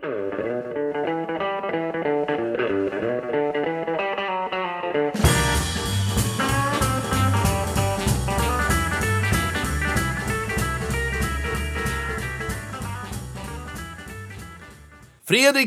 Fredrik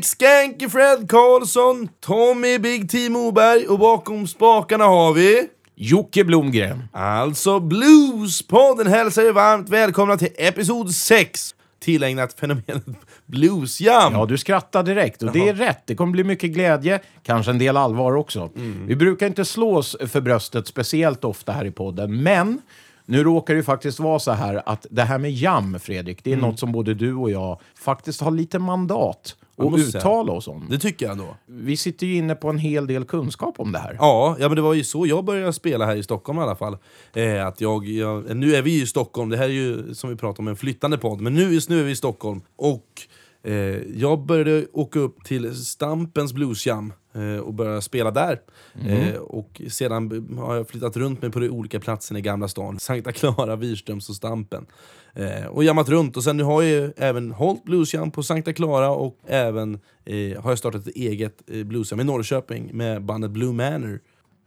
Skanky Fred Karlsson, Tommy Big T Moberg och bakom spakarna har vi... Jocke Blomgren. Alltså Bluespodden hälsar er varmt välkomna till episod 6 tillägnat fenomenet Bluesjam. Ja, du skrattar direkt och det är rätt. Det kommer bli mycket glädje, kanske en del allvar också. Vi brukar inte slå oss för bröstet speciellt ofta här i podden, men nu råkar det ju faktiskt vara så här att det här med jam, Fredrik, det är något som både du och jag faktiskt har lite mandat Säga. uttala oss om. Det tycker jag då. Vi sitter ju inne på en hel del kunskap om det här. Ja, ja, men det var ju så jag började spela här i Stockholm i alla fall. Eh, att jag, jag, nu är vi ju i Stockholm, det här är ju som vi pratar om en flyttande podd, men nu, just nu är vi i Stockholm. Och eh, jag började åka upp till Stampens Bluesjam och börja spela där. Eh, och sedan har jag flyttat runt mig på de olika platserna i Gamla stan. Sankta Clara, Wirströms och Stampen. Eh, och jammat runt. Och sen nu har jag även hållit bluesjam på Sankta Clara och även eh, har jag startat ett eget eh, bluesjam i Norrköping med bandet Blue Manor.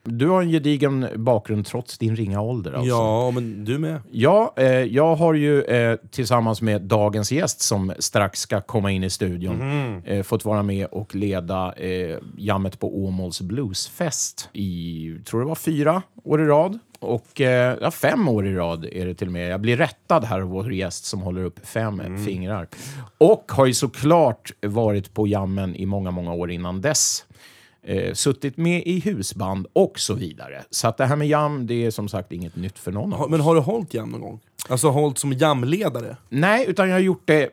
Du har en gedigen bakgrund trots din ringa ålder alltså. Ja, men du med. Ja, eh, jag har ju eh, tillsammans med dagens gäst som strax ska komma in i studion eh, fått vara med och leda eh, jammet på Åmåls Bluesfest i, tror det var fyra år i rad. Och eh, ja, fem år i rad är det till och med. Jag blir rättad här av vår gäst som håller upp fem fingrar. Och har ju såklart varit på jammen i många, många år innan dess eh, suttit med i husband och så vidare. Så att det här med jam, det är som sagt inget nytt för någon av oss. Men har du hållit jam någon gång? Alltså hållit som jamledare? Nej, utan jag har gjort det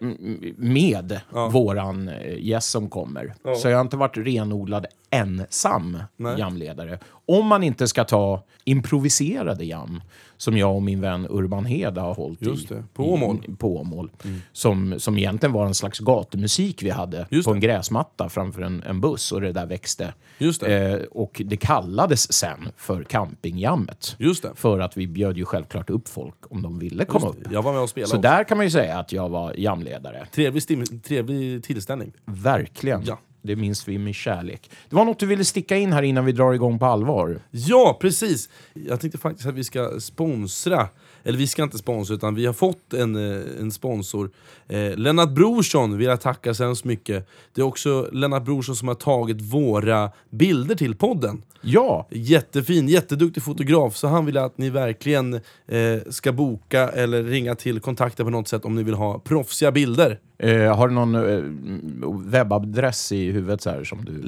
med våran eh, gäst som kommer. Så jag har inte varit renodlad ensam Nej. jamledare. Om man inte ska ta improviserade jam, som jag och min vän Urban Heda har hållit Just det, på Åmål. I, på Åmål. Som, som egentligen var en slags gatumusik vi hade Just på det. en gräsmatta framför en, en buss och det där växte. Just det. Eh, och det kallades sen för campingjammet. Just det. För att vi bjöd ju självklart upp folk om de ville komma upp. Jag var med och spelade Så också. där kan man ju säga att jag var jamledare. Trevlig, trevlig tillställning. Verkligen. Ja. Det minns vi med kärlek. Det var något du ville sticka in här innan vi drar igång på allvar. Ja, precis! Jag tänkte faktiskt att vi ska sponsra, eller vi ska inte sponsra utan vi har fått en, eh, en sponsor. Eh, Lennart Brorsson vill jag tacka så hemskt mycket. Det är också Lennart Brorsson som har tagit våra bilder till podden. Ja, Jättefin, jätteduktig fotograf, så han vill att ni verkligen eh, ska boka eller ringa till kontakta på något sätt om ni vill ha proffsiga bilder. eh, har du någon eh, webbadress i huvudet så här som du...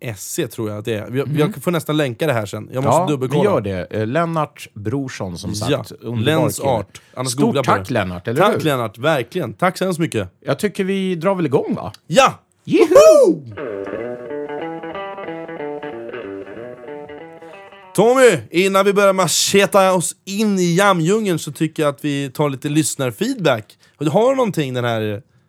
Lensart.se tror jag att det är. Jag, jag får nästan länka det här sen, jag måste Ja, vi dubbelkolla. gör det. Eh, Lennart Brorsson som sagt. Ja, Lens. Art. Annars Stort tack. Lennart, eller Tack hur? Lennart, verkligen. Tack så hemskt mycket. Jag tycker vi drar väl igång va? Ja! Jeho! Tommy, innan vi börjar macheta oss in i jamdjungeln så tycker jag att vi tar lite lyssnarfeedback. Och du har någonting den här,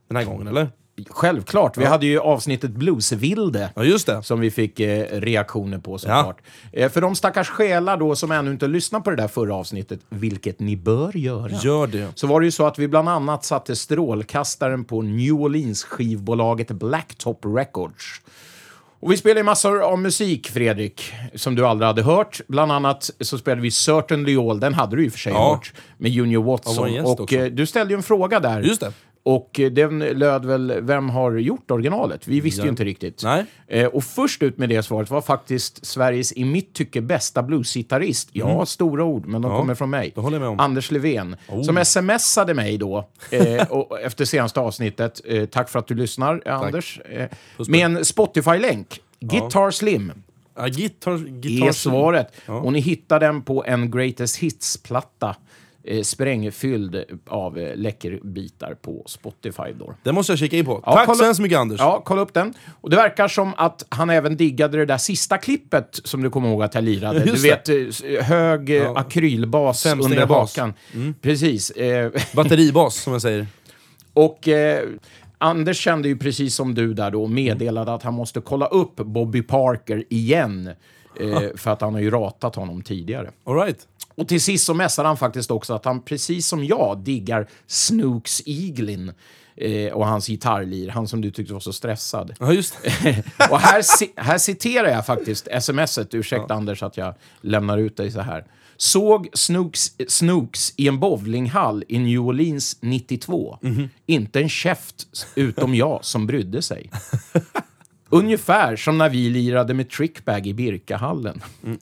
den här gången, eller? Självklart. Vi hade ju avsnittet Bluesvilde. Ja, just det. som vi fick eh, reaktioner på såklart. Eh, för de stackars själar då som ännu inte lyssnat på det där förra avsnittet, vilket ni bör göra. Gör det. Så var det ju så att vi bland annat satte strålkastaren på New Orleans skivbolaget Blacktop Records. Och vi spelade massor av musik, Fredrik, som du aldrig hade hört. Bland annat så spelade vi Certainly All, den hade du i och för sig Ja. hört, med Junior Ja, Watson. och också. eh, du ställde ju en fråga där. Just det. Och den löd väl, vem har gjort originalet? Vi visste Ja. ju inte riktigt. Nej. Eh, och först ut med det svaret var faktiskt Sveriges, i mitt tycke, bästa bluesgitarrist. Ja, stora ord, men de Mm. Ja, kommer från mig. Anders Levén, Oh. som smsade mig då, eh, och, efter senaste avsnittet. Eh, tack för att du lyssnar, eh, Anders. Eh, med en Spotify-länk. Guitar Slim Ja, gitarr, gitarr är svaret. Ja. Och ni hittar den på en Greatest Hits-platta. Eh, sprängfylld av eh, läckerbitar på Spotify. Då. Den måste jag kika in på. Ja, Tack kolla- så hemskt mycket Anders. Ja, kolla upp den. Och det verkar som att han även diggade det där sista klippet som du kommer ihåg att jag lirade. Just du vet, eh, s- hög eh, akrylbas under Femsträngarbas. hakan. Precis. Eh, Batteribas som jag säger. och eh, Anders kände ju precis som du där då meddelade att han måste kolla upp Bobby Parker igen. Eh, för att han har ju ratat honom tidigare. All right. Och till sist så mässade han faktiskt också att han precis som jag diggar Snooks Eaglin. eh, och hans gitarrlir, han som du tyckte var så stressad. Ja, just och här, ci- här citerar jag faktiskt smset, ursäkta Anders att jag lämnar ut dig så här. Såg Snooks, Snooks i en bowlinghall i New Orleans 92. Inte en käft utom jag som brydde sig. Ungefär som när vi lirade med Trickbag i Birkahallen.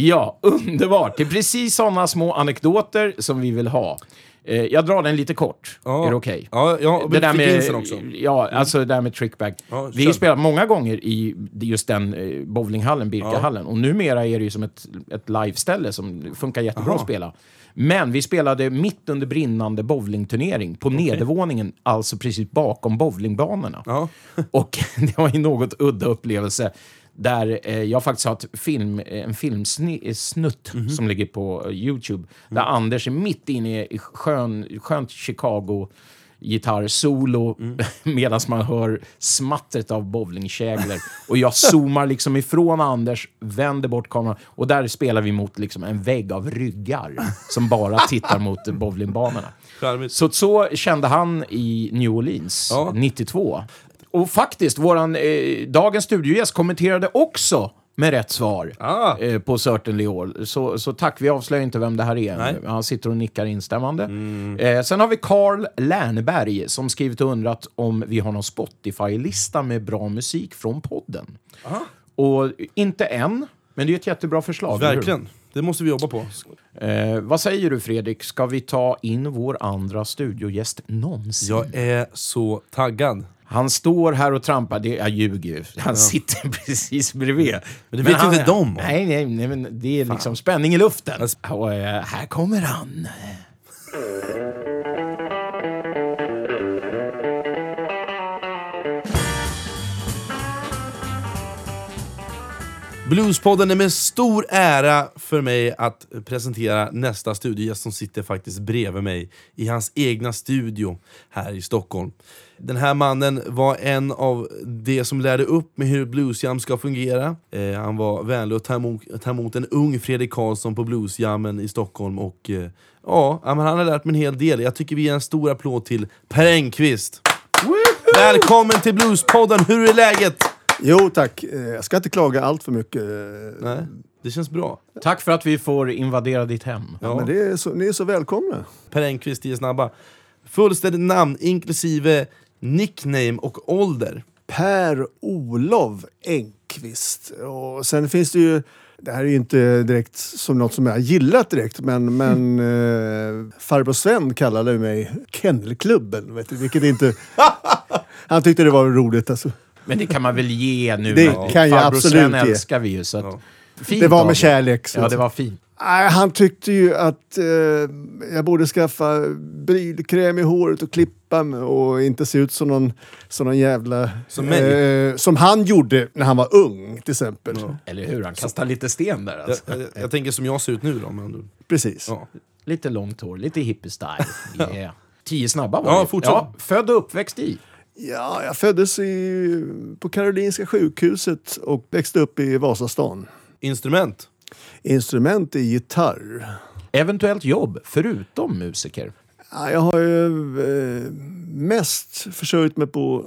Ja, underbart. Det är precis sådana små anekdoter som vi vill ha. Eh, jag drar den lite kort. Ja. Är det okej? Ja, ja det där med, också. Ja, alltså det där med trickbag. Ja, vi har ju spelat många gånger i just den eh, bowlinghallen, Birkahallen. Och numera är det ju som ett, ett liveställe som funkar jättebra att spela. Men vi spelade mitt under brinnande bowlingturnering på nedervåningen, alltså precis bakom bowlingbanorna. Ja. Och det var en något udda upplevelse där eh, jag faktiskt har ett film, eh, en filmsnutt Mhm. som ligger på eh, Youtube. Där Mm. Anders är mitt inne i skön, skönt Chicago gitarrsolo Mm. medan man hör smattret av bowlingkäglor. Och jag zoomar liksom ifrån Anders, vänder bort kameran och där spelar vi mot liksom en vägg av ryggar som bara tittar mot bowlingbanorna. Så, så kände han i New Orleans Ja. 92. Och faktiskt, våran eh, dagens studiogäst kommenterade också med rätt svar Ah. eh, på Certainly All. Så, så tack, vi avslöjar inte vem det här är. Nej. Mm. Han sitter och nickar instämmande. Eh, sen har vi Carl Lärnberg som skrivit och undrat om vi har någon Spotify-lista med bra musik från podden. Och inte än, men det är ett jättebra förslag. Verkligen. Det måste vi jobba på. Eh, vad säger du Fredrik, ska vi ta in vår andra studiogäst någonsin? Jag är så taggad. Han står här och trampar, det, jag ljuger ju. Han sitter precis bredvid. Men det vet ju han, inte de om. Nej, nej, nej, men det är liksom spänning i luften. Och, eh, här kommer han. Bluespodden är med stor ära för mig att presentera nästa studiogäst som sitter faktiskt bredvid mig i hans egna studio här i Stockholm. Den här mannen var en av de som lärde upp med hur bluesjam ska fungera. Eh, han var vänlig att ta emot, ta emot en ung Fredrik Karlsson på bluesjammen i Stockholm och eh, ja, ja, men han har lärt mig en hel del. Jag tycker vi ger en stor applåd till Per Engqvist. Välkommen till Bluespodden, hur är läget? Jo tack, Eh, jag ska inte klaga allt för mycket. Eh, Nej, det känns bra. Tack för att vi får invadera ditt hem. Ja. Men det är så, ni är så välkomna. Per Engqvist, tio snabba. Fullständigt namn inklusive nickname och ålder. Per-Olov Engqvist. Och sen finns det ju, det här är ju inte direkt som något som jag har gillat direkt, men, men eh, farbror Sven kallade mig Kennelklubben, vet du, vilket inte... Han tyckte det var roligt alltså. Men det kan man väl ge nu? Det att kan jag farbror absolut Sven ge. älskar vi ju. Så att, Ja. fint Det var med kärlek. så- Ja, det var fint. Nej, han tyckte ju att eh, jag borde skaffa brylkräm i håret och klippa mig och inte se ut som någon, som någon jävla... Som eh, som han gjorde när han var ung, till exempel. Eller hur? Han kastar lite sten där Jag, alltså. jag, jag tänker som jag ser ut nu då. Men, Precis. ja. Lite långt hår, lite hippie-style. Yeah. Tio snabba var Ja, det. Ja, född och uppväxt i. Ja, jag föddes i, på Karolinska sjukhuset och växte upp i Vasastan. Instrument? Instrument är gitarr. Eventuellt jobb, förutom musiker. Ja, jag har ju eh, mest försörjt mig på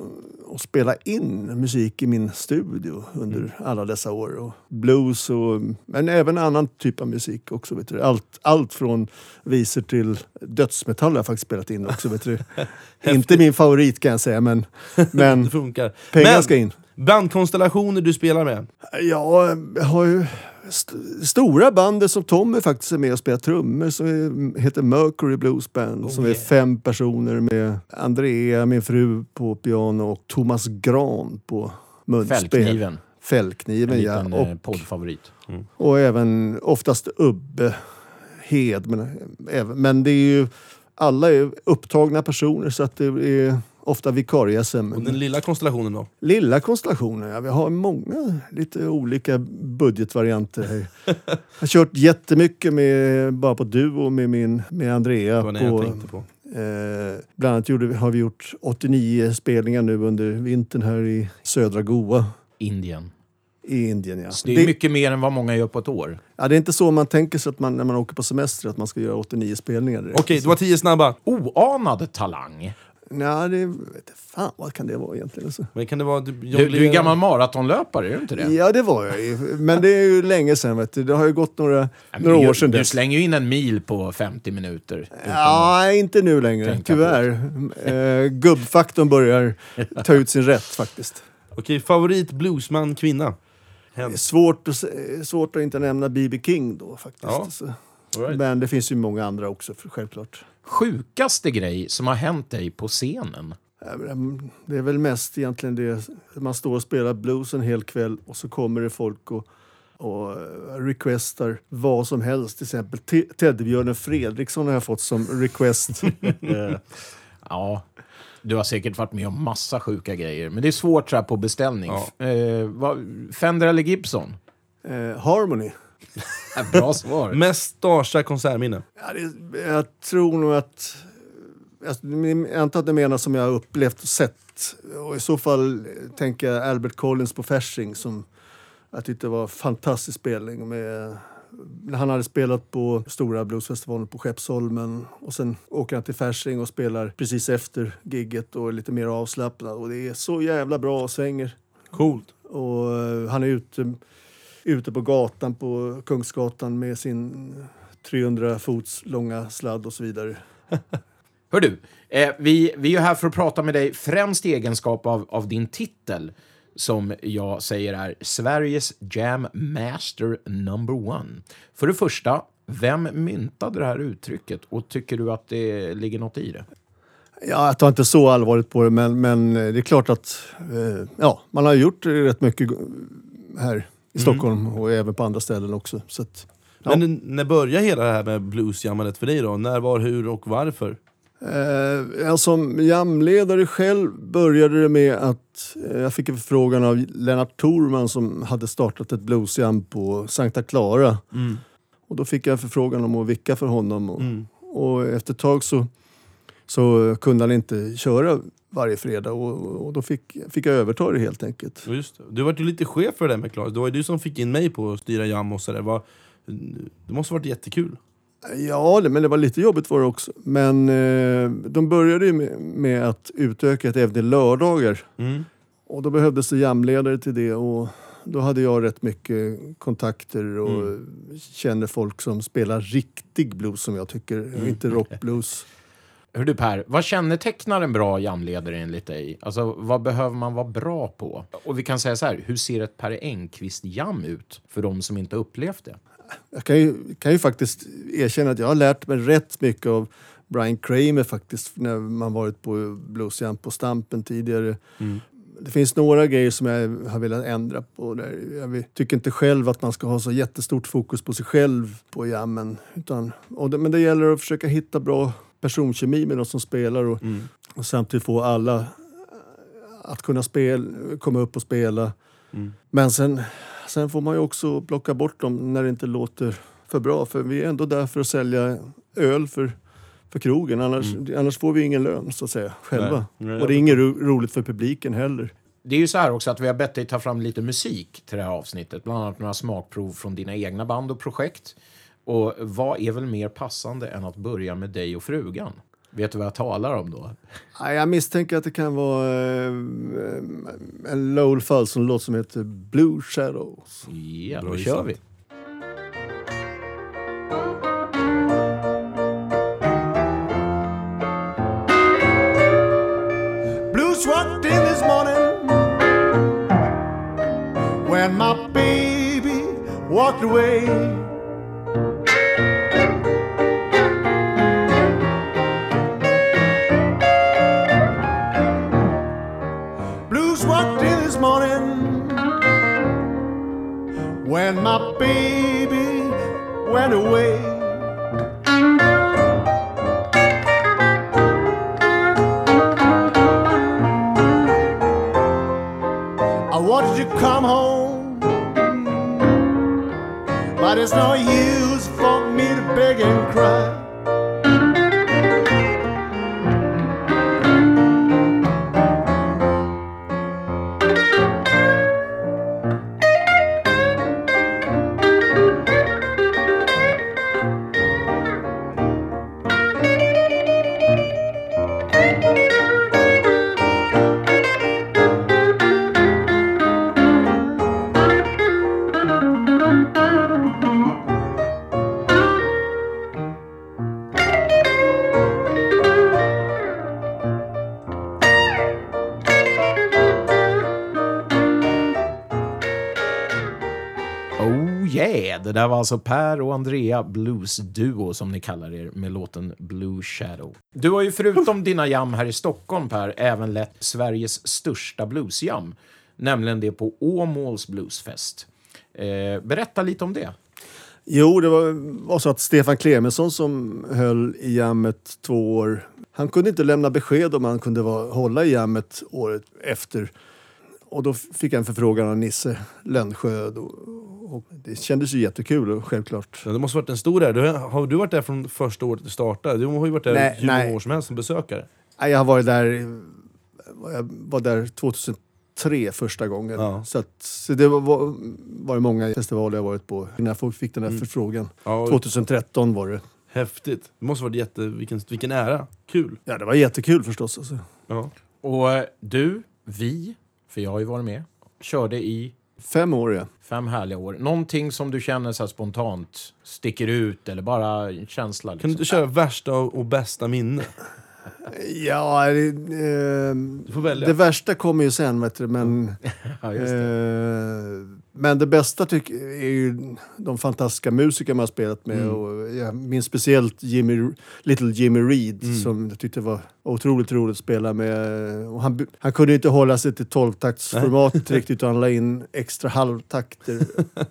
att spela in musik i min studio under alla dessa år. Och blues och, men även annan typ av musik också. Vet du. Allt, allt från visor till dödsmetall har jag faktiskt spelat in också. Vet du. Inte min favorit kan jag säga, men, men Det funkar. pengar men, ska in. bandkonstellationer du spelar med? Ja, jag har ju st- stora bandet som Tommy faktiskt är med och spelar trummor som är, heter Mercury Blues Band som är fem personer med Andrea, min fru, på piano och Thomas Gran på munspel. Fällkniven. En Fällkniven, ja. liten eh, Och, poddfavorit. och även oftast Ubbe Hed. Men, även, men det är ju, alla är upptagna personer så att det är ofta vikarieSM. Och den lilla konstellationen då? Lilla konstellationer, ja, vi har många lite olika budgetvarianter. Jag har kört jättemycket med, bara på duo med, min, med Andrea. Det det på, på. eh, bland annat gjorde, har vi gjort 89 spelningar nu under vintern här i södra Goa. Indien. i Indien. Ja. Så det är mycket mer än vad många gör på ett år. ja, det är inte så man tänker sig att man, när man åker på semester, att man ska göra 89 spelningar. direkt. Okej, det var tio snabba. Oanad talang. Nej, det vet jag fan vad kan det vara egentligen? Alltså. Men kan det vara... typ Du, du är en gammal maratonlöpare, är du inte det? Ja, det var jag ju. Men det är ju länge sedan. Vet du. Det har ju gått några, men några du, år sedan Du dess. slänger ju in en mil på 50 minuter. Ja, inte nu längre, tyvärr. Eh, gubbfaktorn börjar ta ut sin rätt faktiskt. Okej, favorit bluesman, kvinna? Det är svårt svårt att inte nämna B.B. King då faktiskt. Ja. Alltså. All right. Men det finns ju många andra också, för, självklart. Sjukaste grej som har hänt dig på scenen? Ja, men Det är väl mest egentligen det, man står och spelar blues en hel kväll och så kommer det folk och, och eh, requestar vad som helst. Till exempel Te- Teddybjörnen Fredriksson har jag fått som request. Ja, du har säkert varit med om massa sjuka grejer. Men det är svårt så här på beställning. Eh, vad, Fender eller Gibson? eh, Harmony. Bra svar. Mest starsa konsertminne? Ja, det, jag tror nog att... Jag, antar att det menar som jag har upplevt och sett. Och I så fall tänker jag Albert Collins på Fasching som jag tyckte var en fantastisk spelning. Med, när han hade spelat på stora bluesfestivalen på Skeppsholmen och sen åker han till Fasching och spelar precis efter gigget och är lite mer avslappnad. Och det är så jävla bra och svänger. Coolt. Och eh, han är ute, ute på gatan på Kungsgatan med sin 300 fots långa sladd och så vidare. Hör du, eh, vi, vi är här för att prata med dig främst i egenskap av, av din titel som jag säger är Sveriges Jam Master Number One. För det första, vem myntade det här uttrycket och tycker du att det ligger något i det? Ja, jag tar inte så allvarligt på det, men, men det är klart att eh, ja, man har gjort rätt mycket här i Stockholm och även på andra ställen också. Så att, Ja. Men när började hela det här med bluesjammandet för dig då? När, var, hur och varför? Eh, ja, som jamledare själv började det med att eh, jag fick en förfrågan av Lennart Thorman som hade startat ett bluesjam på Sankta Clara. Och då fick jag en förfrågan om att vicka för honom. Och, och efter ett tag så, så kunde han inte köra varje fredag och, och då fick, fick jag överta det helt enkelt. Ja, Just det. Du var ju lite chef för det där med Klas. Det var ju du som fick in mig på att styra jam och sådär. Det måste ha varit jättekul. Ja, det, men det var lite jobbigt var det också. Men eh, de började ju med, med att utöka det även till lördagar. Mm. Och då behövdes det jamledare till det och då hade jag rätt mycket kontakter och känner folk som spelar riktig blues som jag tycker, inte rockblues. Hör du Per, vad kännetecknar en bra jamledare enligt dig? Alltså, vad behöver man vara bra på? Och vi kan säga så här, hur ser ett Per Engqvist-jam ut för de som inte har upplevt det? Jag kan ju, kan ju faktiskt erkänna att jag har lärt mig rätt mycket av Brian Kramer faktiskt när man varit på bluesjam på Stampen tidigare. Det finns några grejer som jag har velat ändra på. Där. Jag tycker inte själv att man ska ha så jättestort fokus på sig själv på jammen. Utan, och det, men det gäller att försöka hitta bra personkemi med de som spelar och, och samtidigt få alla eh, att kunna spela, komma upp och spela. Men sen, sen får man ju också plocka bort dem när det inte låter för bra. För vi är ändå där för att sälja öl för, för krogen. Annars, annars får vi ingen lön så att säga själva. Nej. Nej, och det är inget ro, roligt för publiken heller. Det är ju så här också att vi har bett dig ta fram lite musik till det här avsnittet. Bland annat några smakprov från dina egna band och projekt. Och vad är väl mer passande än att börja med dig och frugan? Vet du vad jag talar om då? Nej, Jag misstänker att det kan vara eh, en Lowell Fulson-låt som heter Blue Shadows. Ja, då kör vi. Blues walked in this morning when my baby walked away. When my baby went away. I wanted to come home, but it's no use for me to beg and cry. Det där var alltså Per och Andrea Blues Duo som ni kallar er med låten Blue Shadow. Du har ju förutom dina jam här i Stockholm Per även lett Sveriges största bluesjam, nämligen det på Åmåls Bluesfest. Eh, berätta lite om det. Jo, det var, så att Stefan Clemensson som höll i jammet två år, han kunde inte lämna besked om han kunde vara, hålla i jammet året efter. Och då fick jag en förfrågan av Nisse Lönnsjö. Och, och det kändes ju jättekul och självklart. Ja, det måste varit en stor ära. Du, har du varit där från första året det startade? Du har ju varit där Nej, hur många år som helst som besökare. Nej, Jag har varit där, jag var där 2003 första gången. Ja. Så, att, så det var, var, var det många festivaler jag varit på innan jag fick den här förfrågan. Ja, 2013 var det. Häftigt. Det måste varit jätte... Vilken, vilken ära. Kul. Ja, det var jättekul förstås. Alltså. Ja. Och eh, du, vi, för jag har ju varit med, körde i Fem år, ja. fem härliga år. Någonting som du känner så här spontant sticker ut eller bara en känsla? Kan Liksom. du inte köra värsta och och bästa minne? Ja, det, eh, Du får välja. det värsta kommer ju sen, vet du, men... Ja, just det. Eh, men det bästa tycker är ju de fantastiska musiker man har spelat med. Mm. Och jag minns speciellt Jimmy, Little Jimmy Reed Mm. som jag tyckte var otroligt roligt att spela med. Och han, han kunde inte hålla sig till 12-taktsformatet riktigt utan han la in extra halvtakter.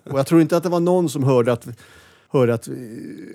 och jag tror inte att det var någon som hörde att hörde att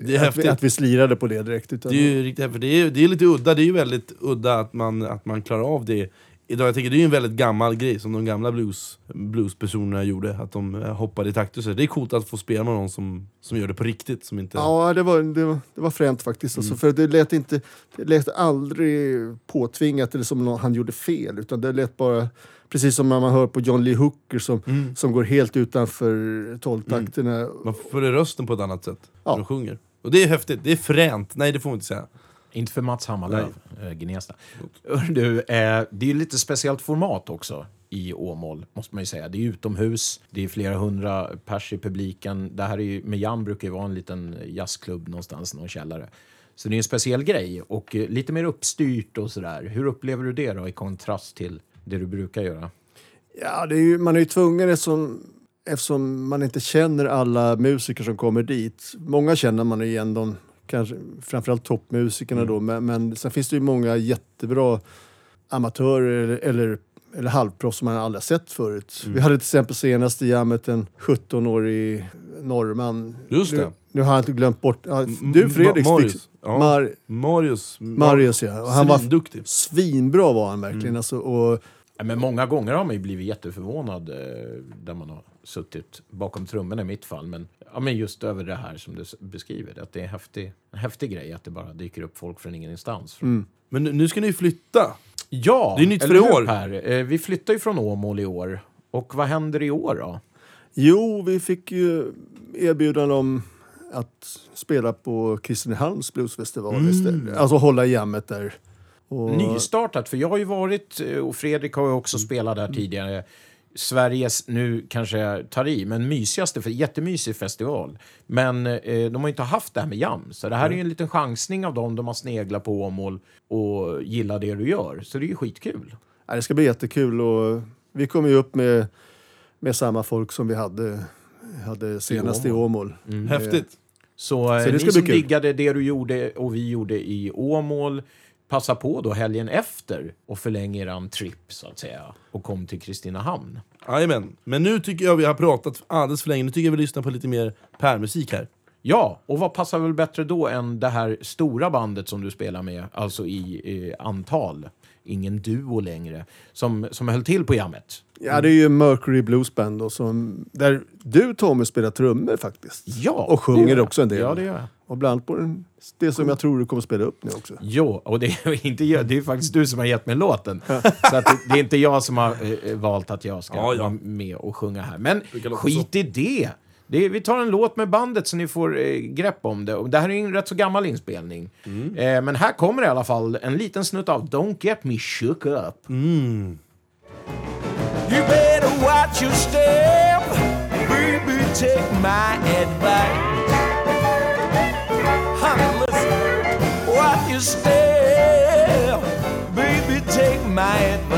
vi, att, vi, att vi slirade på det direkt. Utan, Det är ju riktigt häftigt. Det är, det är lite udda. Det är ju väldigt udda att man, att man klarar av det idag. Jag tänker det är ju en väldigt gammal grej som de gamla blues, bluespersonerna gjorde. Att de eh, hoppade i takt och så. Det är coolt att få spela med någon som, som gör det på riktigt. Som inte... Ja, det var, det var, det var fränt faktiskt. Alltså, för det lät, inte, det lät aldrig påtvingat eller som någon, han gjorde fel. Utan det lät bara precis som när man hör på John Lee Hooker som, Mm. som går helt utanför tolvtakterna. Man får rösten på ett annat sätt Ja. när de sjunger. Och det är häftigt. Det är fränt. Nej, det får man inte säga. Inte för Mats Hammarlöv, äh, Gnesta. Du, eh, det är ju lite speciellt format också i Åmål, måste man ju säga. Det är utomhus, det är flera hundra pers i publiken. Det här är ju, med Jan brukar ju vara en liten jazzklubb någonstans, någon källare. Så det är en speciell grej och eh, lite mer uppstyrt och sådär. Hur upplever du det då i kontrast till det du brukar göra? Ja, det är ju, man är ju tvungen eftersom, eftersom man inte känner alla musiker som kommer dit. Många känner man igen dem, kanske, framförallt toppmusikerna då. Men, men sen finns det ju många jättebra amatörer eller, eller, eller halvproffs som man aldrig sett förut. Vi hade till exempel senast i jammet en 17-årig norrman. Just det. Nu, nu har jag inte glömt bort... Du Fredrik, Ma- Marius. Ja. Mar, Marius. Marius ja. Och han var Svinduktig. svinbra var han verkligen. Alltså, och, Men många gånger har man ju blivit jätteförvånad eh, där man har suttit bakom trummorna i mitt fall. Men, ja, men just över det här som du beskriver, att det är en häftig, en häftig grej att det bara dyker upp folk från ingenstans. Mm. Men nu- ska ni flytta. Ja, Det är nytt för i år. Per? Eh, vi flyttar ju från Åmål i år. Och vad händer i år då? Jo, vi fick ju erbjudande om att spela på Kristinehamns bluesfestival Mm. istället. Alltså hålla jammet där. Och, Nystartat, för jag har ju varit, eh, och Fredrik har ju också Mm. spelat där tidigare, Sveriges, nu kanske jag tar i, men mysigaste, för jättemysig festival. Men eh, de har ju inte haft det här med jam, så det här är ju en liten chansning av dem de har sneglat på Åmål och gillar det du gör. Så det är ju skitkul. ja, det ska bli jättekul och vi kommer ju upp med, med samma folk som vi hade, hade senast i Åmål. Häftigt. Så, eh, Så det ni ska som kul. diggade det du gjorde och vi gjorde i Åmål, passa på då helgen efter och förläng eran trip så att säga och kom till Kristinehamn. Jajamän. Men nu tycker jag vi har pratat alldeles för länge. Nu tycker jag vi lyssnar på lite mer pärmusik här. Ja, och vad passar väl bättre då än det här stora bandet som du spelar med, alltså i eh, antal, ingen duo längre, som, som höll till på jammet? Ja, det är ju Mercury Blues Band då, som, där du Tommy spelar trummor faktiskt. Ja, Och sjunger också en del. Ja, det gör jag. Och bland annat på den, det som jag tror du kommer spela upp nu också. Jo, och det är, inte jag, det är faktiskt du som har gett mig låten. Så att det, det är inte jag som har eh, valt att jag ska Ja, ja. vara med och sjunga här. Men skit i det. Det är, vi tar en låt med bandet så ni får eh, grepp om det. Och det här är en rätt så gammal inspelning. Eh, men här kommer i alla fall en liten snutt av Don't Get Me Shook Up. Mm. You better watch your step, baby. Take my advice, honey. Listen, watch your step, baby. Take my advice.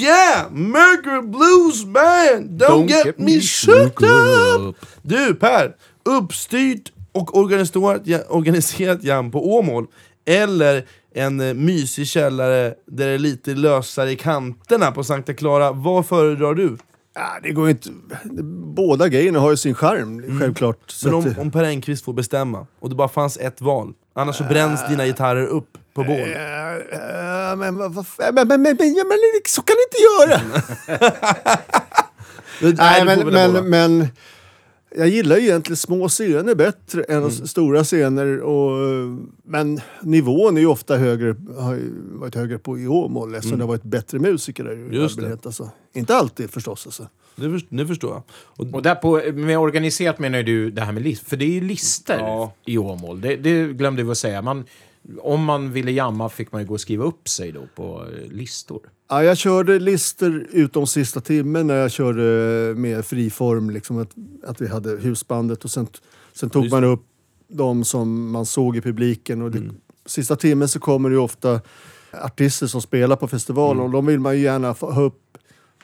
Yeah! Mercury Blues Band! Don't, get, me shook up! Du Per, uppstyrt och organiserat, organiserat jam på Åmål eller en eh, mysig källare där det är lite lösare i kanterna på Sankta Clara. Vad föredrar du? Ja, det går inte... Båda grejerna har ju sin charm, självklart. Så Mm. Men att- om, om Per Engqvist får bestämma och det bara fanns ett val, annars så bränns dina gitarrer upp på bål. Eh, eh, men, vad- vad- men, men, men, men, ja, men så kan ni inte göra! Nej, Nej, du men, får välja båda. men, men jag gillar ju egentligen små scener bättre än Mm. stora scener. Och, men nivån är ju ofta högre, har ju varit högre på i Åmål eftersom det har varit bättre musiker där Mm. Just det. Alltså. Inte alltid förstås. Alltså. Det, först, det förstår jag. Och, Och där på, med organiserat menar du det här med listor, för det är ju listor Ja. i Åmål. Det, det glömde vi att säga. Man, om man ville jamma fick man ju gå och skriva upp sig då på eh, listor. Ja, jag körde lister utom sista timmen när jag körde med friform. Liksom att, att vi hade husbandet och sen, sen tog Just man upp de som man såg i publiken. Och det, Mm. Sista timmen så kommer det ju ofta artister som spelar på festivalen Mm. och de vill man ju gärna få ha upp.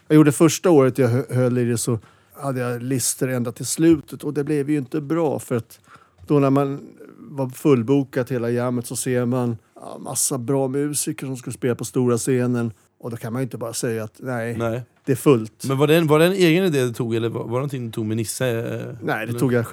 Jag gjorde första året jag hö- höll i det så hade jag lister ända till slutet och det blev ju inte bra för att då när man var fullbokat hela jammet så ser man ja, massa bra musiker som ska spela på stora scenen och då kan man ju inte bara säga att nej, nej. det är fullt. Men var det, en, var det en egen idé du tog eller var, var det någonting du tog med Nisse? eh, nej, det tog jag,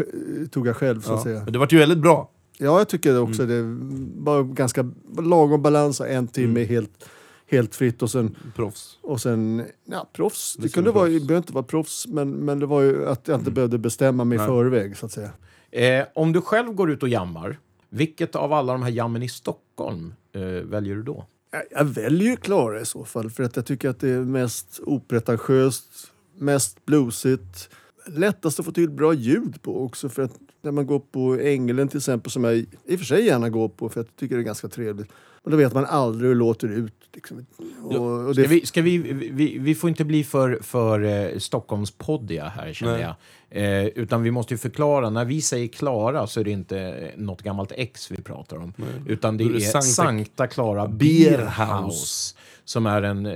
tog jag själv så ja. att säga. Men det vart ju väldigt bra. Ja, jag tycker det också. Mm. Det var ganska lagom balans. En timme helt, helt fritt och sen, Proffs. och sen ja, proffs. Det Liksom kunde vara, det proffs. behöver inte vara proffs, men, men det var ju att jag inte behövde bestämma mig i förväg så att säga. Eh, om du själv går ut och jammar, vilket av alla de här jammen i Stockholm eh, väljer du då? Jag, jag väljer Klara i så fall för att jag tycker att det är mest opretentiöst, mest bluesigt. Lättast att få till bra ljud på också för att när man går på Ängelen till exempel som jag i och för sig gärna går på för jag tycker det är ganska trevligt. Och då vet man aldrig hur det låter ut. Liksom. Och, och Ska det, vi, ska vi, vi, vi får inte bli för, för eh, Stockholmspoddiga här, känner Nej. jag. Eh, utan vi måste ju förklara, när vi säger Klara så är det inte eh, något gammalt ex vi pratar om. Utan det Då är är, det Sankta- Sankta Clara Beer Beer House. Som är en... Eh,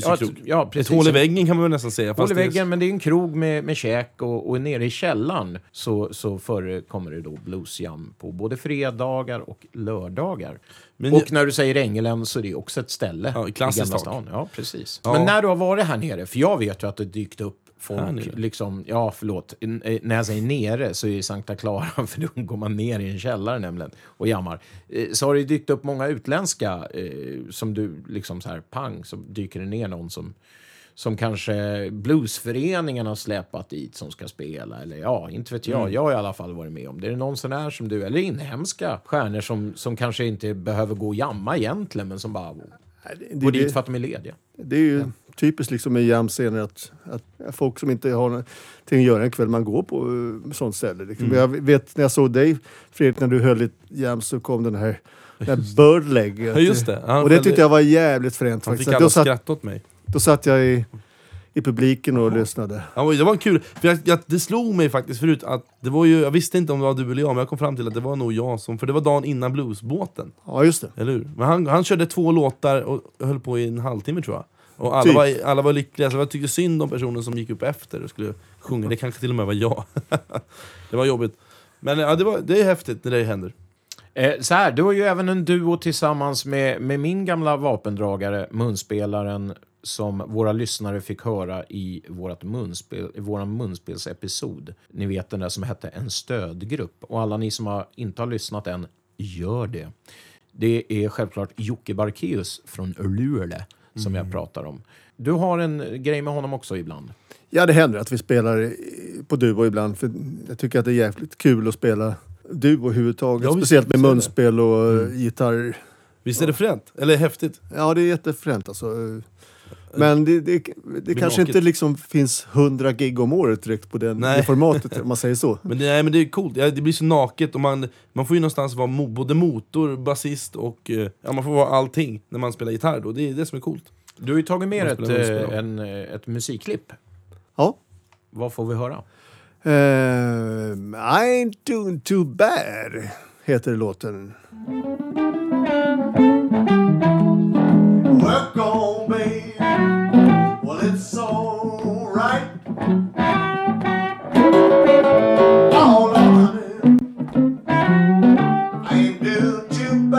ja, krog. ett- Ja, Ett hål i väggen kan man nästan säga. Hål i det väggen, men det är en krog med, med käk och, och nere i källaren så, så förekommer det då bluesjam på både fredagar och lördagar. Men och jag- när du säger Ängelen så är det också ett ställe Ja, i Gamla stan. Ja, precis. Ja. Men när du har varit här nere, för jag vet ju att det dykt upp folk, liksom, ja förlåt, N- eh, när jag säger nere så är det Sankta Clara, för då går man ner i en källare nämligen och jammar. Eh, Så har det dykt upp många utländska eh, som du liksom så här, pang, så dyker det ner någon som som kanske bluesföreningen har släpat dit som ska spela. Eller ja, inte vet jag. Jag har i alla fall varit med om det. Är det någon sån här som du, eller inhemska stjärnor som, som kanske inte behöver gå och jamma egentligen, men som bara det, går det, dit för att de är lediga? det är ju typiskt liksom med jamscener att, att folk som inte har någonting att göra en kväll, man går på uh, sånt ställe. Liksom. Mm. Jag vet när jag såg dig Fredrik, när du höll ett jam så kom den här, den birdleg. Ja, just det. Han och det tyckte jag var jävligt fränt Han faktiskt. fick alla satt, skratta åt mig. då satt jag i, i publiken och lyssnade. Ja, det var kul, för jag, jag, det slog mig faktiskt förut att det var ju, jag visste inte om det var du eller jag, men jag kom fram till att det var nog jag som, för det var dagen innan bluesbåten, Ja, just det. eller hur? Men han, han körde två låtar och höll på i en halvtimme tror jag. Och alla, Typ. var, alla var lyckliga, så jag tyckte synd om personen som gick upp efter och skulle sjunga, det kanske till och med var jag. det var jobbigt. Men ja, det, var, det är häftigt när det händer. Eh, så här, du har ju även en duo tillsammans med, med min gamla vapendragare, munspelaren, som våra lyssnare fick höra i vårt munspel, i vår munspelsepisod. Ni vet den där som hette En stödgrupp. Och alla ni som har, inte har lyssnat än, gör det. Det är självklart Jocke Barkeus från Luleå som jag pratar om. Du har en grej med honom också ibland. Ja, det händer att vi spelar på duo ibland. För jag tycker att det är jävligt kul att spela duo överhuvudtaget. Ja, Speciellt med munspel och mm. gitarr. Visst är det fränt? Eller häftigt? Ja, det är jättefränt alltså. Men det, det, det kanske inte liksom finns hundra gig om året direkt på den, Nej. det formatet, om man säger så. Men det, nej, men det är coolt, ja, det blir så naket och man, man får ju någonstans vara mo, både motor, basist och eh, ja, man får vara allting när man spelar gitarr då. Det är det som är coolt. Du har ju tagit med ett, eh, en, eh, ett musikklipp. Ja. Vad får vi höra? Uh, I ain't doing too bad, heter låten. Work on,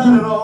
that at all.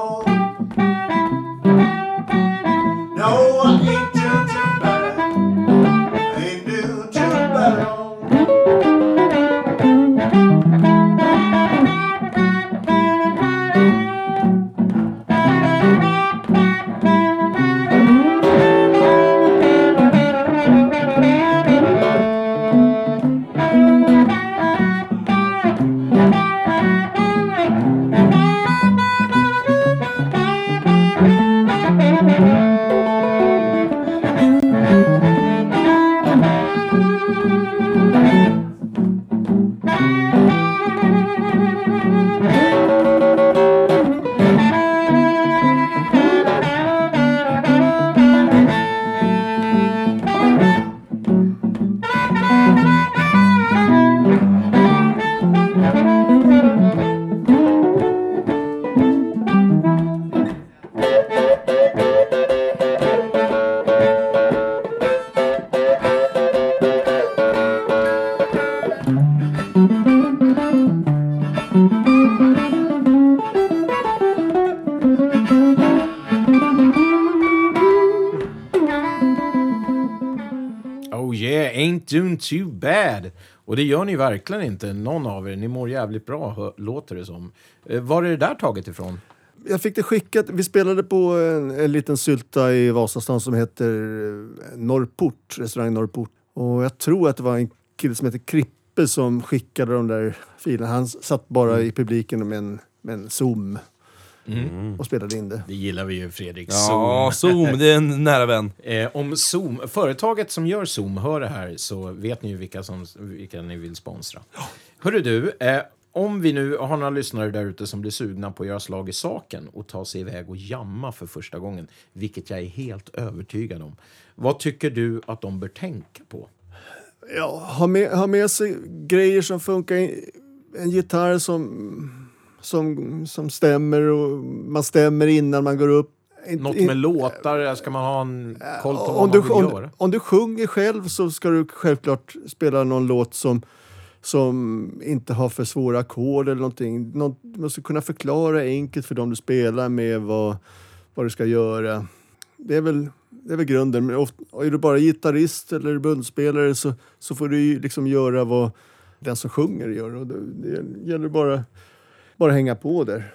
Too bad. Och det gör ni verkligen inte, någon av er. Ni mår jävligt bra, låter det som. Eh, var är det där taget ifrån? Jag fick det skickat. Vi spelade på en, en liten sylta i Vasastan som heter eh, Norrport, restaurang Norrport. Och jag tror att det var en kille som heter Krippe som skickade de där filerna. Han satt bara i publiken med en, med en Zoom och spelade in det. Det gillar vi ju, Fredrik. Ja, Zoom, det är en nära vän. Eh, om Zoom, företaget som gör Zoom hör det här så vet ni ju vilka, som, vilka ni vill sponsra. Hörru du, eh, om vi nu har några lyssnare där ute som blir sugna på att göra slag i saken och ta sig iväg och jamma för första gången, vilket jag är helt övertygad om. Vad tycker du att de bör tänka på? Ja, ha med, ha med sig grejer som funkar. En gitarr som, som, som stämmer och man stämmer innan man går upp. Något in- med låtar, ska man ha en koll på om vad du, man vill om, göra? om du sjunger själv så ska du självklart spela någon låt som, som inte har för svåra ackord eller någonting. Någon, du måste kunna förklara enkelt för dem du spelar med vad, vad du ska göra. Det är väl, det är väl grunden. Men ofta, är du bara gitarrist eller bundspelare så, så får du liksom göra vad den som sjunger gör. Och det, det gäller bara bara hänga på där.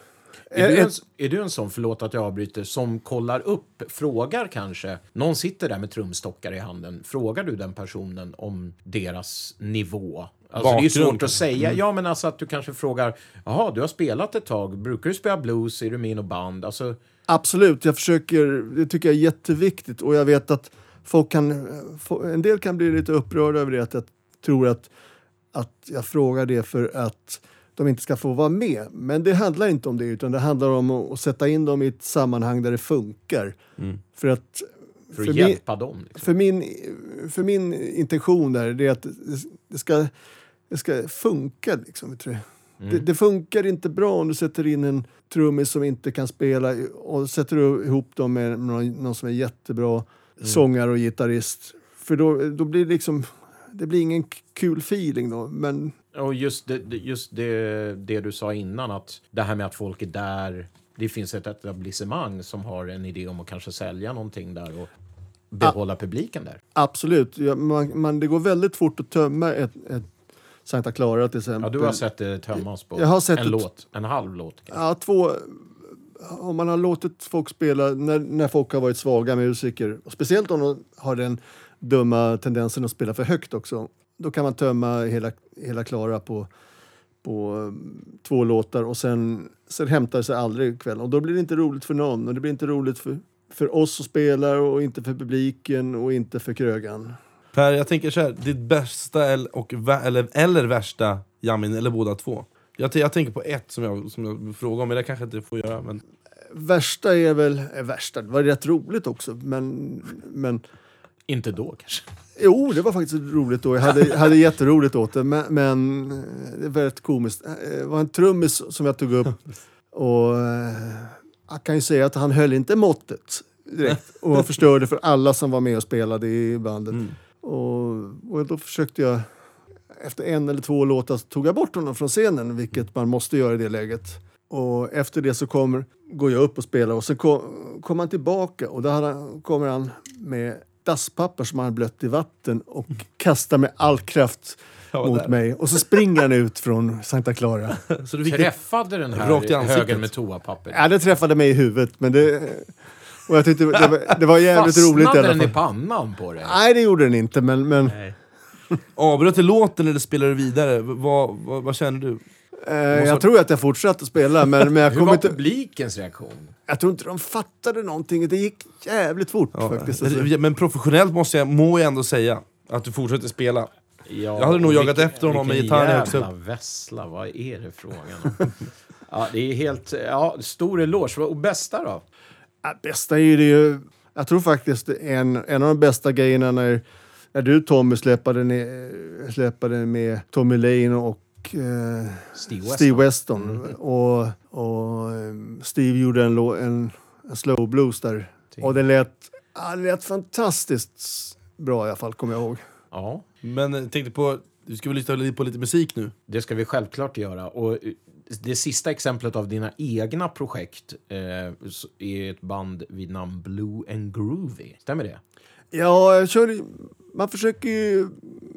Är du, Ett- en, är du en sån, förlåt att jag avbryter, som kollar upp, frågar kanske, någon sitter där med trumstockar i handen, frågar du den personen om deras nivå? Alltså det är svårt att säga. Ja, men alltså att du kanske frågar, jaha, du har spelat ett tag, brukar du spela blues, är du med i något band? Alltså, Absolut, jag försöker, det tycker jag är jätteviktigt och jag vet att folk kan, en del kan bli lite upprörda över det att jag tror att, att jag frågar det för att de inte ska få vara med. Men det handlar inte om det utan det handlar om att, att sätta in dem i ett sammanhang där det funkar. För att för att min- hjälpa dem. Liksom. för min, för min intention där det är att det, ska, det ska funka. Liksom, vet du. Det, det funkar inte bra om du sätter in en trummis som inte kan spela och sätter du ihop dem med någon, någon som är jättebra sångare och gitarrist. För då, då blir det liksom... Det blir ingen kul feeling då. Men Och just, det, just det, det du sa innan, att det här med att folk är där, det finns ett etablissemang som har en idé om att kanske sälja någonting där och behålla publiken där. absolut, ja, man, man, det går väldigt fort att tömma ett, ett Santa Clara till exempel. Ja, du har sett det tömmas på Jag har sett en låt, en halv låt. kanske. Ja, två... Om man har låtit folk spela när, när folk har varit svaga musiker, och speciellt om de har den dumma tendensen att spela för högt också, då kan man tömma hela, hela Klara på, på um, två låtar och sen, sen hämtar det sig aldrig kvällen. Och då blir det inte roligt för någon och det blir inte roligt för, för oss som spelar och inte för publiken och inte för krögan. Per, jag tänker så här, ditt bästa eller, och, eller, eller värsta jamin, eller båda två. Jag, t- jag tänker på ett som jag, som jag frågar om, men det kanske inte får göra. Men Värsta är väl... Eh, värsta, det var rätt roligt också, men... men Inte då kanske. Jo, det var faktiskt roligt då. Jag hade, hade jätteroligt åt det, men, men eh, det var rätt komiskt. Eh, Det var en trummis som jag tog upp och eh, jag kan ju säga att han höll inte måttet direkt och förstörde för alla som var med och spelade i bandet. Och, och då försökte jag, efter en eller två låtar tog jag bort honom från scenen, vilket man måste göra i det läget. Och efter det så kommer, går jag upp och spelar och sen kom, kommer han tillbaka och han, kommer han med dasspapper som han hade blött i vatten och kastar med all kraft Ja, mot där. mig. Och så springer han ut från Santa Clara. Så du det, Träffade den Rakt i här högen med toapapper? Ja, det träffade mig i huvudet, men det... Och jag tyckte det var, det var jävligt roligt i Fastnade alla den i fall. pannan på dig? Nej, det gjorde den inte, men... men avbröt du låten eller spelade du vidare? Vad, vad, vad känner du? Eh, jag tror att jag fortsatte spela, men, men jag, Hur kom var inte, publikens reaktion? jag tror inte de fattade någonting. Det gick jävligt fort faktiskt. Alltså. Men professionellt måste jag, må jag ändå säga att du fortsätter spela. Ja, Jag hade nog jagat vilken- efter honom med vilken gitarren högst jävla vessla, vad är det frågan om? ja, det är helt... Ja, stor eloge. Och bästa då? Ja, bästa är ju det ju... Jag tror faktiskt en, en av de bästa grejerna när, när du Tommy släpade, ner, släpade med Tommy Lane och eh, Steve Weston. Steve Weston. Och, och eh, Steve gjorde en, en, en slow blues där. Och den lät, den lät fantastiskt bra i alla fall, kommer jag ihåg. Ja, Men jag tänkte på, du ska väl lyssna lite på lite musik nu? det ska vi självklart göra. Och eh, det sista exemplet av dina egna projekt eh, är ett band vid namn Blue and Groovy. Stämmer det? Ja, jag kör, man försöker ju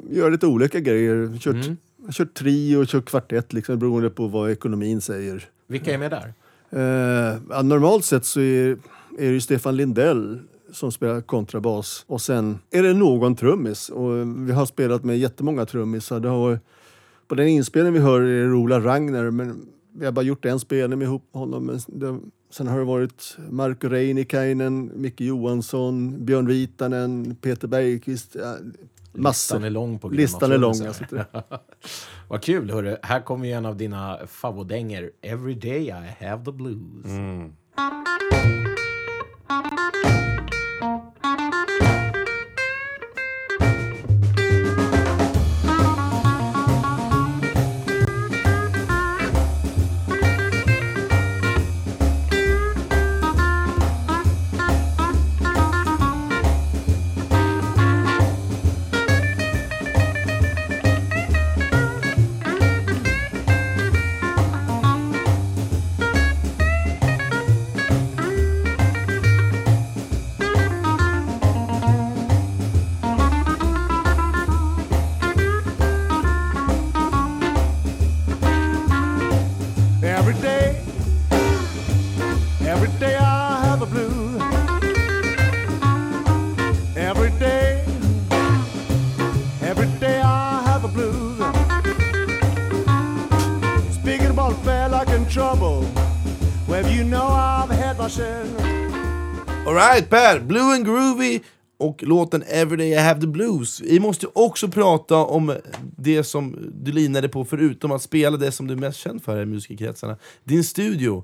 göra lite olika grejer. Kört, Mm. Jag kört trio och kört kvartett liksom, beroende på vad ekonomin säger. Vilka är med där? Eh, ja, normalt sett så är, är det Stefan Lindell som spelar kontrabas. Och sen är det någon trummis. Och vi har spelat med jättemånga trummisar. Det har, på den inspelningen vi hör är det Ola Ragnar, men vi har bara gjort en spelning med ihop honom. Men det, sen har det varit Marko Reinikainen, Micke Johansson, Björn Vitanen, Peter Bergqvist. Ja, massor. Listan är lång på Listan är lång. Alltså. Vad kul, hörru. Här kommer ju en av dina favoritdänger. Every day I have the blues. Every Alright Per, Blue and Groovy och låten Everyday I have the blues. Vi måste också prata om det som du linade på förutom att spela det som du är mest känd för i musikerkretsarna. Din studio,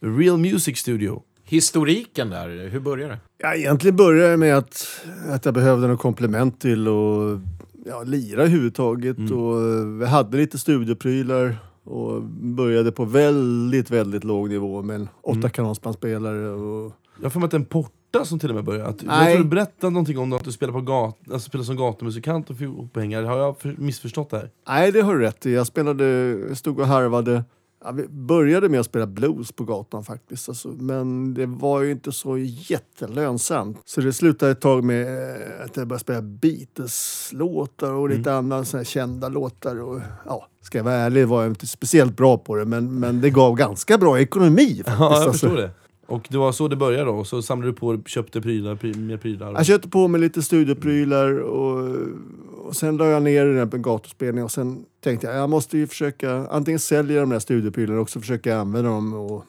Real Music Studio. Historiken där, hur börjar det? Ja, egentligen började det med att, att jag behövde något komplement till att ja, lira överhuvudtaget. Och vi hade lite studioprylar och började på väldigt, väldigt låg nivå med en åtta kanalsbandspelare. Och, Jag har för mig att det är en porta som till och med börjar. Att, jag tror du berättade någonting om att du spelar, på gat, alltså spelar som gatumusikant och pengar. Har jag för, missförstått det här? nej, det har du rätt i. Jag spelade, jag stod och harvade. Ja, vi började med att spela blues på gatan faktiskt. Alltså, men det var ju inte så jättelönsamt. Så det slutade ett tag med eh, att jag började spela Beatles-låtar och lite andra såna kända låtar. Och, ja, ska jag vara ärlig var jag inte speciellt bra på det, men, men det gav ganska bra ekonomi faktiskt. Ja, jag alltså. förstår det. Och det var så det började då, och så samlade du på och köpte prylar, pry, mer prylar. Jag köpte på mig lite studioprylar och, och sen la jag ner den på en gatuspelning och sen tänkte jag jag måste ju försöka antingen sälja de där studioprylarna och också försöka använda dem och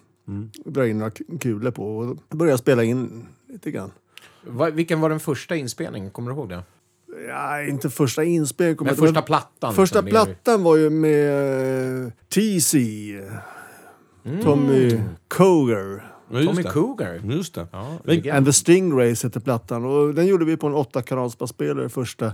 dra in några kulor på. Och då började jag spela in lite grann. Va, vilken var den första inspelningen? Kommer du ihåg det? Ja, inte första inspelningen. Men första plattan? Första liksom, plattan var ju med eh, TC, Tommy Coger. Ja, Tommy det. Cougar. Just det. Ja, Men-. And the Stingrays hette plattan. Och den gjorde vi på en åtta kanalsbandspelare första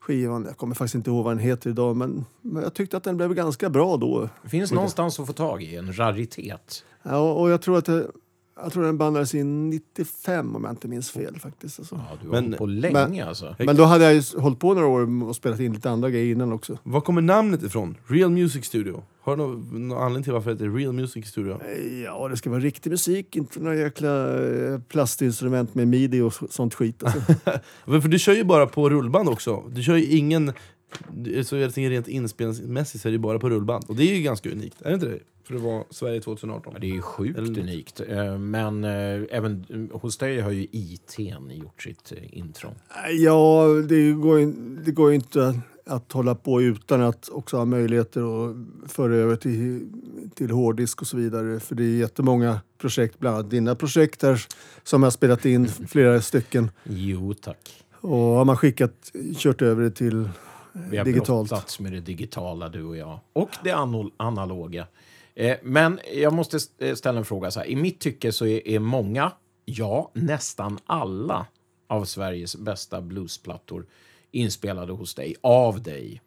skivan. Jag kommer faktiskt inte ihåg vad den heter idag, men, men jag tyckte att den blev ganska bra då. finns någonstans att få tag i, en raritet. Ja, och jag tror att det, Jag tror den bandades in 95 om jag inte minns fel faktiskt. Alltså. Ja, du har Men- hållit på länge alltså. Men då hade jag ju hållit på några år och spelat in lite andra grejer innan också. Var kommer namnet ifrån? Real Music Studio? Har du någon, någon anledning till varför det heter Real Music Studio? Ja, det ska vara riktig musik, inte några jäkla eh, plastinstrument med midi och så- sånt skit. Alltså. Men För du kör ju bara på rullband också. Du kör ju ingen... Så jag tänker rent inspelningsmässigt så är det ju bara på rullband. Och det är ju ganska unikt, är det inte det? För att vara Sverige 2018. Ja, Det är ju sjukt Eller- unikt. Eh, Men eh, även eh, hos dig har ju IT'n gjort sitt intro. Ja, det går ju, det går ju inte att, att hålla på utan att också ha möjligheter att föra över till, till hårddisk och så vidare. För det är jättemånga projekt, bland annat dina projekt här, som jag har spelat in flera stycken. Jo tack. Och har man skickat, kört över det till Vi har digitalt. brottats med det digitala du och jag. Och det analoga. Eh, Men jag måste eh, ställa en fråga. Så här. I mitt tycke så är, är många, ja nästan alla av Sveriges bästa bluesplattor inspelade hos dig, av dig.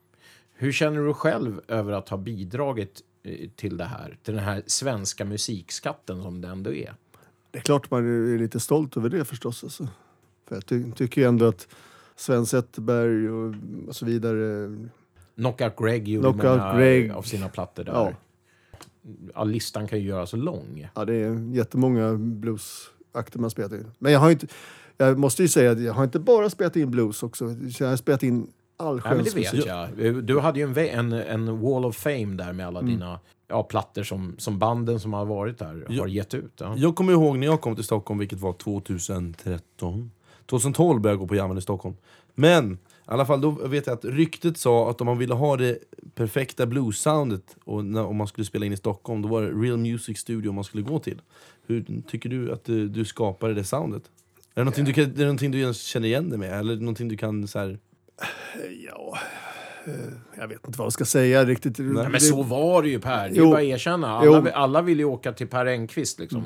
Hur känner du själv över att ha bidragit eh, till det här? Till den här svenska musikskatten som det ändå är? Det är klart man är lite stolt över det förstås. Alltså. För jag ty tycker ju ändå att Sven Zetterberg och, och så vidare. Knockout Greg gjorde Knockout många Greg. av sina plattor där. Ja. Ja, listan kan ju göras lång. Ja, det är jättemånga bluesakter man spelat in. Men jag har inte, jag måste ju säga att jag har inte bara spelat in blues också. Jag har spelat in Ja, men det allsköns vet musik. jag. Du hade ju en, en, en wall of fame där med alla dina ja, plattor som, som banden som har varit där Ja. har gett ut. Ja. Jag kommer ihåg när jag kom till Stockholm, vilket var 2013. 2012 började jag gå på jammen i Stockholm. Men i alla fall, då vet jag att ryktet sa att om man ville ha det perfekta blues-soundet och när, om man skulle spela in i Stockholm, då var det Real Music Studio man skulle gå till. Hur tycker du att du, du skapade det soundet? Är det någonting, du kan, är det någonting du känner igen dig med? Eller någonting du kan så här, Ja, eh, jag vet inte vad jag ska säga riktigt. Det- men så var det ju Per, det är Jo. bara att erkänna. Alla, alla vill ju åka till Per Engqvist liksom. Eh,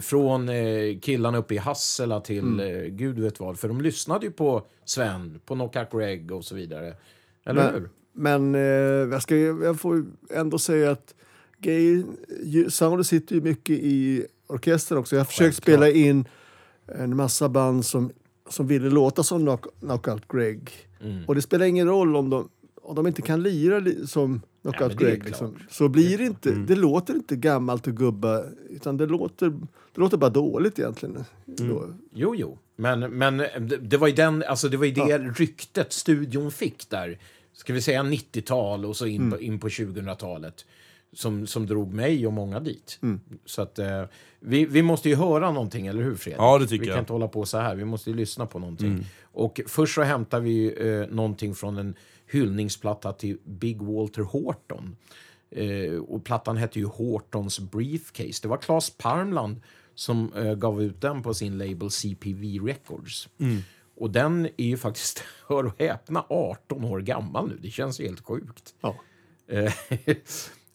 Från eh, killarna uppe i Hassela till eh, gud vet vad. För de lyssnade ju på Sven, på Knockout Greg och så vidare. Eller hur? Men, men eh, jag, ska, jag får ändå säga att gay, soundet sitter ju mycket i orkestern också. Jag har försökt spela in en massa band som, som ville låta som knock, Knockout Greg. Mm. Och det spelar ingen roll om de, om de inte kan lira li, som Knockout är Greg. Liksom. Så blir det inte, det låter inte gammalt och gubba, utan det låter, det låter bara dåligt egentligen. Då. Jo, jo. Men, men det, det var ju den, alltså det, var ju det ryktet studion fick där. Ska vi säga 90-tal och så in, på, in på 2000-talet. Som, som drog mig och många dit. Så att eh, vi, vi måste ju höra någonting, eller hur Fredrik? Ja, det tycker vi kan jag. inte hålla på så här, vi måste ju lyssna på någonting. Och först så hämtar vi eh, någonting från en hyllningsplatta till Big Walter Horton. Eh, och plattan hette ju Hortons Briefcase. Det var Claes Parmland som eh, gav ut den på sin label CPV Records. Och den är ju faktiskt, hör och häpna, 18 år gammal nu. Det känns helt sjukt. Ja. Eh,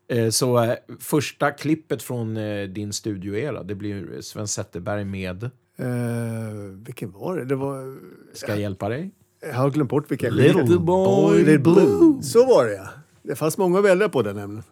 eh, Så eh, första klippet från din studioera, det blir Sven Zetterberg med Eh, vilken var det? Det var... Ska jag hjälpa dig? Jag har glömt bort vilka. Little boy Little Blue. Så var det ja. Det fanns många att välja på den nämligen.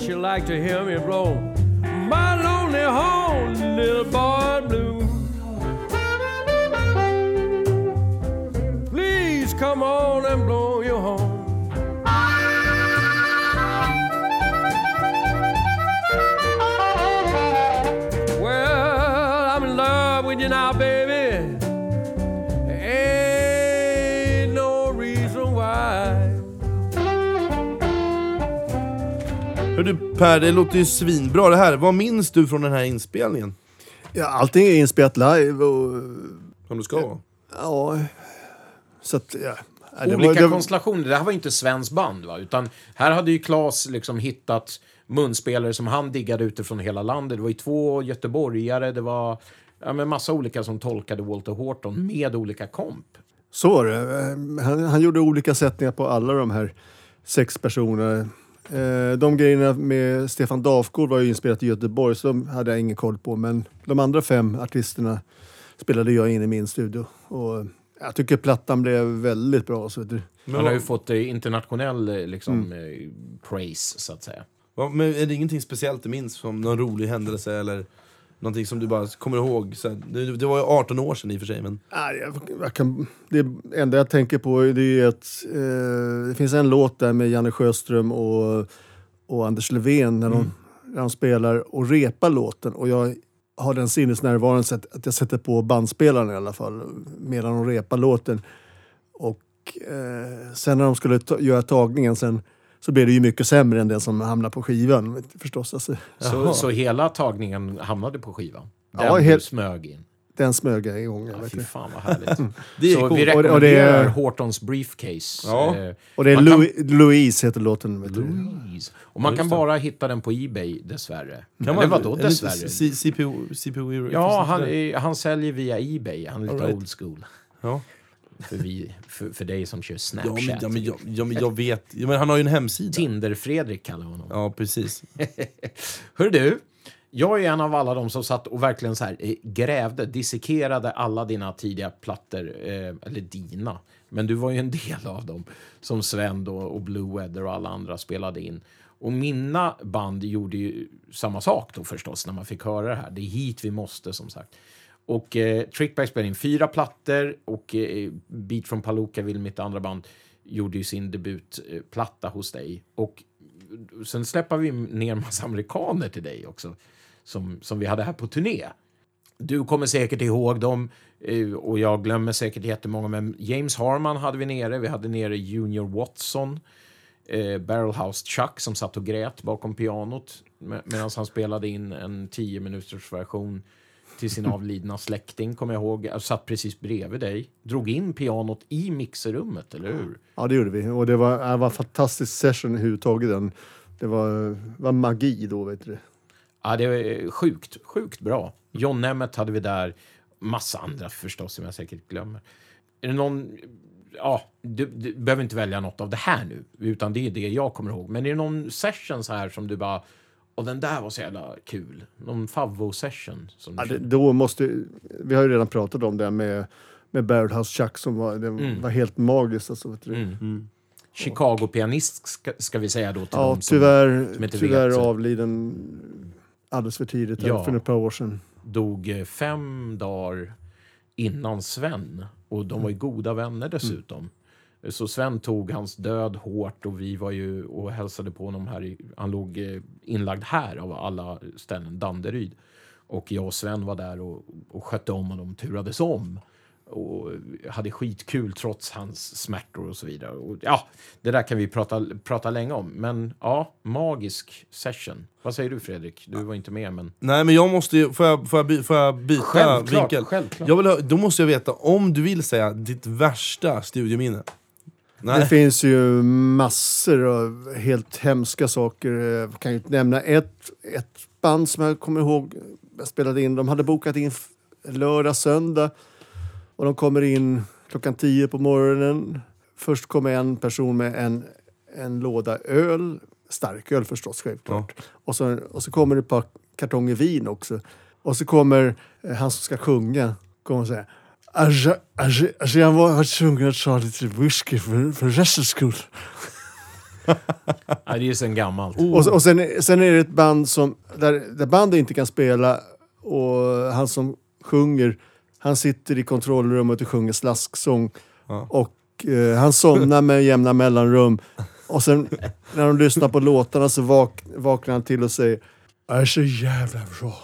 She like to hear me blow my lonely horn, little boy Per, det låter ju svinbra det här. Vad minns du från den här inspelningen? Ja, allting är inspelat live och... Som det ska vara. Ja... Så att, ja. Ja, det var- Olika det- konstellationer. Det här var ju inte svenskt band, va? Utan här hade ju Claes liksom hittat munspelare som han diggade utifrån hela landet. Det var ju två göteborgare, det var ja, men massa olika som tolkade Walter Horton med olika komp. Så var det. Eh, Han, han gjorde olika sättningar på alla de här sex personerna. Eh, De grejerna med Stefan Dafgård var ju inspelat i Göteborg, så de hade jag ingen koll på. Men de andra fem artisterna spelade jag in i min studio. Och jag tycker plattan blev väldigt bra. Så vet du. Men, Han har ju fått eh, internationell eh, liksom, eh, praise, så att säga. men är det ingenting speciellt du minns? Som någon rolig händelse eller någonting som du bara kommer ihåg? Så här, det, var ju 18 år sedan i och för sig, men... Nej, jag, jag kan, det enda jag tänker på det är att eh, det finns en låt där med Janne Sjöström och, och Anders Levén när de, när de spelar och repar låten. Och jag har den sinnesnärvaron så att, att jag sätter på bandspelaren i alla fall medan de repar låten. Och eh, sen när de skulle ta, göra tagningen sen så blev det ju mycket sämre än den som hamnade på skivan du, förstås. Alltså, Så, så hela tagningen hamnade på skivan? Den Ja, du helt- smög in? den smög jag igång. Ja, fy du. fan vad härligt. Det är så coolt. vi det- och det rekommenderar är- Hortons Briefcase. Ja. Eh, Och det är kan- Louis, Louise heter låten. Vet du. Louise. Och man Ja, kan det. bara hitta den på Ebay, dessvärre. Kan Eller vadå dessvärre? C- CPU, CPU Ja, han, han säljer via Ebay. Han är lite right. old school. Ja. För, vi, för, för dig som kör Ja, Snapchat. men, ja, men, jag, ja, men jag vet. Ja, men han har ju en hemsida. Tinder-Fredrik kallar honom. Ja, precis. Hör du, jag är en av alla de som satt och verkligen så här, eh, grävde, dissekerade alla dina tidiga plattor. Eh, eller dina, men du var ju en del av dem. Som Sven då, och Blue Weather och alla andra spelade in. Och mina band gjorde ju samma sak då förstås när man fick höra det här. Det är hit vi måste som sagt. Och eh, Trickback spelade in fyra plattor och eh, Beat from Palookaville, mitt andra band, gjorde ju sin debutplatta hos dig. Och sen släpper vi ner en massa amerikaner till dig också, som, som vi hade här på turné. Du kommer säkert ihåg dem eh, och jag glömmer säkert jättemånga, men James Harman hade vi nere, vi hade nere Junior Watson, eh, Barrelhouse Chuck som satt och grät bakom pianot med, medan han spelade in en 10 minuters version till sin avlidna släkting, kommer jag ihåg. Jag satt precis bredvid dig, drog in pianot i mixerrummet, eller hur? Ja, det gjorde vi. Och det var, det var en fantastisk session överhuvudtaget. Den. Det var, var magi då, vet du. Ja, det är sjukt, sjukt bra. John Nemeth hade vi där. Massa andra förstås som jag säkert glömmer. Är det någon... Ja, du, du behöver inte välja något av det här nu, utan det är det jag kommer ihåg. Men är det någon session så här som du bara... Och den där var så jävla kul. Någon favvo-session. Ja, det, då måste, vi har ju redan pratat om det med, med Barrelhouse Chuck som var, det var helt magiskt. Alltså, vet du. Mm. Chicago-pianist ska, ska vi säga då till Ja, som tyvärr, som tyvärr vet. avliden alldeles för tidigt, Ja. för ett par år sedan. dog eh, fem dagar innan Sven. Och de var ju goda vänner dessutom. Så Sven tog hans död hårt och vi var ju och hälsade på honom här. I, han låg eh, inlagd här av alla ställen, Danderyd. Och jag och Sven var där och, och skötte om honom, turades om. Och hade skitkul trots hans smärtor och så vidare. Och, ja, det där kan vi prata, prata länge om. Men ja, magisk session. Vad säger du Fredrik? Du var inte med men... Nej men jag måste ju, får jag, får jag, by, får jag byta Självklart, vinkel? självklart. Jag vill, ha- då måste jag veta, om du vill säga ditt värsta studiominne? Det Nej. finns ju massor av helt hemska saker. Jag kan ju nämna ett, ett band som jag kommer ihåg. Jag spelade in. De hade bokat in lördag, söndag. Och de kommer in klockan tio på morgonen. Först kommer en person med en, en låda öl. Starköl förstås, självklart. Och, så, och så kommer det ett par kartonger vin också. Och så kommer eh, han som ska sjunga kommer och säger Alltså, alltså, alltså jag var tvungen att ta lite whisky för, för restens skull. Ja, det är sen gammalt. Och, så- och sen, sen är det ett band som, där, där bandet inte kan spela och han som sjunger, han sitter i kontrollrummet och sjunger slasksång. Ja. Och eh, han somnar med jämna mellanrum. Och sen när de lyssnar på låtarna så vak, vaknar han till och säger Jag är så jävla bra.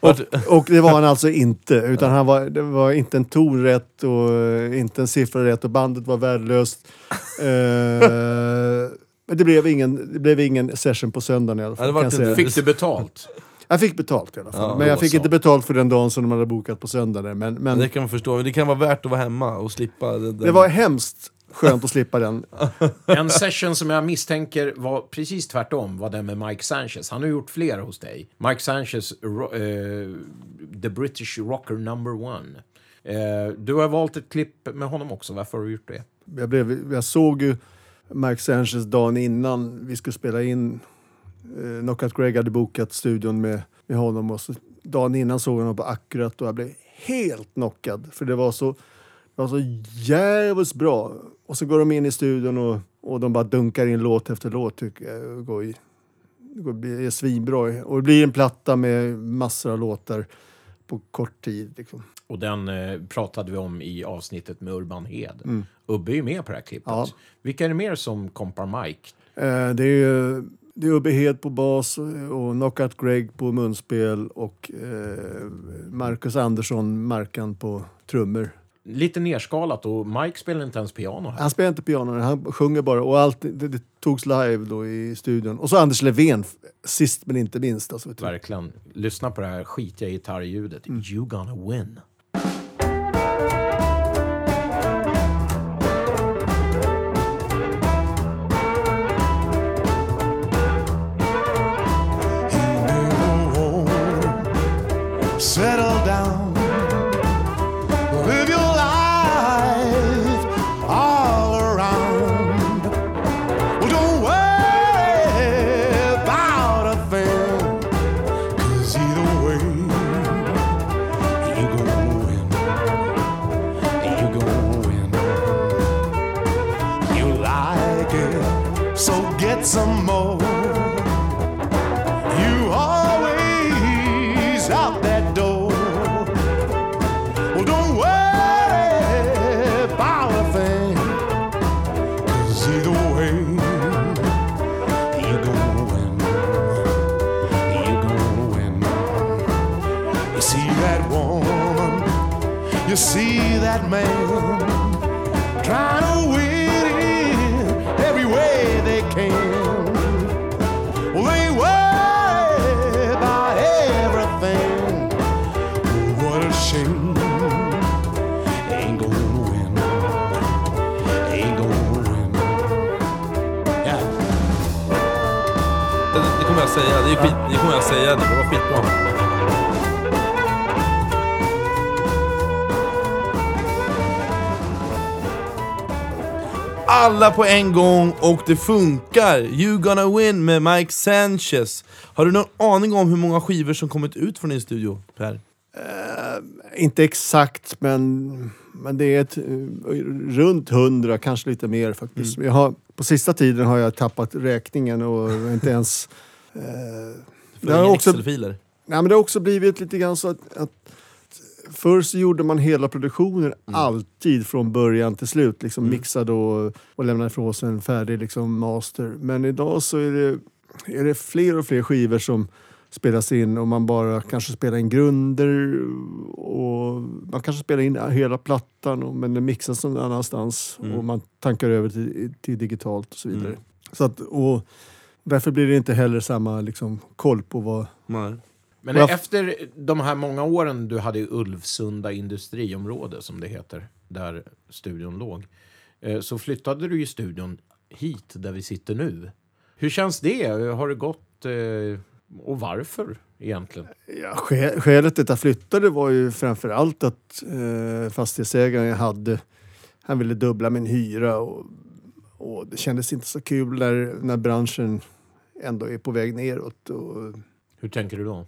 Och, och det var han alltså inte. Utan han var, det var inte en ton rätt och eh, inte en siffra rätt och bandet var värdelöst. Eh, men det blev, ingen, det blev ingen session på söndagen i alla fall. Ja, det. Fick du betalt? jag fick betalt i alla fall. Ja, men jag fick så. inte betalt för den dagen som de hade bokat på söndagen. Men, men Det kan man förstå, det kan vara värt att vara hemma och slippa det det var hemskt skönt att slippa den. En session som jag misstänker var precis tvärtom var den med Mike Sanchez. Han har gjort flera hos dig. Mike Sanchez, eh, The British Rocker Number One. Eh, du har valt ett klipp med honom också. Varför har du gjort det? Jag, blev, jag såg ju Mike Sanchez dagen innan vi skulle spela in. Eh, Knockout Greg hade bokat studion med, med honom och så dagen innan såg jag honom på Akkurat och jag blev helt knockad. För det var så, var så jävligt bra. Och så går de in i studion och, och de bara dunkar in låt efter låt tycker jag. Det går, går, är svinbra. Och det blir en platta med massor av låtar på kort tid. Liksom. Och den eh, pratade vi om i avsnittet med Urban Hed. Ubbe är ju med på det här klippet. Ja. Vilka är det mer som kompar Mike? Eh, det är ju det är Ubbe Hed på bas och Knockout Greg på munspel och eh, Marcus Andersson, Markan på trummor. Lite nerskalat och Mike spelar inte ens piano här. Han spelar inte piano, han sjunger bara och allt det, det togs live då i studion. Och så Anders Levén, sist men inte minst. Alltså. Verkligen. Lyssna på det här skitiga gitarrljudet. You gonna win. Säga, det var skitbra. Alla på en gång och det funkar! You gonna win med Mike Sanchez. Har du någon aning om hur många skivor som kommit ut från din studio, Per? Inte exakt, men, men det är ett, eh, runt hundra, kanske lite mer faktiskt. Jag har, på sista tiden har jag tappat räkningen och inte ens... Eh, För det, har också, nej, men det har också blivit lite grann så att, att Förr så gjorde man hela produktionen alltid från början till slut. Liksom Mixade och, och lämnade ifrån sig en färdig liksom, master. Men idag så är det, är det fler och fler skivor som spelas in och man bara kanske spelar in grunder och man kanske spelar in hela plattan och, men den mixas någon annanstans och man tankar över till, till digitalt och så vidare. Så att, och därför blir det inte heller samma liksom, koll på vad... Nej. Men Jag- efter de här många åren du hade i Ulvsunda industriområde, som det heter, där studion låg, eh, så flyttade du ju studion hit, där vi sitter nu. Hur känns det? Har det gått... eh, Och varför egentligen? Ja, skä- skälet till att jag flyttade var ju framför allt att eh, fastighetsägaren jag hade, han ville dubbla min hyra och, och det kändes inte så kul när, när branschen ändå är på väg neråt. Och, Hur tänker du då?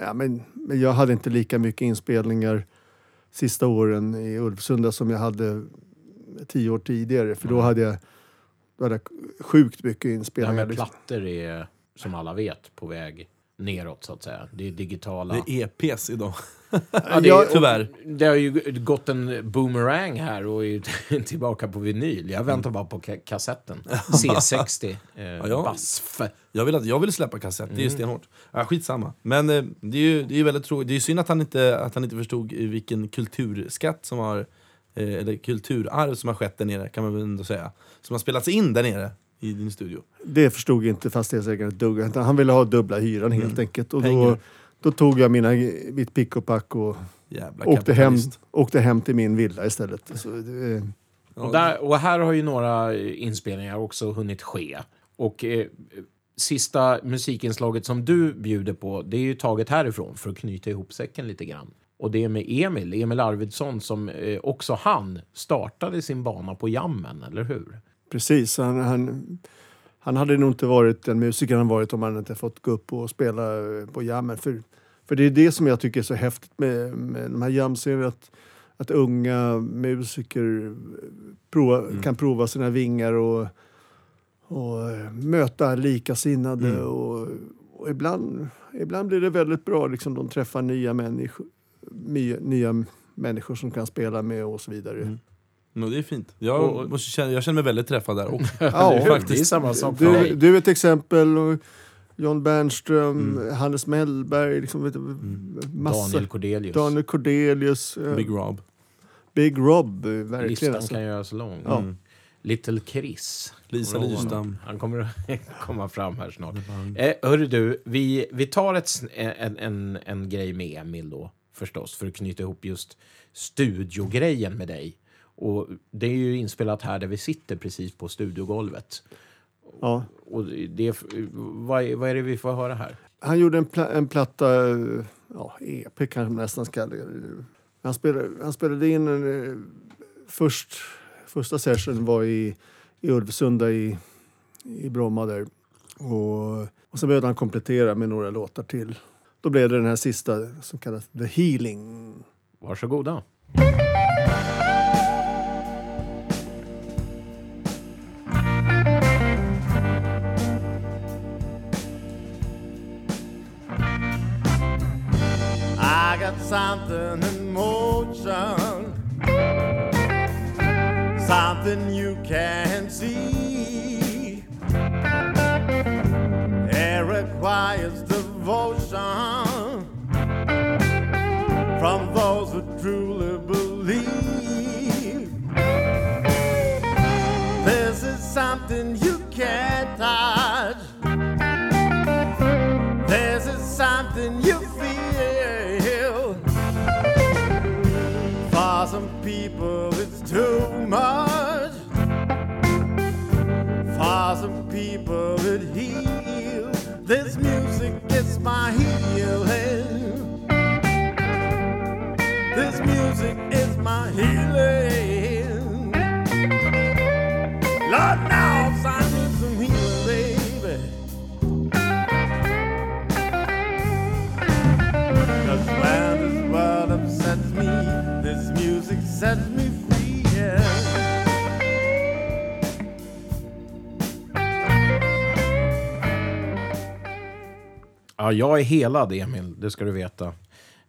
ja, men, men jag hade inte lika mycket inspelningar sista åren i Ulvsunda som jag hade tio år tidigare. För då hade jag, då hade jag sjukt mycket Det här inspelningar. med liksom. plattor är, som alla vet, på väg neråt, så att säga. Det är digitala. Det är EPs idag. Ja, det, Jag- Tyvärr. det har ju gått en boomerang här och är tillbaka på vinyl. Jag väntar bara på ka- kassetten. C60. Eh, ja. BASF. Jag vill, att, jag vill släppa kassett, det är ju Mm. stenhårt. Ja, skitsamma. Men eh, det är ju det är ju väldigt tråkigt. Det är ju synd att han inte, att han inte förstod vilken kulturskatt som har, eh, eller kulturarv som har skett där nere, kan man väl ändå säga. Som har spelats in där nere i din studio. Det förstod inte fastighetsägaren ett dugg. Han ville ha dubbla hyran helt enkelt. Och Pengar. då tog jag mina, mitt pick och pack och Jävla åkte hem, åkte hem till min villa istället. Så det, Och, där, och här har ju några inspelningar också hunnit ske. Och eh, sista musikinslaget som du bjuder på, det är ju taget härifrån för att knyta ihop säcken lite grann. Och det är med Emil, Emil Arvidsson, som eh, också han startade sin bana på jammen, eller hur? precis. Han, han, han hade nog inte varit den musiker han varit om han inte fått gå upp och spela eh, på jammen. För, för det är det som jag tycker är så häftigt med, med de här jamserierna. Att, att unga musiker prova, kan prova sina vingar och, och eh, möta likasinnade. Och, och ibland, ibland blir det väldigt bra. Liksom, de träffar nya människor, nya, nya människor som kan spela med och så vidare. No, det är fint. Jag, Och- måste känna, jag känner mig väldigt träffad där. Och, Ja, det är faktiskt. samma sak Du, du är ett exempel. John Bernström, Hannes Mellberg, liksom, vet du, massa. Daniel Cordelius. Daniel Cordelius, eh, Big Rob. Big Rob, eh, verkligen. Listan Alltså. kan göras lång. Ja. Mm. Little Chris. Lisa honom? Han kommer att komma fram här snart. Eh, hörru du, vi, vi tar ett, sn- en, en, en grej med Emil då, förstås, för att knyta ihop just studiogrejen med dig. Och det är ju inspelat här där vi sitter precis på studiogolvet. Ja. Och det, vad, är, vad är det vi får höra här? Han gjorde en, pla- en platta, eh, ja, EP kanske man nästan ska. Han spelade, han spelade in en, eh, först, första session var i, i Ulvsunda i, i Bromma där. Och, och sen började han komplettera med några låtar till. Då blev det den här sista som kallas The Healing. Varsågoda. I something in motion, something you can't see. It requires devotion from those who truly believe. This is something you can't touch. Some people, it heal. This music is my healing. This music is my healing. Lord Ja, jag är helad, Emil. Det ska du veta.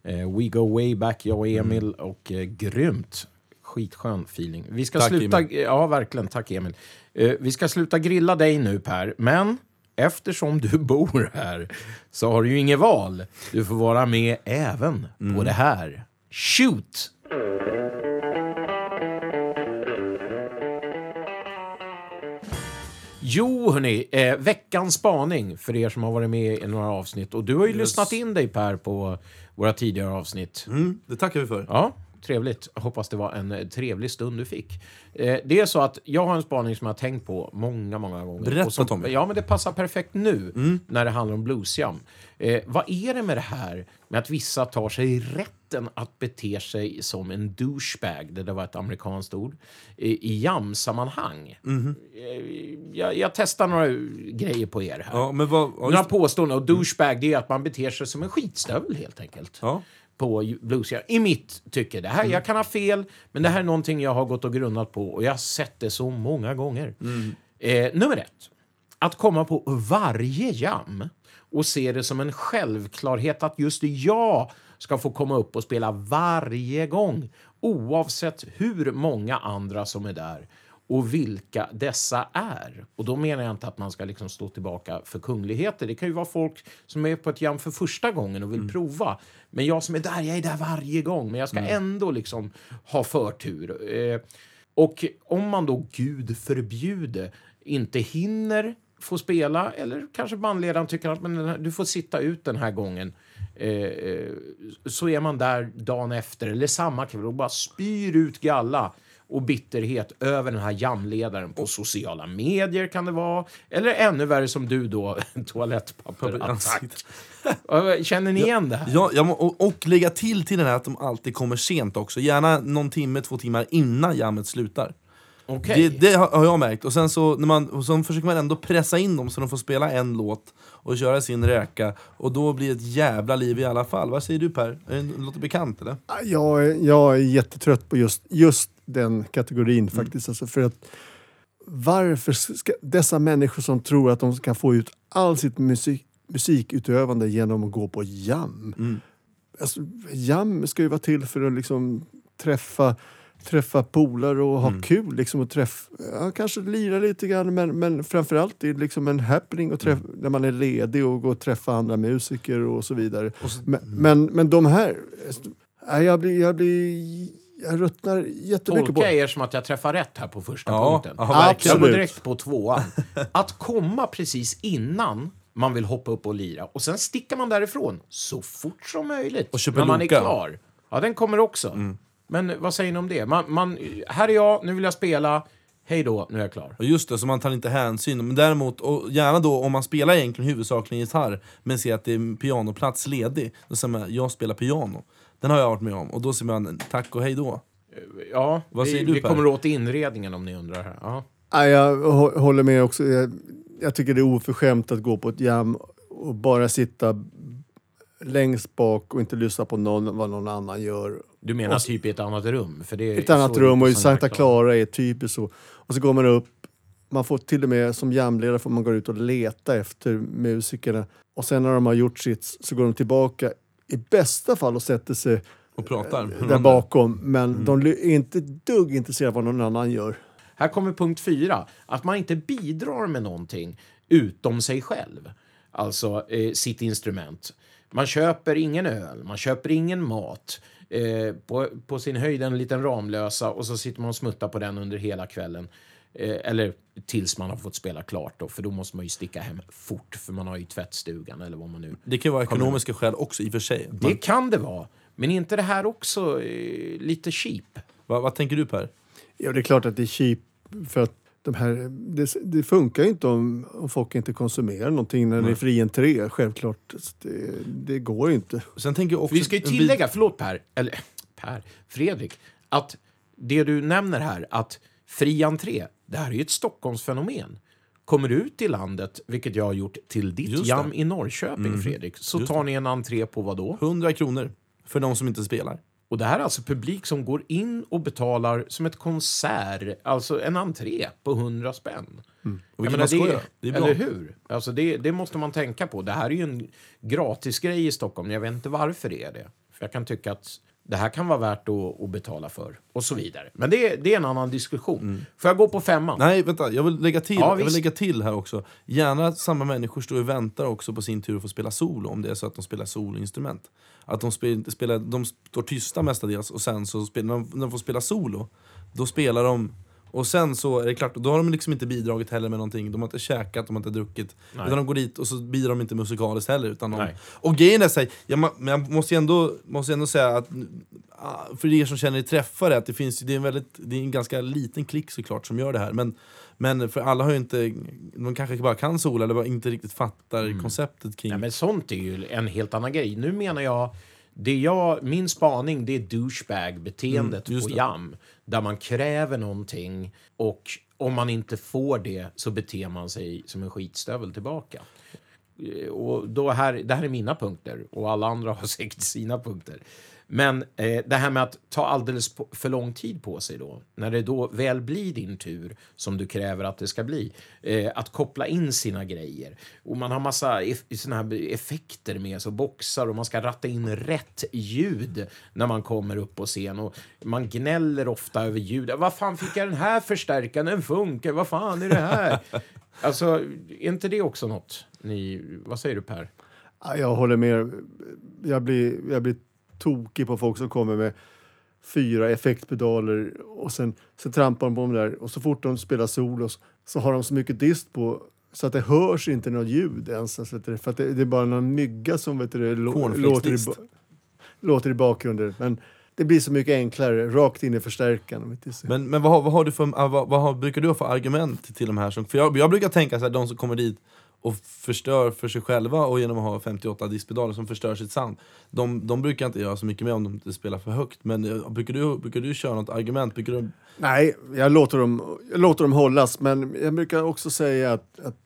Eh, we go way back, jag och Emil. Och eh, grymt. Skitskön feeling. Vi ska Tack, sluta... Emil. Ja, verkligen. Tack, Emil. Eh, vi ska sluta grilla dig nu, Per. Men eftersom du bor här så har du ju inget val. Du får vara med även på det här. Shoot! Jo, hörni, eh, veckans spaning för er som har varit med i några avsnitt. Och du har ju lyssnat in dig, Per, på våra tidigare avsnitt. Mm, det tackar vi för. Ja, trevligt. Hoppas det var en eh, trevlig stund du fick. Eh, det är så att jag har en spaning som jag har tänkt på många, många gånger. Berätta, som, Tommy. Ja, men det passar perfekt nu när det handlar om bluesjam. Eh, vad är det med det här med att vissa tar sig rätten att bete sig som en douchebag, det där var ett amerikanskt ord, i, i jamsammanhang? Eh, jag, jag testar några grejer på er här. Ja, vad... Några just, påståenden. Och douchebag, det är att man beter sig som en skitstövel helt enkelt. ja. På bluesjam. I mitt tycke. Det här, Jag kan ha fel, men det här är någonting jag har gått och grunnat på och jag har sett det så många gånger. Eh, nummer ett. att komma på varje jam och se det som en självklarhet att just jag ska få komma upp och spela varje gång oavsett hur många andra som är där och vilka dessa är. Och då menar jag inte att man ska liksom stå tillbaka för kungligheter. Det kan ju vara folk som är på ett jam för första gången och vill prova. Men jag som är där, jag är där varje gång. Men jag ska ändå liksom ha förtur. Eh, och om man då, gud förbjude, inte hinner få spela eller kanske bandledaren tycker att men här, du får sitta ut den här gången. Eh, eh, så är man där dagen efter eller samma kväll och bara spyr ut galla och bitterhet över den här jamledaren på sociala medier kan det vara. Eller ännu värre som du då, toalettpapperattack. Känner ni igen det här? Ja, ja, och, och lägga till till den här att de alltid kommer sent också. Gärna någon timme, två timmar innan jammet slutar. Okej. Det, det har jag märkt. Och sen så, när man, och så försöker man ändå pressa in dem så de får spela en låt och köra sin räka. Och då blir det ett jävla liv i alla fall. Vad säger du Per? Är det låter bekant eller? Jag, är- jag är jättetrött på just, just den kategorin faktiskt. Alltså för att varför ska dessa människor som tror att de kan få ut all sitt musik, musikutövande genom att gå på jam? Alltså, jam ska ju vara till för att liksom träffa träffa polare och ha kul. Liksom, och träff, ja, kanske lira lite grann men, men framförallt det är liksom en happening och träff, när man är ledig och gå och träffa andra musiker och så vidare. men, men, men de här... Nej, jag blir... Jag, blir, jag ruttnar jättemycket på Tolkar jag er som att jag träffar rätt här på första Ja, punkten. ja, jag verkligen. går direkt på tvåan. Att komma precis innan man vill hoppa upp och lira och sen sticker man därifrån så fort som möjligt. Och köper när man är klar. Ja, den kommer också. Men vad säger ni om det? Man, man, här är jag, nu vill jag spela. Hej då, nu är jag klar. Och just det, så man tar inte hänsyn. Men däremot, och gärna då om man spelar egentligen huvudsakligen gitarr men ser att det är pianoplats ledig, då säger man jag spelar piano. Den har jag varit med om. Och då säger man tack och hej då. Ja, Vad vi, säger du, vi Per? kommer åt inredningen om ni undrar. här. Ja. Nej, jag hå- håller med också. Jag, jag tycker det är oförskämt att gå på ett jam och bara sitta längst bak och inte lyssna på någon, vad någon annan gör. Du menar typ i ett annat rum? För det är Ett annat så rum och i Santa Clara är typiskt så. Och så går man upp, man får till och med som jamledare får man gå ut och leta efter musikerna. Och sen när de har gjort sitt så går de tillbaka i bästa fall och sätter sig Och pratar. där bakom. Men de är inte dugg intresserade av vad någon annan gör. Här kommer punkt fyra. Att man inte bidrar med någonting utom sig själv. Alltså eh, sitt instrument. Man köper ingen öl, man köper ingen mat. Eh, på, på sin höjd en liten Ramlösa och så sitter man och smuttar på den under hela kvällen. Eh, eller tills man har fått spela klart då, för då måste man ju sticka hem fort för man har ju tvättstugan eller vad man nu... Det kan ju vara ekonomiska skäl också i och för sig. Det kan det vara. Men är inte det här också eh, lite cheap? Vad, vad tänker du Per? Ja, det är klart att det är cheap för att de här, det, det funkar ju inte om, om folk inte konsumerar någonting när det är fri entré. Självklart. Det, det går ju inte. Sen tänker jag också... Vi ska ju tillägga, förlåt Per, eller Per, Fredrik, att det du nämner här, att fri entré, det här är ju ett Stockholmsfenomen. Kommer du ut i landet, vilket jag har gjort till ditt jam i Norrköping, Fredrik, så Just tar ni en entré på vad då? 100 kronor för de som inte spelar. Och det här är alltså publik som går in och betalar som ett konsert, alltså en entré på 100 spänn. Och Jag vilket menar, det, Det är bra. eller hur? Alltså det, det måste man tänka på. Det här är ju en gratisgrej i Stockholm. Jag vet inte varför det är det. För jag kan tycka att det här kan vara värt att, att betala för. Och så vidare. Men det, det är en annan diskussion. Får jag gå på femman? Nej, vänta. Jag vill, lägga till, Ja, jag vill lägga till här också. Gärna att samma människor står och väntar också på sin tur att få spela solo om det är så att de spelar soloinstrument. Att de, spel, spelar, de står tysta mestadels och sen så spelar när de får spela solo, då spelar de och sen så är det klart, då har de liksom inte bidragit heller med någonting. De har inte käkat, de har inte druckit. Utan de går dit och så bidrar de inte musikaliskt heller. Utan de, Nej. och grejen är så här, jag, men jag måste ju ändå, måste ändå säga att ah, för er som känner er träffade, att det finns det är en väldigt, det är en ganska liten klick såklart som gör det här. Men, men för alla har ju inte, de kanske bara kan sola eller bara inte riktigt fattar konceptet kring... Ja, men sånt är ju en helt annan grej. Nu menar jag, det jag, min spaning det är douchebag-beteendet Mm, på jam. Där man kräver någonting och om man inte får det så beter man sig som en skitstövel tillbaka. Eh, och då här, det här är mina punkter och alla andra har säkert sina punkter. Men eh, det här med att ta alldeles på, för lång tid på sig då, när det då väl blir din tur som du kräver att det ska bli, eh, att koppla in sina grejer. Och man har massa eff såna här effekter med sig, och boxar och man ska ratta in rätt ljud när man kommer upp på scen. Och man gnäller ofta över ljud. Vad fan fick jag den här förstärkaren? Den funkar. Vad fan är det här? alltså, är inte det också något ni... Vad säger du Per? Ja, Jag håller med. Jag blir, jag blir tokig på folk som kommer med fyra effektpedaler och sen, sen trampar de på dem där och så fort de spelar solos så har de så mycket dist på så att det hörs inte något ljud ens. Alltså, för att det, det är bara någon mygga som vet du, lå- låter, i, låter i bakgrunden. Men det blir så mycket enklare, rakt in i förstärkaren. Men, men vad, har, vad, har du för, ah, vad, vad har, brukar du ha för argument till de här? Som, för jag, jag brukar tänka så här, de som kommer dit och förstör för sig själva och genom att ha 58 diskpedaler som förstör sitt sound. De, de brukar inte göra så mycket med om de inte spelar för högt. Men eh, brukar du, brukar du köra något argument? Brukar du, Nej, jag låter, dem, jag låter dem hållas, men jag brukar också säga att, att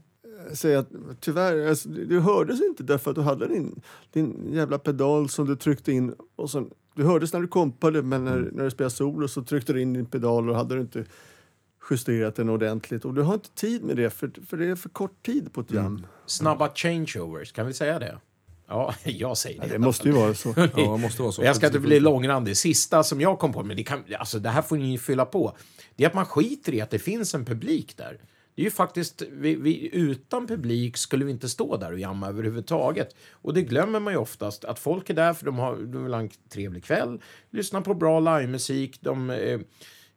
säga att tyvärr, alltså, du hördes inte därför att du hade din, din jävla pedal som du tryckte in. Och sen, du hördes när du kompade, men när, när du spelade solo så tryckte du in din pedal och hade du inte justerat den ordentligt. Och du har inte tid med det, för, för det är för kort tid på ett jam. Snabba changeovers, kan vi säga det? Ja, jag säger det. Det måste ju vara så. ja, det måste vara så. Jag ska inte bli långrandig. Sista som jag kom på, men det, kan, alltså, det här får ni fylla på. Det är att man skiter i att det finns en publik där. Det är ju faktiskt, vi, vi, utan publik skulle vi inte stå där och jamma överhuvudtaget. Och det glömmer man ju oftast, att folk är där för de, har, de vill ha en trevlig kväll, lyssna på bra livemusik, de... Eh,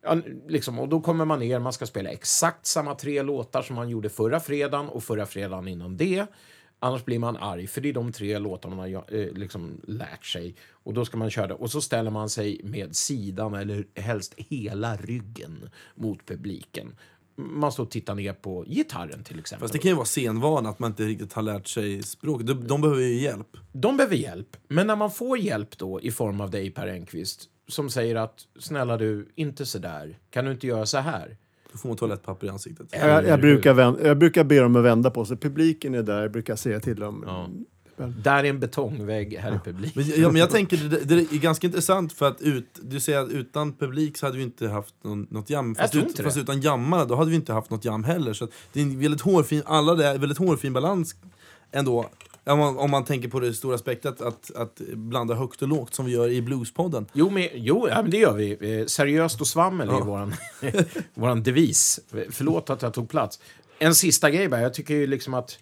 Ja, liksom, och då kommer man ner, man ska spela exakt samma tre låtar som man gjorde förra fredagen och förra fredagen innan det. Annars blir man arg, för det är de tre låtarna man har eh, liksom lärt sig. Och då ska man köra det. Och så ställer man sig med sidan, eller helst hela ryggen, mot publiken. Man står och tittar ner på gitarren till exempel. Fast det kan ju vara scenvana att man inte riktigt har lärt sig språk. De, de behöver ju hjälp. De behöver hjälp, men när man får hjälp då i form av dig Per Enquist som säger att snälla du, inte så där. Kan du inte göra så här? Då får man toalettpapper i ansiktet. Jag, jag, brukar vän, jag brukar be dem att vända på sig. Publiken är där, jag brukar säga till dem. Ja. Där är en betongvägg, här är publik. Men, ja, men jag tänker, det, det är ganska intressant för att ut, du säger att utan publik så hade vi inte haft någon, något jam. Fast, ut, fast utan jammarna då hade vi inte haft något jam heller. Så att det är en väldigt hårfin, alla det är väldigt hårfin balans ändå. Om man, om man tänker på det stora aspektet att, att blanda högt och lågt som vi gör i Bluespodden. Jo, men, jo ja, men det gör vi. Eh, seriöst och svammel är våran, våran devis. Förlåt att jag tog plats. En sista grej bara. Jag tycker ju liksom att...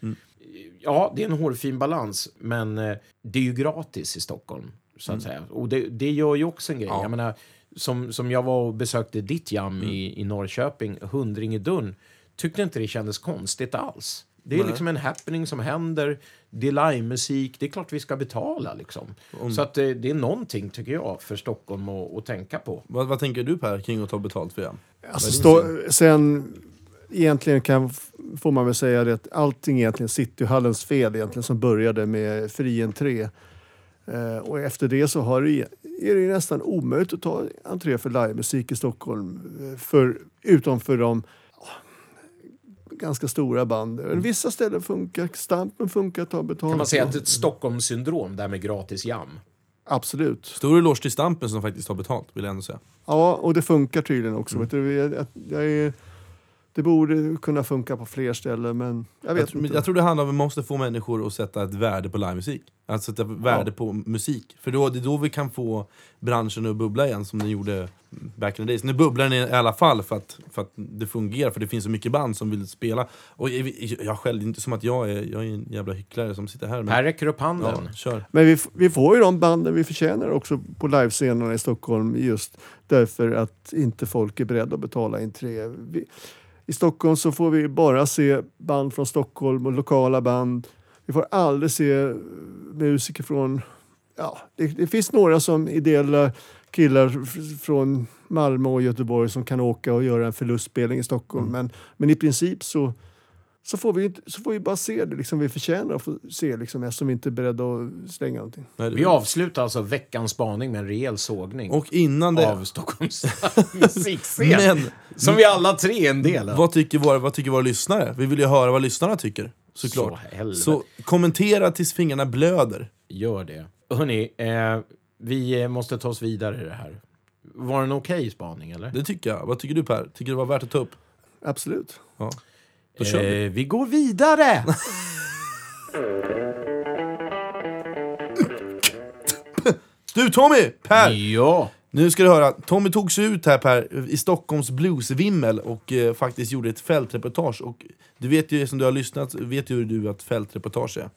Ja, det är en hårfin balans, men eh, det är ju gratis i Stockholm. Så att säga. Och det, det gör ju också en grej. Jag menar, som, som jag var och besökte ditt jam i, i Norrköping, Hundringedörren, tyckte inte det kändes konstigt alls. Det är liksom en happening som händer, det är livemusik, det är klart vi ska betala liksom. Så att eh, det är någonting, tycker jag, för Stockholm att, att tänka på. Vad, vad tänker du Per kring att ta betalt för jam? Alltså, stå, sen, egentligen kan, får man väl säga det att allting egentligen Cityhallens fel egentligen som började med fri entré. Eh, och efter det så har det, är det nästan omöjligt att ta entré för livemusik i Stockholm. eh, För, utom för de ganska stora band. Vissa ställen funkar, Stampen funkar att ta betalt. Kan man säga att det är ett Stockholmssyndrom, där med gratis jam? Absolut. Stor eloge till Stampen som faktiskt har betalt, vill jag ändå säga. Ja, och det funkar tydligen också. Vet du, jag, jag, jag är, det borde kunna funka på fler ställen, men jag vet Jag, men inte. jag tror det handlar om att vi måste få människor att sätta ett värde på livemusik. Att sätta värde på musik. För då, det är då vi kan få branschen att bubbla igen som den gjorde back in the days. Nu bubblar den i alla fall för att, för att det fungerar, för det finns så mycket band som vill spela. Och jag, jag själv, det är inte som att jag är, jag är en jävla hycklare som sitter här. Men, Per räcker upp handen. ja, kör. Men vi, vi får ju de banden vi förtjänar också på livescenerna i Stockholm just därför att inte folk är beredda att betala entré. Vi, I Stockholm så får vi bara se band från Stockholm och lokala band. Vi får aldrig se eh, musiker från... Ja, det, det finns några som ideella killar från Malmö och Göteborg som kan åka och göra en förlustspelning i Stockholm. Men, men i princip så, så, får vi, så får vi bara se det liksom vi förtjänar att få se liksom, eftersom vi inte är beredda att slänga någonting. Vi avslutar alltså veckans spaning med en rejäl sågning Och innan det... av Stockholms musikscen. Men Som vi alla tre är en del av. vad tycker, våra, vad tycker våra lyssnare? Vi vill ju höra vad lyssnarna tycker. Såklart. Så helvete. Så kommentera tills fingrarna blöder. Gör det. Hörni, eh, vi måste ta oss vidare i det här. Var det en okej spaning, eller? Det tycker jag. Vad tycker du Per? Tycker du det var värt att ta upp? Absolut. Ja. Då kör vi. Eh, vi går vidare! Du Tommy! Per! ja. Nu ska du höra, Tommy tog sig ut här Per, i Stockholms bluesvimmel och eh, faktiskt gjorde ett fältreportage. Och du vet ju, som du har lyssnat, vet ju hur du att fältreportage är.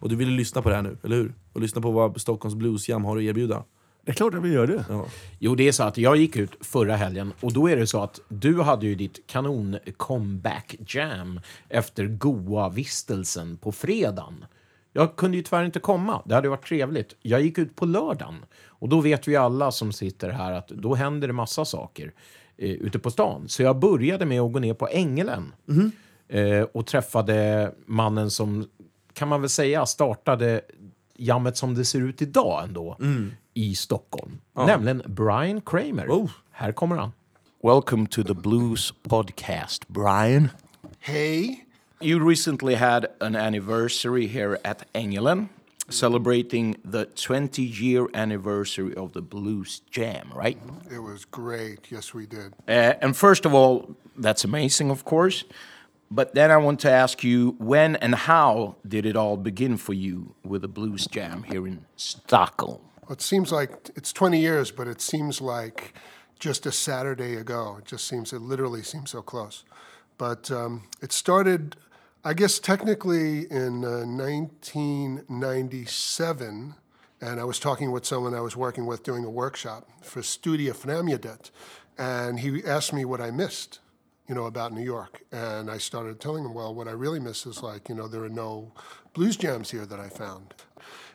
Och du ville lyssna på det här nu, eller hur? Och lyssna på vad Stockholms Bluesjam har att erbjuda. Det är klart att vi gör det. Ja. Jo, det är så att jag gick ut förra helgen och då är det så att du hade ju ditt kanon comeback jam efter Goa-vistelsen på fredagen. Jag kunde ju tyvärr inte komma. Det hade varit trevligt. Jag gick ut på lördagen och då vet vi alla som sitter här att då händer det massa saker eh, ute på stan. Så jag började med att gå ner på Ängelen eh, och träffade mannen som, kan man väl säga, startade jammet som det ser ut idag ändå i Stockholm. Nämligen Brian Kramer. Oh. Här kommer han. Welcome to the Blues Podcast, Brian. Hey, You recently had an anniversary here at Engelen, celebrating the 20 year anniversary of the Blues Jam, right? it was great. Yes, we did. Uh, and first of all, that's amazing, of course. But then I want to ask you when and how did it all begin for you with the Blues Jam here in Stockholm? Well, it seems like it's 20 years, but it seems like just a Saturday ago. It just seems, it literally seems so close. But um, it started, I guess, technically in uh, 1997. And I was talking with someone I was working with doing a workshop for Studia Framjödet. And he asked me what I missed, you know, about New York. And I started telling him, well, what I really miss is like, you know, there are no blues jams here that I found.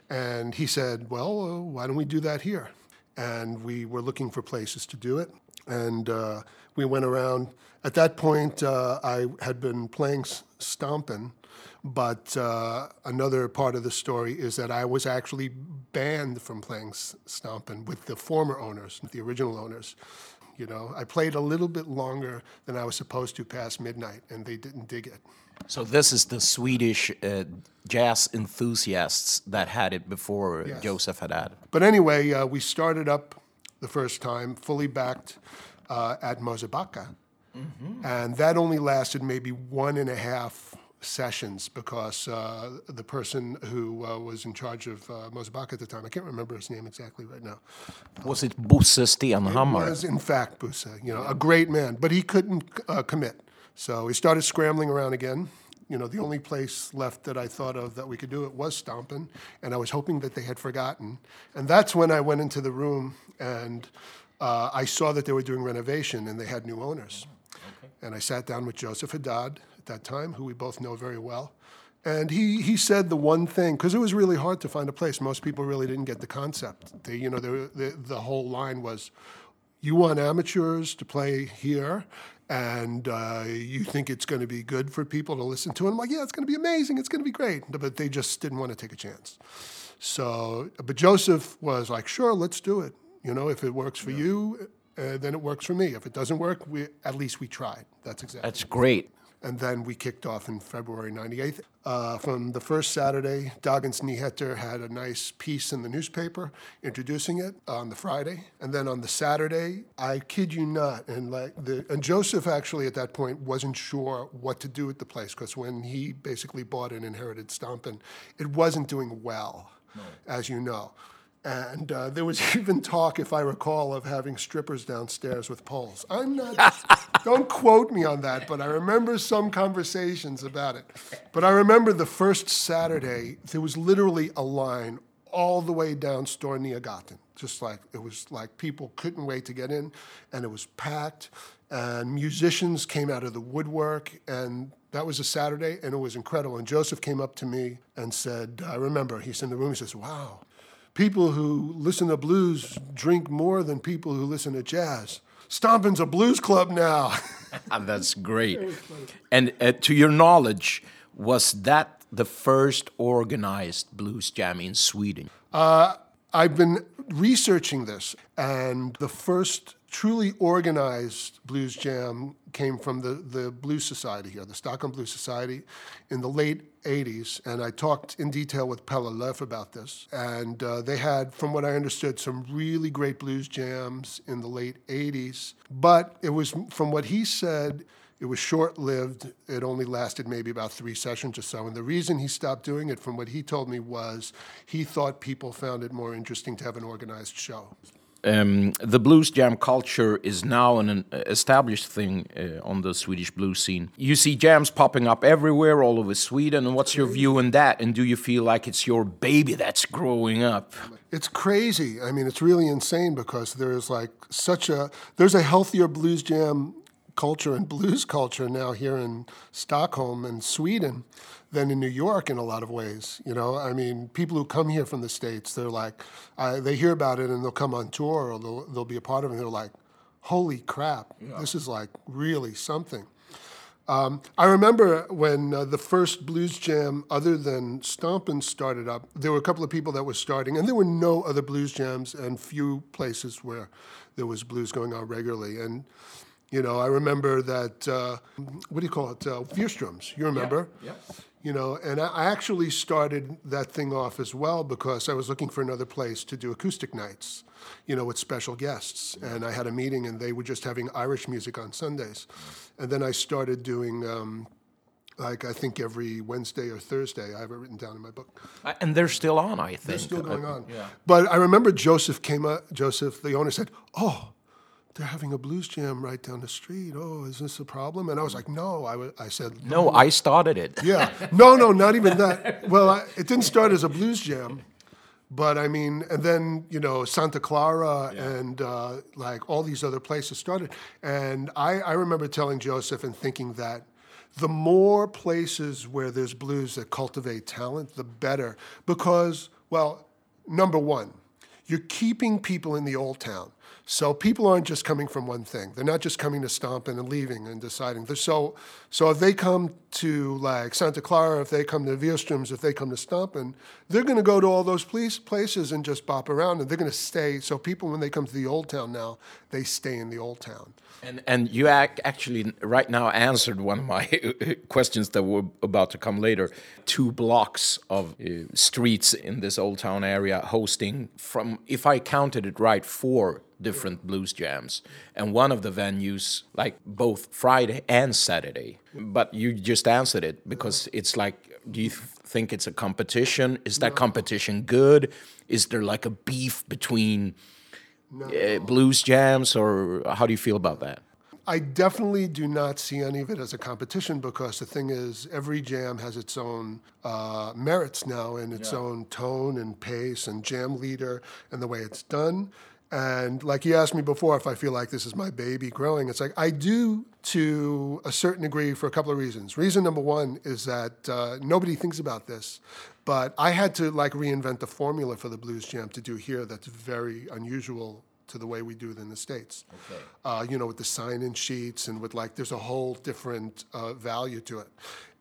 And he said, well, uh, why don't we do that here? And we were looking for places to do it. And uh, we went around. At that point, uh, I had been playing Stompin', but uh, another part of the story is that I was actually banned from playing Stompin' with the former owners, the original owners. You know, I played a little bit longer than I was supposed to past midnight, and they didn't dig it. So, this is the Swedish uh, jazz enthusiasts that had it before Yes. Joseph had had. But anyway, uh, we started up the first time fully backed uh, at Mozabaka. And that only lasted maybe one and a half sessions because uh, the person who uh, was in charge of uh, Mozabaka at the time, I can't remember his name exactly right now, Was it Bosse Stenhammar? was in fact Busa, you know, a great man, but he couldn't uh, commit. So he started scrambling around again. You know, the only place left that I thought of that we could do it was Stompin', and I was hoping that they had forgotten. And that's when I went into the room and uh, I saw that they were doing renovation and they had new owners. And I sat down with Joseph Haddad at that time, who we both know very well. And he, he said the one thing, because it was really hard to find a place. Most people really didn't get the concept. They, you know, the, the, the whole line was, you want amateurs to play here, and uh, you think it's going to be good for people to listen to. And I'm like, yeah, it's going to be amazing. It's going to be great. But they just didn't want to take a chance. So, but Joseph was like, sure, let's do it. You know, if it works for you, uh, then it works for me. If it doesn't work, we at least we tried. That's exactly. That's great. And then we kicked off in February 98th. Uh, from the first Saturday, Dagens Nyheter had a nice piece in the newspaper introducing it on the Friday. And then on the Saturday, I kid you not, and like the and Joseph actually at that point wasn't sure what to do with the place because when he basically bought and inherited Stompin', it wasn't doing well, as you know. And uh, there was even talk, if I recall, of having strippers downstairs with poles. I'm not, don't quote me on that, but I remember some conversations about it. But I remember the first Saturday, there was literally a line all the way down Storniagaten. Just like, it was like people couldn't wait to get in, and it was packed, and musicians came out of the woodwork, and that was a Saturday, and it was incredible. And Joseph came up to me and said, I remember, he's in the room, he says, wow, people who listen to blues drink more than people who listen to jazz. Stompin's a blues club now. That's great. And uh, to your knowledge, was that the first organized blues jam in Sweden? I've been researching this, and the first truly organized blues jam came from the, the Blues Society here, the Stockholm Blues Society, in the late 80s. And I talked in detail with Pelle Leff about this. And uh, they had, from what I understood, some really great blues jams in the late 80s. But it was, from what he said, it was short lived. It only lasted maybe about three sessions or so. And the reason he stopped doing it, from what he told me, was he thought people found it more interesting to have an organized show. Um, the blues jam culture is now an, established thing uh, on the Swedish blues scene. You see jams popping up everywhere, all over Sweden. What's your view on that? And do you feel like it's your baby that's growing up? It's crazy. I mean, it's really insane because there is like such a there's a healthier blues jam culture and blues culture now here in Stockholm and Sweden than in New York in a lot of ways. You know, I mean, people who come here from the states, they're like, uh, they hear about it and they'll come on tour or they'll they'll be a part of it. and They're like, holy crap, this is like really something. Um, I remember when uh, the first blues jam, other than Stompin', started up. There were a couple of people that were starting, and there were no other blues jams, and few places where there was blues going on regularly. And you know, I remember that. Uh, what do you call it? Uh, Fierströms. You remember? yeah. You know, and I actually started that thing off as well because I was looking for another place to do acoustic nights, you know, with special guests. And I had a meeting, and they were just having Irish music on Sundays. And then I started doing, um, like, I think every Wednesday or Thursday. I have it written down in my book. Uh, And they're still on, I think. They're still going Uh, on. But I remember Joseph came up, Joseph, the owner, said, Oh, they're having a blues jam right down the street. Oh, is this a problem? And I was like, No. I, I said, No, I started it. yeah. No, no, not even that. Well, I, it didn't start as a blues jam, but I mean, and then you know Santa Clara and uh, like all these other places started. And I, I remember telling Joseph and thinking that the more places where there's blues that cultivate talent, the better. Because, well, number one, you're keeping people in the old town. So people aren't just coming from one thing. They're not just coming to Stompin' and leaving and deciding. They're so so if they come to like Santa Clara, if they come to Vielstroms, if they come to Stompin', they're going to go to all those place, places and just bop around, and they're going to stay. So people, when they come to the old town now, they stay in the old town. And, and you ac- actually right now answered one of my questions that were about to come later. Two blocks of uh, streets in this old town area hosting from, if I counted it right, four different blues jams. And one of the venues, like both Friday and Saturday. But you just answered it because it's like, do you think it's a competition? Is that competition good? Is there like a beef between uh, blues jams, or how do you feel about that? I definitely do not see any of it as a competition because the thing is, every jam has its own uh, merits now and its own tone and pace and jam leader and the way it's done. And like you asked me before, if I feel like this is my baby growing, it's like I do to a certain degree for a couple of reasons. Reason number one is that uh, nobody thinks about this, but I had to like reinvent the formula for the blues jam to do here that's very unusual to the way we do it in the states. Uh, you know, with the sign-in sheets and with like, there's a whole different uh, value to it.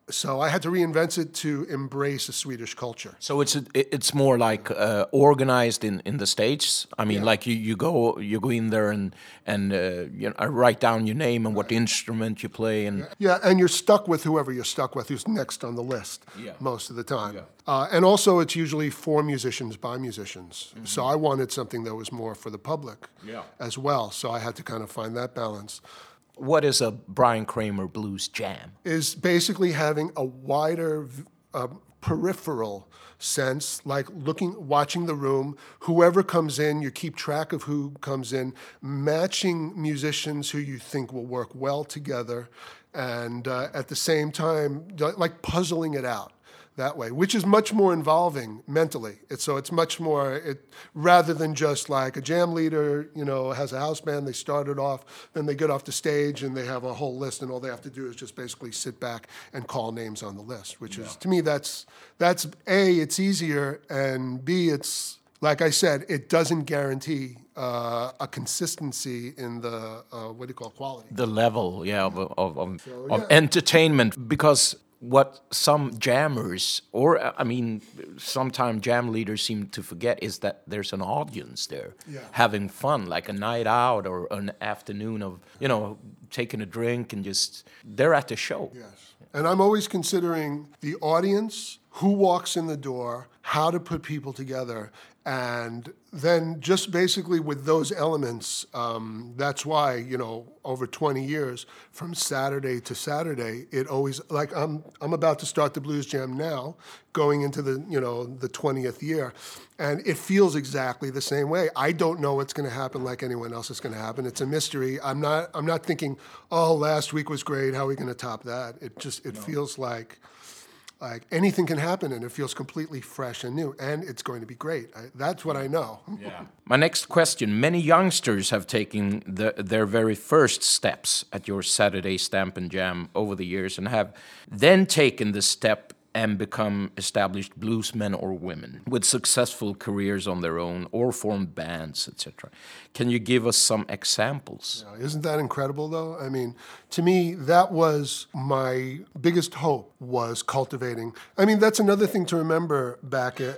So I had to reinvent it to embrace a Swedish culture. So it's a, it's more like uh, organized in, in the states. I mean, Yeah. like you, you go you go in there and and uh, you know, write down your name and what instrument you play and Yeah, and you're stuck with whoever you're stuck with, who's next on the list Yeah. most of the time. Uh, and also, it's usually for musicians by musicians. So I wanted something that was more for the public Yeah. as well. So I had to kind of find that balance. What is a Brian Kramer blues jam? is basically having a wider uh, peripheral sense, like looking, watching the room. Whoever comes in, you keep track of who comes in, matching musicians who you think will work well together, and uh, at the same time, like puzzling it out that way, which is much more involving mentally. It's, so it's much more it rather than just like a jam leader, you know, has a house band. They start it off, then they get off the stage and they have a whole list, and all they have to do is just basically sit back and call names on the list. Which is to me, that's that's a it's easier, and b it's like I said, it doesn't guarantee uh, a consistency in the uh, what do you call it, quality. The level, yeah, of of, of, of entertainment because. What some jammers, or uh, I mean, sometimes jam leaders seem to forget is that there's an audience there Yeah. having fun, like a night out or an afternoon of, you know, taking a drink and just, they're at the show. Yes. And I'm always considering the audience, who walks in the door, how to put people together. And then just basically with those elements, um, that's why, you know, over 20 years, from Saturday to Saturday, it always, like I'm, I'm about to start the Blues Jam now, going into the, you know, the 20th year. And it feels exactly the same way. I don't know what's going to happen like anyone else is going to happen. It's a mystery. I'm not, I'm not thinking, oh, last week was great. How are we going to top that? It just, it feels like, like anything can happen and it feels completely fresh and new and it's going to be great. I, that's what i know. Yeah. My next question. Many youngsters have taken the, their very first steps at your Saturday Stamp and Jam over the years and have then taken the step and become established bluesmen or women with successful careers on their own or formed bands, etc. Can you give us some examples? isn't that incredible though i mean to me that was my biggest hope was cultivating i mean that's another thing to remember back at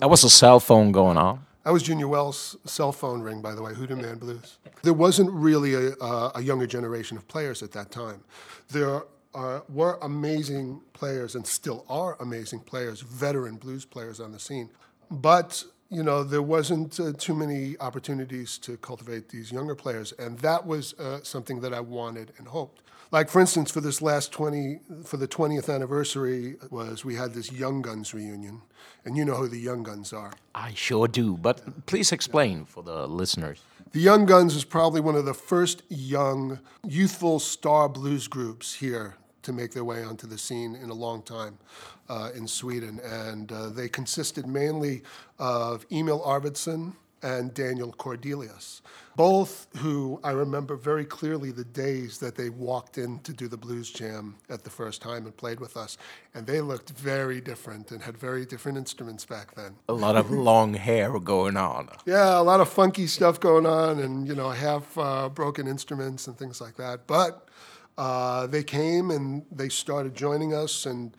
That was a cell phone going on. That was Junior Wells' cell phone ring, by the way, Hoodoo Man Blues. There wasn't really a, uh, a younger generation of players at that time. There are, were amazing players and still are amazing players, veteran blues players on the scene. But, you know, there wasn't uh, too many opportunities to cultivate these younger players. And that was uh, something that I wanted and hoped. Like, for instance, for this last 20, for the 20th anniversary was we had this Young Guns reunion. And you know who the Young Guns are. I sure do, but please explain for the listeners. The Young Guns is probably one of the first young, youthful star blues groups here to make their way onto the scene in a long time uh, in Sweden. And uh, they consisted mainly of Emil Arvidsson and Daniel Cordelius, both who I remember very clearly the days that they walked in to do the blues jam at the first time and played with us. And they looked very different and had very different instruments back then. A lot of long hair going on. Yeah, a lot of funky stuff going on, and you know, half uh, broken instruments and things like that. But uh, they came and they started joining us and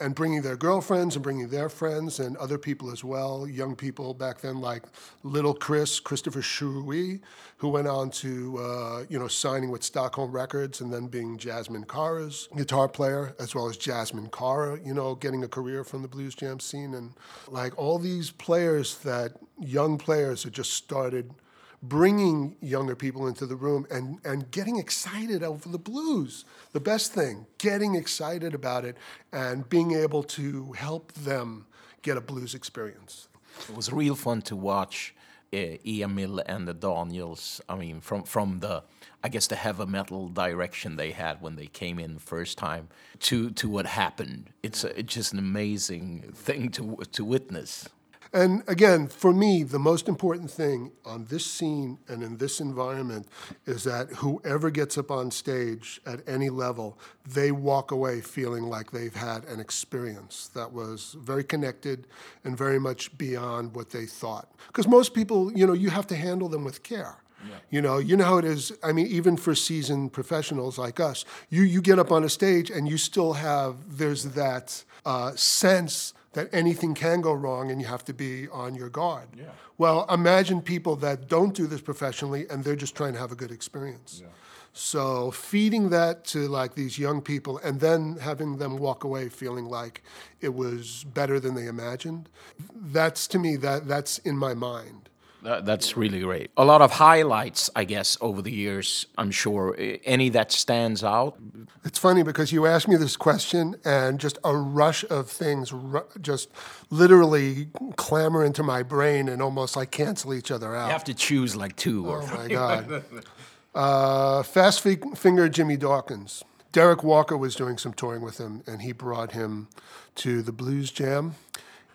and bringing their girlfriends and bringing their friends and other people as well, young people back then like Little Chris, Christopher Shui, who went on to uh, you know signing with Stockholm Records and then being Jasmine Cara's guitar player, as well as Jasmine Cara, you know, getting a career from the blues jam scene. And like all these players that young players had just started bringing younger people into the room and, and getting excited over the blues. The best thing, getting excited about it and being able to help them get a blues experience. It was real fun to watch uh, Emil and the Daniels. I mean, from from the I guess the heavy metal direction they had when they came in the first time to to what happened. It's a, it's just an amazing thing to to witness. And again, for me, the most important thing on this scene and in this environment is that whoever gets up on stage at any level, they walk away feeling like they've had an experience that was very connected and very much beyond what they thought. Because most people, you know, you have to handle them with care. You know, you know how it is. I mean, even for seasoned professionals like us, you you get up on a stage and you still have there's that uh, sense that anything can go wrong and you have to be on your guard. Well, imagine people that don't do this professionally and they're just trying to have a good experience. So feeding that to like these young people and then having them walk away feeling like it was better than they imagined, that's to me that that's in my mind. That, that's really great. A lot of highlights, I guess, over the years. I'm sure any that stands out. It's funny because you asked me this question, and just a rush of things just literally clamor into my brain and almost like cancel each other out. You have to choose like two or Oh my God. Uh, Fast Fi- Finger Jimmy Dawkins. Derek Walker was doing some touring with him, and he brought him to the Blues Jam.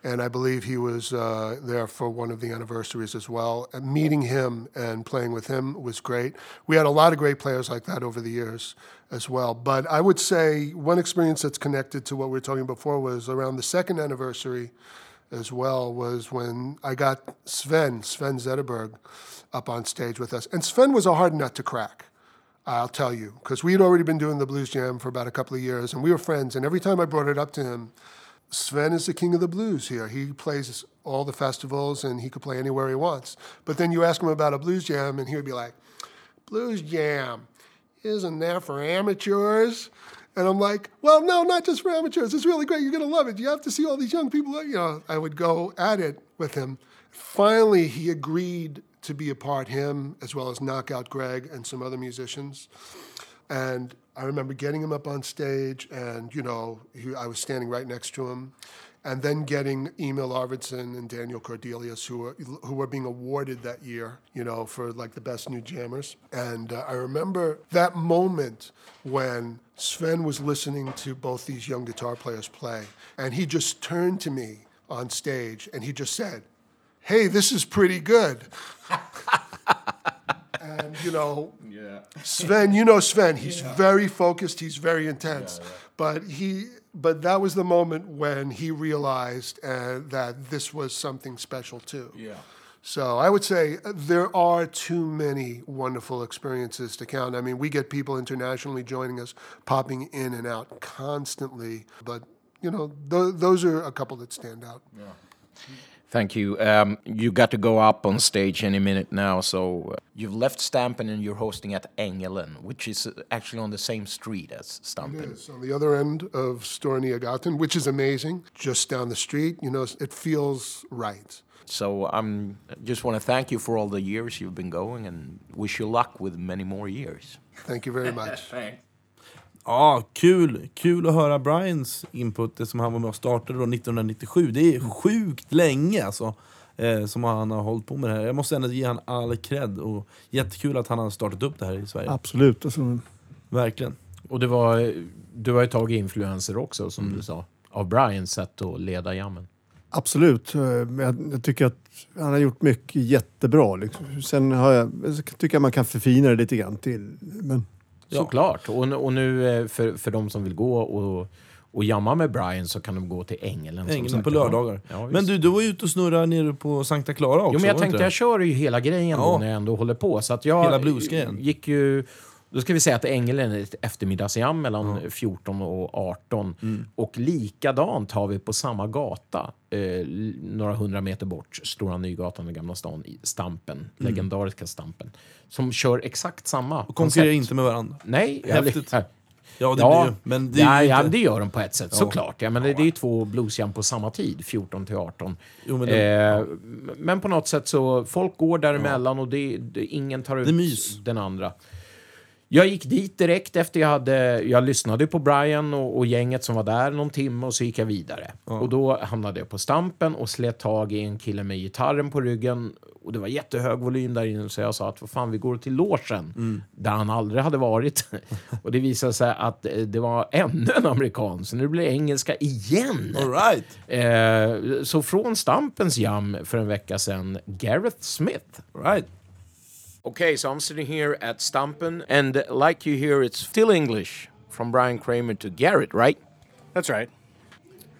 And I believe he was uh, there for one of the anniversaries as well. And meeting him and playing with him was great. We had a lot of great players like that over the years as well. But I would say one experience that's connected to what we were talking before was around the second anniversary as well was when I got Sven, Sven Zetterberg, up on stage with us. And Sven was a hard nut to crack. I'll tell you, because we had already been doing the blues jam for about a couple of years, and we were friends. And every time I brought it up to him, Sven is the king of the blues here. He plays all the festivals, and he could play anywhere he wants. But then you ask him about a blues jam, and he would be like, "Blues jam, isn't that for amateurs?" And I'm like, well, no, not just for amateurs. It's really great. You're going to love it. You have to see all these young people. You know, I would go at it with him. Finally, he agreed to be a part, him, as well as Knockout Greg and some other musicians. And I remember getting him up on stage, and, you know, he, I was standing right next to him. And then getting Emil Arvidsson and Daniel Cordelius, who were, who were being awarded that year, you know, for like the best new jammers. And uh, I remember that moment when Sven was listening to both these young guitar players play, and he just turned to me on stage and he just said, Hey, this is pretty good. and, you know, Sven, you know Sven, he's very focused, he's very intense. But he but that was the moment when he realized uh, that this was something special too. Yeah. So I would say uh, there are too many wonderful experiences to count. I mean, we get people internationally joining us, popping in and out constantly. But you know, th- those are a couple that stand out. Thank you. Um, you got to go up on stage any minute now. So uh, you've left Stampen and you're hosting at Engelen, which is uh, actually on the same street as Stampen. It's on the other end of Storniagaten, which is amazing, just down the street. You know, it feels right. So I'm just want to thank you for all the years you've been going and wish you luck with many more years. Thank you very much. Ja, kul! Kul att höra Brians input, det som han var med och startade då 1997. Det är sjukt länge alltså, eh, som han har hållit på med det här. Jag måste ändå ge han all cred och jättekul att han har startat upp det här i Sverige. Absolut. Alltså, Verkligen. Och det var, du har ju tagit influenser också, som du sa, av Brians sätt att leda jammen. absolut. Eh, jag tycker att han har gjort mycket jättebra. Liksom. Sen har jag, jag tycker jag man kan förfina det lite grann till. Men Såklart. Och, och nu eh, för, för de som vill gå och, och jamma med Brian så kan de gå till England sagt. på lördagar. Ja, men du, du var ute och snurrade nere på Sankta Clara också. Jo, men jag tänkte jag kör ju hela grejen Ja. då när jag ändå håller på. Så att jag Hela gick ju... Då ska vi säga att Engelen är ett eftermiddagsjam mellan 14 och 18. Mm. Och likadant har vi på samma gata, eh, några hundra meter bort, Stora Nygatan i Gamla stan, i Stampen, legendariska Stampen, som kör exakt samma Mm. Och konkurrerar inte med varandra. Nej, Häftigt. eller- Ja, det Ja, blir. Men det ja, ja, inte... det gör de på ett sätt, såklart. Ja, men det, det är ju två bluesjam på samma tid, 14 till 18. Jo, men de- eh, Men på något sätt så, folk går däremellan och det, det, ingen tar ut Det den andra. Jag gick dit direkt efter jag hade... Jag lyssnade på Brian och, och gänget som var där någon timme och så gick jag vidare. Och då hamnade jag på Stampen och slet tag i en kille med gitarren på ryggen. Och det var jättehög volym där inne så jag sa att vad fan, vi går till logen där han aldrig hade varit. och det visade sig att eh, det var ännu en amerikan, så nu blir det engelska igen. All right. Eh, så från Stampens jam för en vecka sedan, Gareth Smith. All right. Okay, so I'm sitting here at Stampen, and like you hear, it's still English from Brian Kramer to Garrett, right? That's right.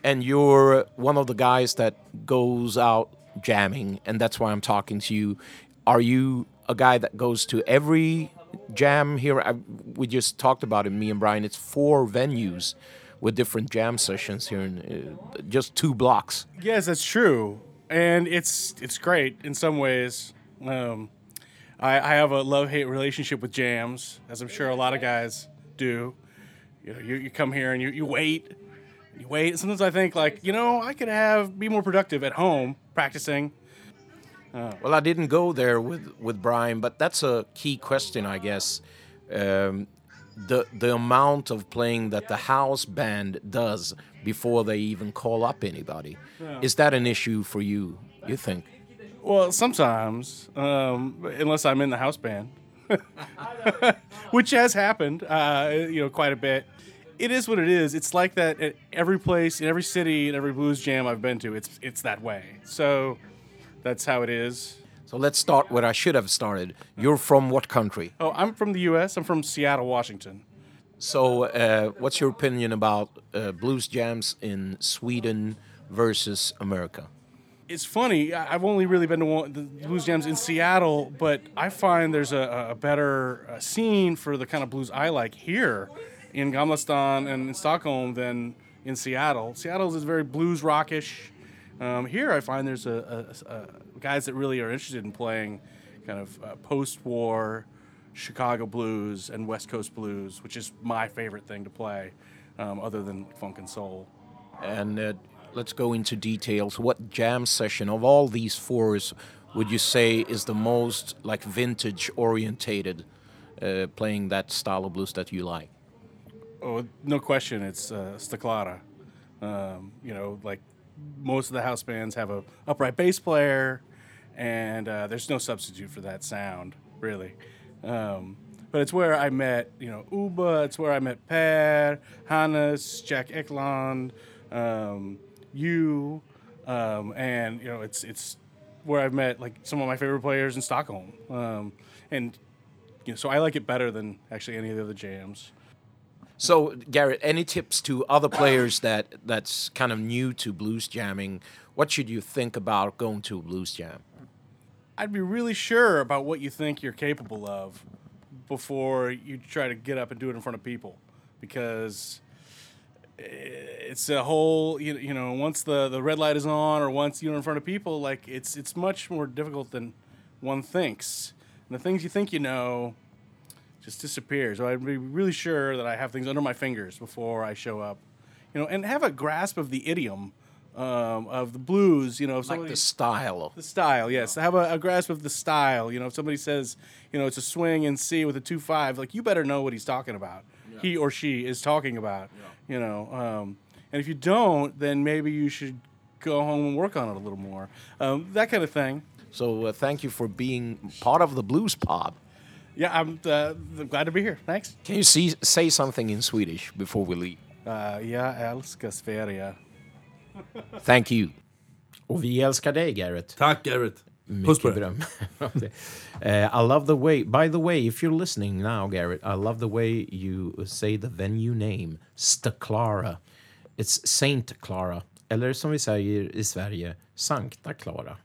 And you're one of the guys that goes out jamming, and that's why I'm talking to you. Are you a guy that goes to every jam here? I, we just talked about it, me and Brian. It's four venues with different jam sessions here in uh, just two blocks. Yes, that's true, and it's it's great in some ways. Um, I, I have a love hate relationship with jams, as I'm sure a lot of guys do. You know, you, you come here and you, you wait, you wait. Sometimes I think like, you know, I could have be more productive at home practicing. Well, I didn't go there with, with Brian, but that's a key question, I guess. Um, the the amount of playing that the house band does before they even call up anybody is that an issue for you? You think? Well, sometimes, um, unless I'm in the house band, which has happened, uh, you know, quite a bit. It is what it is. It's like that at every place, in every city, in every blues jam I've been to. It's it's that way. So that's how it is. So let's start where I should have started. You're from what country? Oh, I'm from the U.S. I'm from Seattle, Washington. So, uh, what's your opinion about uh, blues jams in Sweden versus America? It's funny. I've only really been to one, the blues jams in Seattle, but I find there's a, a better uh, scene for the kind of blues I like here in Gamla Stan and in Stockholm than in Seattle. Seattle is very blues rockish. Um, here, I find there's a, a, a guys that really are interested in playing kind of uh, post-war Chicago blues and West Coast blues, which is my favorite thing to play, um, other than funk and soul. And uh, let's go into details. What jam session of all these fours would you say is the most like vintage orientated, uh, playing that style of blues that you like? Oh, no question, it's uh, Staclara. Um, you know, like most of the house bands have a upright bass player, and uh, there's no substitute for that sound, really. Um, but it's where I met, you know, Uba. It's where I met Per, Hannes, Jack Ekland, um, you, um, and you know, it's it's where I've met like some of my favorite players in Stockholm. Um, and you know, so I like it better than actually any of the other jams. So, Garrett, any tips to other players that that's kind of new to blues jamming? What should you think about going to a blues jam? I'd be really sure about what you think you're capable of before you try to get up and do it in front of people because it's a whole you, you know once the, the red light is on or once you're in front of people like it's it's much more difficult than one thinks and the things you think you know just disappear so i'd be really sure that i have things under my fingers before i show up you know and have a grasp of the idiom um, of the blues you know Like the style of the style, yes. Have a, a grasp of the style. You know, if somebody says, you know, it's a swing in C with a two five, like you better know what he's talking about. He or she is talking about. You know, um, and if you don't, then maybe you should go home and work on it a little more. Um, that kind of thing. So, uh, thank you for being part of the blues pod. Yeah, I'm, uh, I'm glad to be here. Thanks. Can you see, say something in Swedish before we leave? Uh, jag älskar Sverige. Thank you. Och vi älskar dig, Garrett. Tack Garrett. Mycket beröm. uh, I love the way, by the way, if you're listening now, Garrett, I love the way you say the venue name, Staclara. It's Saint Clara, eller som vi säger i Sverige, Sankta Clara.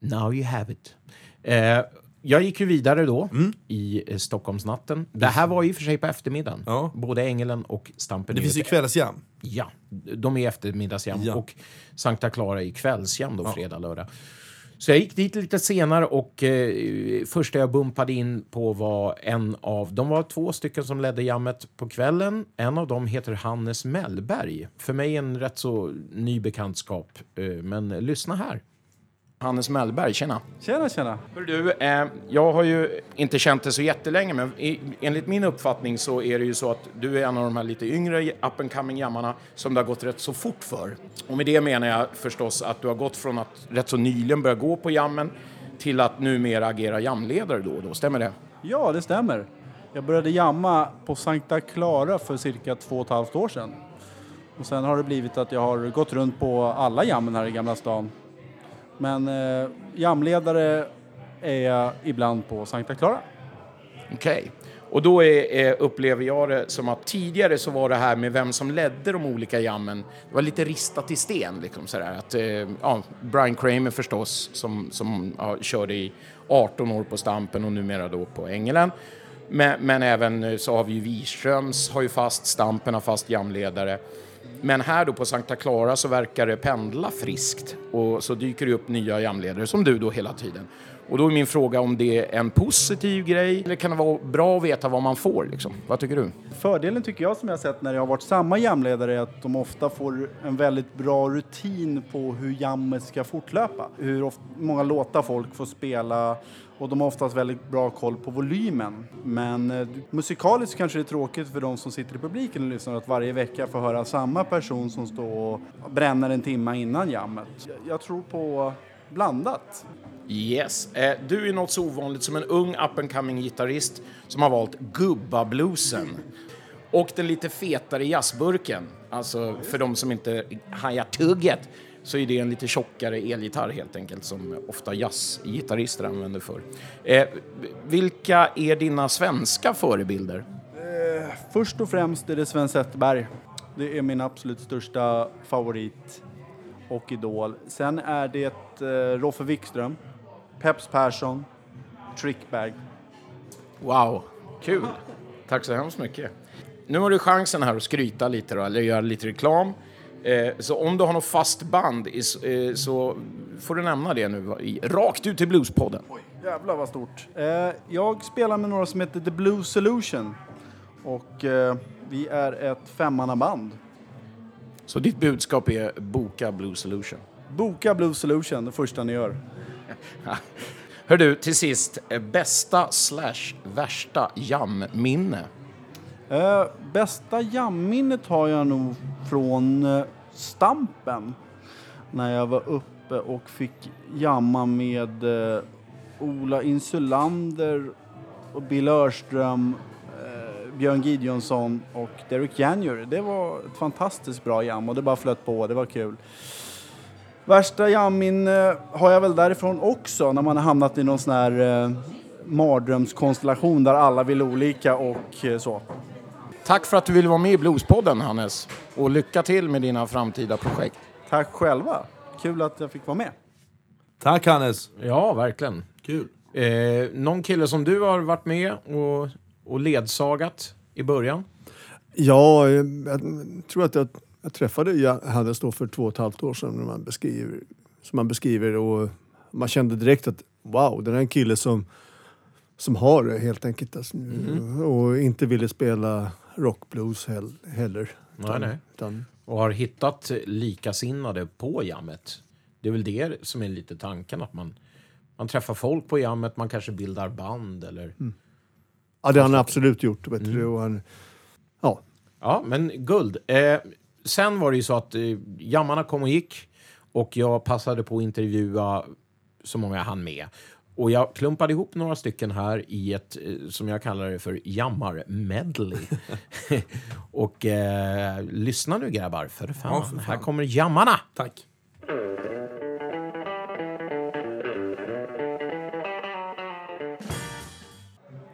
Now you have it. Eh, jag gick ju vidare då i eh, Stockholmsnatten. Det här var och för sig på eftermiddagen. Ja. Både Ängeln och Stampen. Det finns ju kvällsjam. Ja, de är eftermiddagsjam Ja. och Sankta Clara är kvällsjam då, fredag, lördag. Så jag gick dit lite senare och eh, första jag bumpade in på var en av... De var två stycken som ledde jammet på kvällen. En av dem heter Hannes Mellberg. För mig en rätt så ny bekantskap. Eh, men lyssna här. Hannes Mellberg, tjena. Tjena, tjena. Hör du, eh, jag har ju inte känt det så jättelänge, men i, enligt min uppfattning så är det ju så att du är en av de här lite yngre up and coming jammarna som det har gått rätt så fort för. Och med det menar jag förstås att du har gått från att rätt så nyligen börja gå på jammen till att numera agera jamledare då och då. Stämmer det? Ja, det stämmer. Jag började jamma på Sankta Clara för cirka två och ett halvt år sedan. Och sen har det blivit att jag har gått runt på alla jammen här i Gamla stan. Men eh, jamledare är jag ibland på Sankta Clara. Okej. Och då är, upplever jag det som att tidigare så var det här med vem som ledde de olika jammen, det var lite ristat i sten. Liksom, sådär. Att, eh, ja, Brian Kramer förstås, som, som ja, körde i 18 år på Stampen och numera då på Engelen. Men, men även eh, så har vi ju Wirströms, har ju fast Stampen, har fast jamledare. Men här då på Sankta Clara så verkar det pendla friskt och så dyker det upp nya jamledare som du då hela tiden. Och då är min fråga om det är en positiv grej eller kan det vara bra att veta vad man får liksom? Vad tycker du? Fördelen tycker jag som jag har sett när jag har varit samma jamledare är att de ofta får en väldigt bra rutin på hur jammet ska fortlöpa. Hur ofta, många låtar folk får spela och de har oftast väldigt bra koll på volymen. Men eh, musikaliskt kanske det är tråkigt för de som sitter i publiken och lyssnar att varje vecka få höra samma person som står och bränner en timme innan jammet. Jag, jag tror på blandat. Yes. Eh, du är något så ovanligt som en ung up and coming gitarrist som har valt gubbabluesen. Och den lite fetare jazzburken. Alltså för de som inte hajar tugget så är det en lite tjockare elgitarr helt enkelt som ofta jazzgitarrister använder för. Eh, vilka är dina svenska förebilder? Först och främst är det Sven Zetterberg. Det är min absolut största favorit. och Idol. Sen är det eh, Roffe Wikström, Peps Persson, Trickbag. Wow, kul. Tack så hemskt mycket. Nu har du chansen här att skryta lite då, eller göra lite reklam. Eh, så om du har något fast band eh, så får du nämna det nu, rakt ut till Bluespodden. Jävlar vad stort. Eh, jag spelar med några som heter The Blue Solution. Och vi är ett femmannaband. Så ditt budskap är boka Blue Solution. Boka Blue Solution, det första ni gör. Hör du, till sist, bästa slash värsta jamminne? Eh, bästa jamminnet har jag nog från eh, Stampen. När jag var uppe och fick jamma med eh, Ola Insulander och Bill Örström, eh, Björn Gideonsson och Derek January. Det var ett fantastiskt bra jam och det bara flöt på, det var kul. Värsta jammin har jag väl därifrån också, när man har hamnat i någon sån här mardrömskonstellation där alla vill olika och så. Tack för att du ville vara med i Bluespodden, Hannes. Och lycka till med dina framtida projekt. Tack själva. Kul att jag fick vara med. Tack Hannes! Ja, verkligen. Kul. Eh, någon kille som du har varit med och, och ledsagat i början? Ja, jag tror att jag, jag träffade Hannes då för två och ett halvt år sedan när man beskriver, som man beskriver och man kände direkt att wow, det är en kille som, som har det helt enkelt. Alltså, Och inte ville spela rockblues hell, heller. Nej, nej. Utan, Och har hittat likasinnade på jammet. Det är väl det som är lite tanken, att man, man träffar folk på jammet, man kanske bildar band eller... ja, det har han absolut gjort. Vet du, och han, ja, Ja, men guld. Eh, sen var det ju så att eh, jammarna kom och gick och jag passade på att intervjua så många jag hann med. Och jag klumpade ihop några stycken här i ett, eh, som jag kallar det för jammar-medley. och eh, lyssna nu grabbar, för fan. Ja, för fan. Här kommer jammarna! Tack.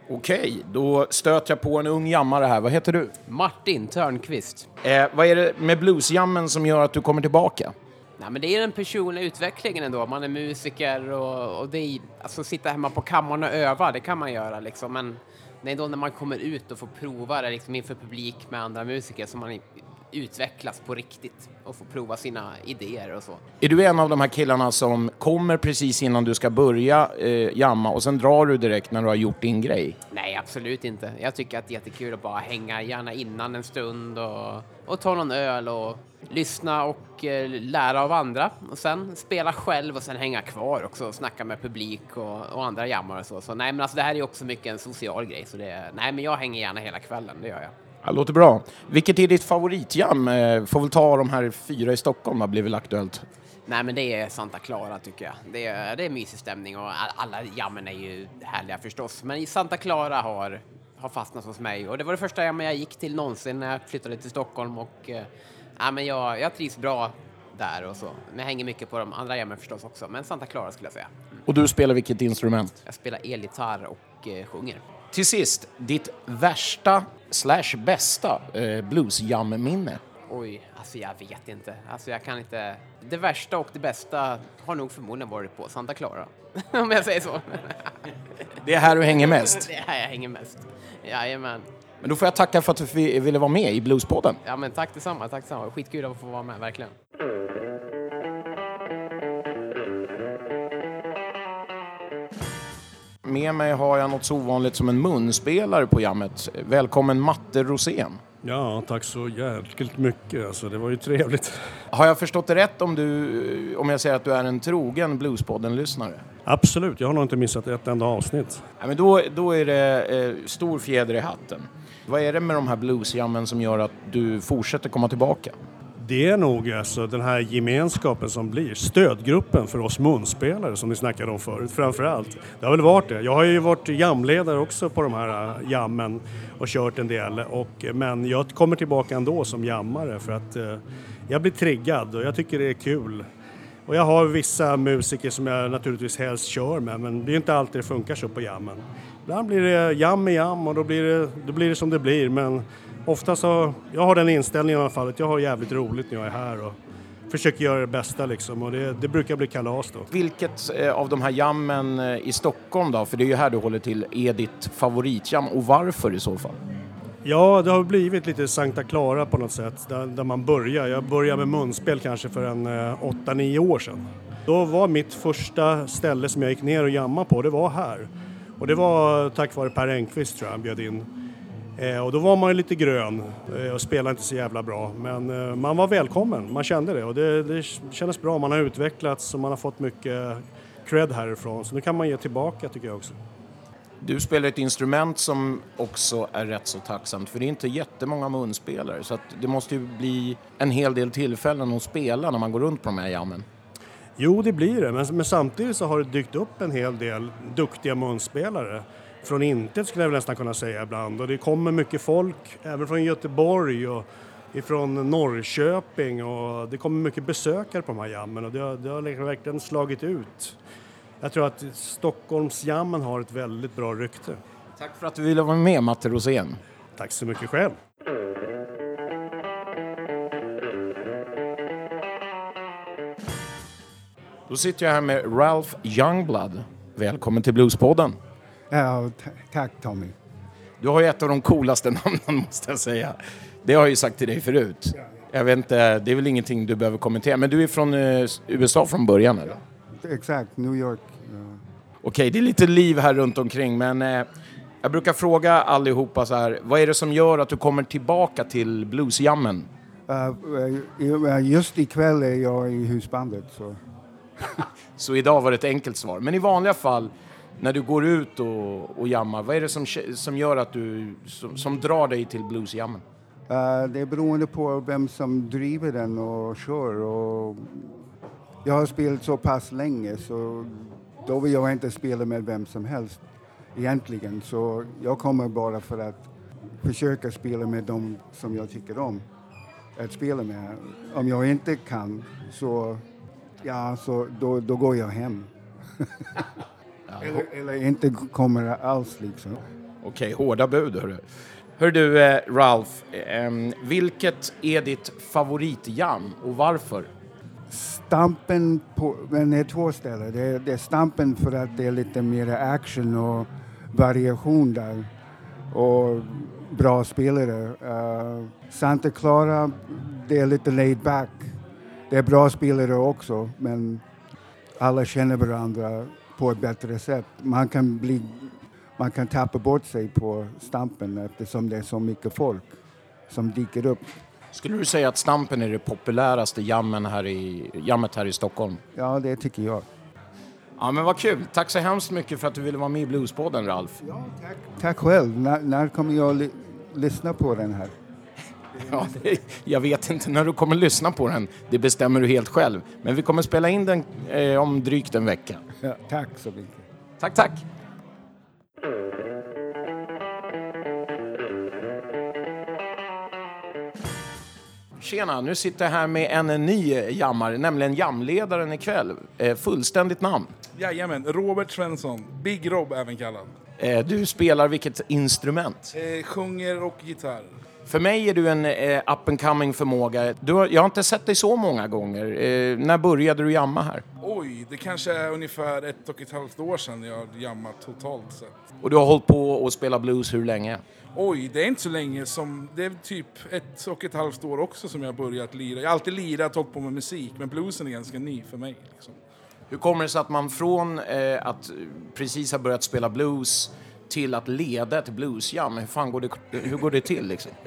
Okej, då stöter jag på en ung jammare här. Vad heter du? Martin Törnqvist. Eh, vad är det med bluesjammen som gör att du kommer tillbaka? Nej, men det är den personliga utvecklingen ändå. Man är musiker och, och det är, alltså sitta hemma på kammaren och öva, det kan man göra liksom. Men det är då när man kommer ut och får prova det liksom inför publik med andra musiker som man utvecklas på riktigt och får prova sina idéer och så. Är du en av de här killarna som kommer precis innan du ska börja eh, jamma och sen drar du direkt när du har gjort din grej? Nej, absolut inte. Jag tycker att det är jättekul att bara hänga, gärna innan en stund och, och ta någon öl och lyssna och eh, lära av andra. Och sen spela själv och sen hänga kvar också och snacka med publik och, och andra jammare och så. Så nej, men alltså det här är också mycket en social grej. Så det, nej, men jag hänger gärna hela kvällen, det gör jag. Ja, låter bra. Vilket är ditt favoritjam? Eh, får väl ta de här fyra i Stockholm, har blivit aktuellt. Nej, men det är Santa Clara tycker jag. Det är, det är mysig stämning och all- alla jammen är ju härliga förstås. Men Santa Clara har, har fastnat hos mig och det var det första jammen jag gick till någonsin när jag flyttade till Stockholm och eh, ja, men jag, jag trivs bra där och så. Men jag hänger mycket på de andra jammen förstås också. Men Santa Clara skulle jag säga. Och du spelar vilket instrument? Jag spelar elgitarr och eh, sjunger. Till sist, ditt värsta slash bästa eh, bluesjam-minne? Oj, alltså jag vet inte. Alltså jag kan inte. Det värsta och det bästa har nog förmodligen varit på Santa Clara. Om jag säger så. Det är här du hänger mest. Det är här jag hänger mest. Jajamän. Men då får jag tacka för att du ville vara med i Bluespodden. Ja men tack detsamma, tack detsamma. Skitkul att få vara med, verkligen. Med mig har jag något så ovanligt som en munspelare på jammet. Välkommen Matte Rosén. Ja, tack så jäkligt mycket. Alltså, det var ju trevligt. Har jag förstått det rätt om, du, om jag säger att du är en trogen Bluespodden-lyssnare? Absolut, jag har nog inte missat ett enda avsnitt. Ja, men då, då är det eh, stor fjäder i hatten. Vad är det med de här bluesjammen som gör att du fortsätter komma tillbaka? Det är nog alltså den här gemenskapen som blir stödgruppen för oss munspelare som ni snackade om förut, framförallt. Det har väl varit det. Jag har ju varit jamledare också på de här äh, jammen och kört en del, och, men jag kommer tillbaka ändå som jammare för att eh, jag blir triggad och jag tycker det är kul. Och jag har vissa musiker som jag naturligtvis helst kör med, men det är inte alltid det funkar så på jammen. Ibland blir det jam i jam och då blir det, då blir det som det blir, men ofta så, jag har den inställningen i alla fall att jag har jävligt roligt när jag är här och försöker göra det bästa liksom och det, det brukar bli kalas då. Vilket eh, av de här jammen eh, i Stockholm då, för det är ju här du håller till, är ditt favoritjam och varför i så fall? Ja, det har blivit lite Sankta Clara på något sätt, där, där man börjar. Jag började med munspel kanske för en eh, 8-9 år sedan. Då var mitt första ställe som jag gick ner och jammade på, det var här. Och det var tack vare Per Engqvist tror jag han bjöd in. Eh, och då var man ju lite grön eh, och spelade inte så jävla bra. Men eh, man var välkommen, man kände det och det, det kändes bra. Man har utvecklats och man har fått mycket cred härifrån. Så nu kan man ge tillbaka tycker jag också. Du spelar ett instrument som också är rätt så tacksamt för det är inte jättemånga munspelare så det måste ju bli en hel del tillfällen att spela när man går runt på de här jammen. Jo, det blir det, men, men samtidigt så har det dykt upp en hel del duktiga munspelare. Från intet skulle jag väl nästan kunna säga ibland och det kommer mycket folk, även från Göteborg och ifrån Norrköping och det kommer mycket besökare på de här jammen och det har, det har liksom verkligen slagit ut. Jag tror att Stockholmsjammen har ett väldigt bra rykte. Tack för att du ville vara med Matte Rosén. Tack så mycket själv. Då sitter jag här med Ralph Youngblood. Välkommen till Bluespodden. Ja, ta- tack Tommy. Du har ju ett av de coolaste namnen måste jag säga. Det har jag ju sagt till dig förut. Jag vet inte, det är väl ingenting du behöver kommentera. Men du är från eh, USA från början eller? Exakt, New York. ja. Okej, det är lite liv här runt omkring men eh, jag brukar fråga allihopa så här, vad är det som gör att du kommer tillbaka till bluesjammen? Eh, just ikväll är jag i husbandet. Så. Så idag var det ett enkelt svar. Men i vanliga fall, när du går ut och, och jammar, vad är det som, som gör att du, som, som drar dig till bluesjammen? Uh, eh, det är beroende på vem som driver den och kör. Och jag har spelat så pass länge så då vill jag inte spela med vem som helst egentligen. Så jag kommer bara för att försöka spela med dem som jag tycker om att spela med. Om jag inte kan så, ja, så då, då går jag hem. eller, eller inte kommer alls liksom. Okej, hårda bud hörru. Hör du, eh, Ralph, ehm, vilket är ditt favoritjam och varför? Stampen på, men det är två ställen. Det är, det är Stampen för att det är lite mer action och variation där. Och bra spelare. Uh, Santa Clara, det är lite laid back. Det är bra spelare också, men alla känner varandra på ett bättre sätt. Man kan, bli, man kan tappa bort sig på Stampen eftersom det är så mycket folk som dyker upp. Skulle du säga att Stampen är det populäraste jammen här i, jammet här i Stockholm? Ja, det tycker jag. Ja, men vad kul. Tack så hemskt mycket för att du ville vara med i Bluespodden, Ralf. Tack själv. När, när kommer jag li- lyssna på den här? Ja, det, jag vet inte när du kommer lyssna på den. Det bestämmer du helt själv. Men vi kommer spela in den eh, om drygt en vecka. Ja, tack så mycket. Tack, tack. Tjena, nu sitter jag här med en ny jammare, nämligen jamledaren ikväll. Eh, fullständigt namn. Jajamän, Robert Svensson. Big Rob även kallad. Eh, du spelar vilket instrument? Eh, sjunger och gitarr. För mig är du en eh, up and coming förmåga. Du har, jag har inte sett dig så många gånger. Eh, när började du jamma här? Oj, det kanske är ungefär ett och ett halvt år sedan jag jammat totalt sett. Och du har hållit på och spela blues hur länge? Oj, det är inte så länge som... Det är typ ett och ett halvt år också som jag har börjat lira. Jag har alltid lirat och hållit på med musik, men bluesen är ganska ny för mig. Liksom. Hur kommer det sig att man från eh, att precis ha börjat spela blues till att leda ett bluesjam, hur fan går det, hur går det till liksom?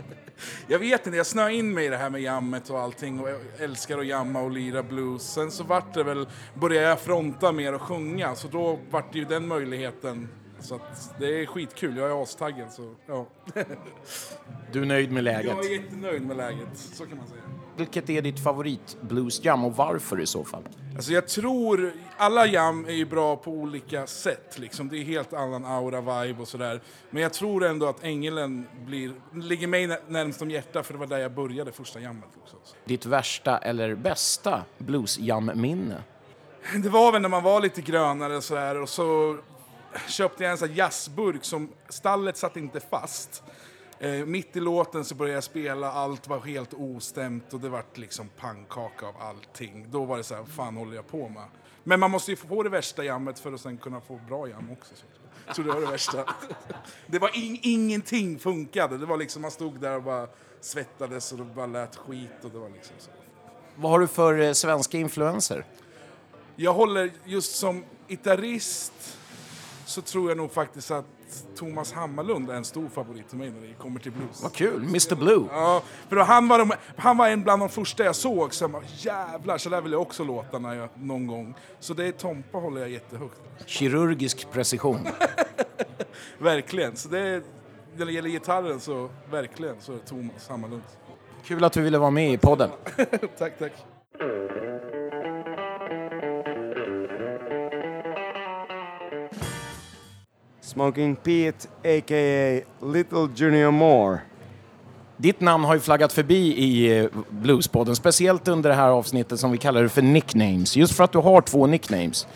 Jag vet inte, jag snöade in mig i det här med jammet och allting och älskar att jamma och lira blues. Sen så vart det väl, började jag fronta mer och sjunga, så då vart det ju den möjligheten. Så att det är skitkul, jag är astaggad så ja. Du är nöjd med läget? Jag är jättenöjd med läget, så kan man säga. Vilket är ditt favorit bluesjam och varför i så fall? Alltså jag tror, alla jam är ju bra på olika sätt liksom. Det är helt annan aura, vibe och sådär. Men jag tror ändå att Ängelen blir, ligger mig nä- närmst om hjärtat för det var där jag började första jammet också. Ditt värsta eller bästa bluesjam-minne? Det var väl när man var lite grönare och sådär och så köpte jag en sån jazzburk som stallet satt inte fast. Eh, mitt i låten så började jag spela, allt var helt ostämt och det vart liksom pannkaka av allting. Då var det så här, fan håller jag på med? Men man måste ju få det värsta jammet för att sen kunna få bra jam också. Så, så det var det värsta. Det var in, ingenting funkade. Det var liksom, man stod där och bara svettades och det bara lät skit och det var liksom så. Vad har du för eh, svenska influenser? Jag håller just som gitarrist så tror jag nog faktiskt att Thomas Hammarlund är en stor favorit till mig när det kommer till blues. Vad kul, Mr Blue. Ja, för då han, var de, han var en bland de första jag såg som jävlar, så där vill jag också låta när jag, någon gång. Så det är Tompa håller jag jättehögt. Kirurgisk precision. Verkligen. Så det är, när det gäller gitarren så verkligen så är det Thomas Hammarlund. Kul att du ville vara med i podden. tack, tack. Smoking Pete, a.k.a. Little Junior Moore. Ditt namn har ju flaggat förbi i eh, Bluespodden, speciellt under det här avsnittet som vi kallar det för nicknames. Just för att du har två nicknames.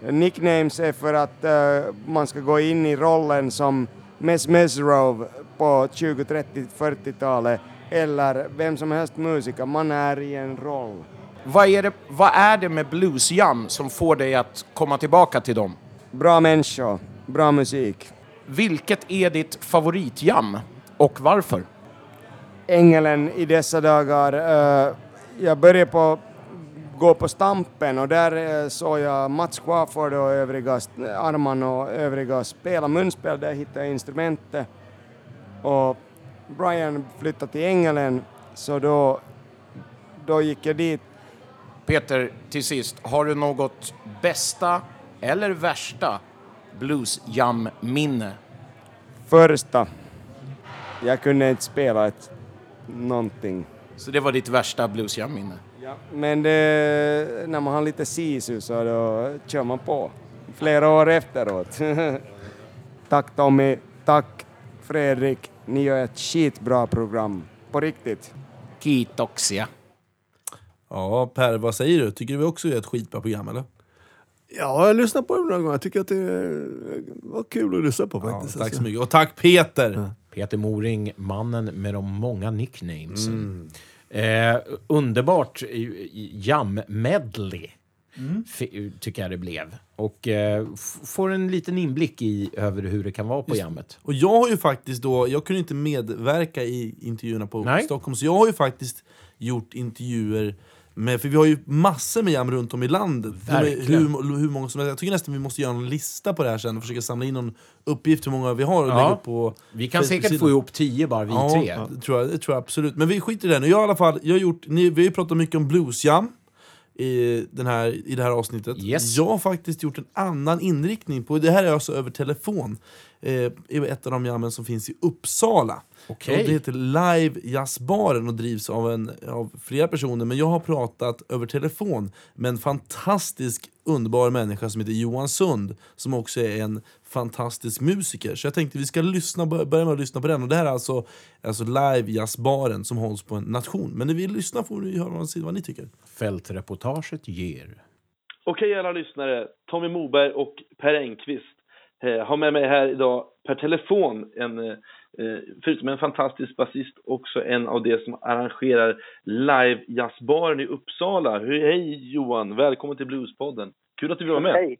Nicknames är för att eh, man ska gå in i rollen som Mess Mesrove på 20, 30, 40-talet eller vem som helst musiker. Man är i en roll. Vad är, det, vad är det med bluesjam som får dig att komma tillbaka till dem? Bra människor, bra musik. Vilket är ditt favoritjam och varför? Ängelen i dessa dagar. eh, jag började på gå på Stampen och där eh, såg jag Mats Quaford och övriga, Arman och övriga spela munspel. Där hittade jag instrumentet. Och Brian flyttade till Ängelen så då, då gick jag dit. Peter, till sist, har du något bästa eller värsta bluesjam-minne? Första, jag kunde inte spela ett, någonting. Så det var ditt värsta bluesjam-minne? Ja. Men det, när man har lite sisu så då kör man på. Flera år efteråt. tack Tommy, tack Fredrik. Ni gör ett skitbra program. På riktigt. Kiitoksia. Ja, Per, vad säger du? Tycker du vi också är ett skitbra program, eller? Ja, jag lyssnar på det några gånger. Jag tycker att det var kul att lyssna på faktiskt. tack så mycket. Och tack Peter! Peter Moring, mannen med de många nicknames. Mm. Eh, underbart jam-medley, Mm. tycker jag det blev. Och eh, får en liten inblick i över hur det kan vara på Just- jammet. Och jag har ju faktiskt då, jag kunde inte medverka i intervjuerna på Nej. Stockholm, så jag har ju faktiskt gjort intervjuer med, för vi har ju massor med jam runt om i landet. Verkligen. Hur, hur många som. Jag tycker nästan vi måste göra en lista på det här sen och försöka samla in någon uppgift hur många vi har och Ja. på Vi kan säkert få ihop tio bara vi ja, tre. Ja, det tror, jag, det tror jag absolut. Men vi skiter i det nu. Jag i alla fall, jag har gjort, ni, vi har ju pratat mycket om bluesjam i, den här, i det här avsnittet. Yes. Jag har faktiskt gjort en annan inriktning på, det här är alltså över telefon, eh, ett av de jammen som finns i Uppsala. Okej. Och det heter Live Jazzbaren och drivs av, en, av flera personer, men jag har pratat över telefon med en fantastisk, underbar människa som heter Johan Sund, som också är en fantastisk musiker. Så jag tänkte vi ska lyssna, bör- börja med att lyssna på den. Och det här är alltså, alltså Live Jazzbaren som hålls på en nation. Men när vi lyssnar får ni höra vad, vad ni tycker. Fältreportaget ger. Okej alla lyssnare, Tommy Moberg och Per Engqvist eh, har med mig här idag per telefon, en, eh, förutom en fantastisk basist, också en av de som arrangerar live jazzbaren i Uppsala. Hej, Johan, välkommen till Bluespodden. Kul att du vill vara med. Hej.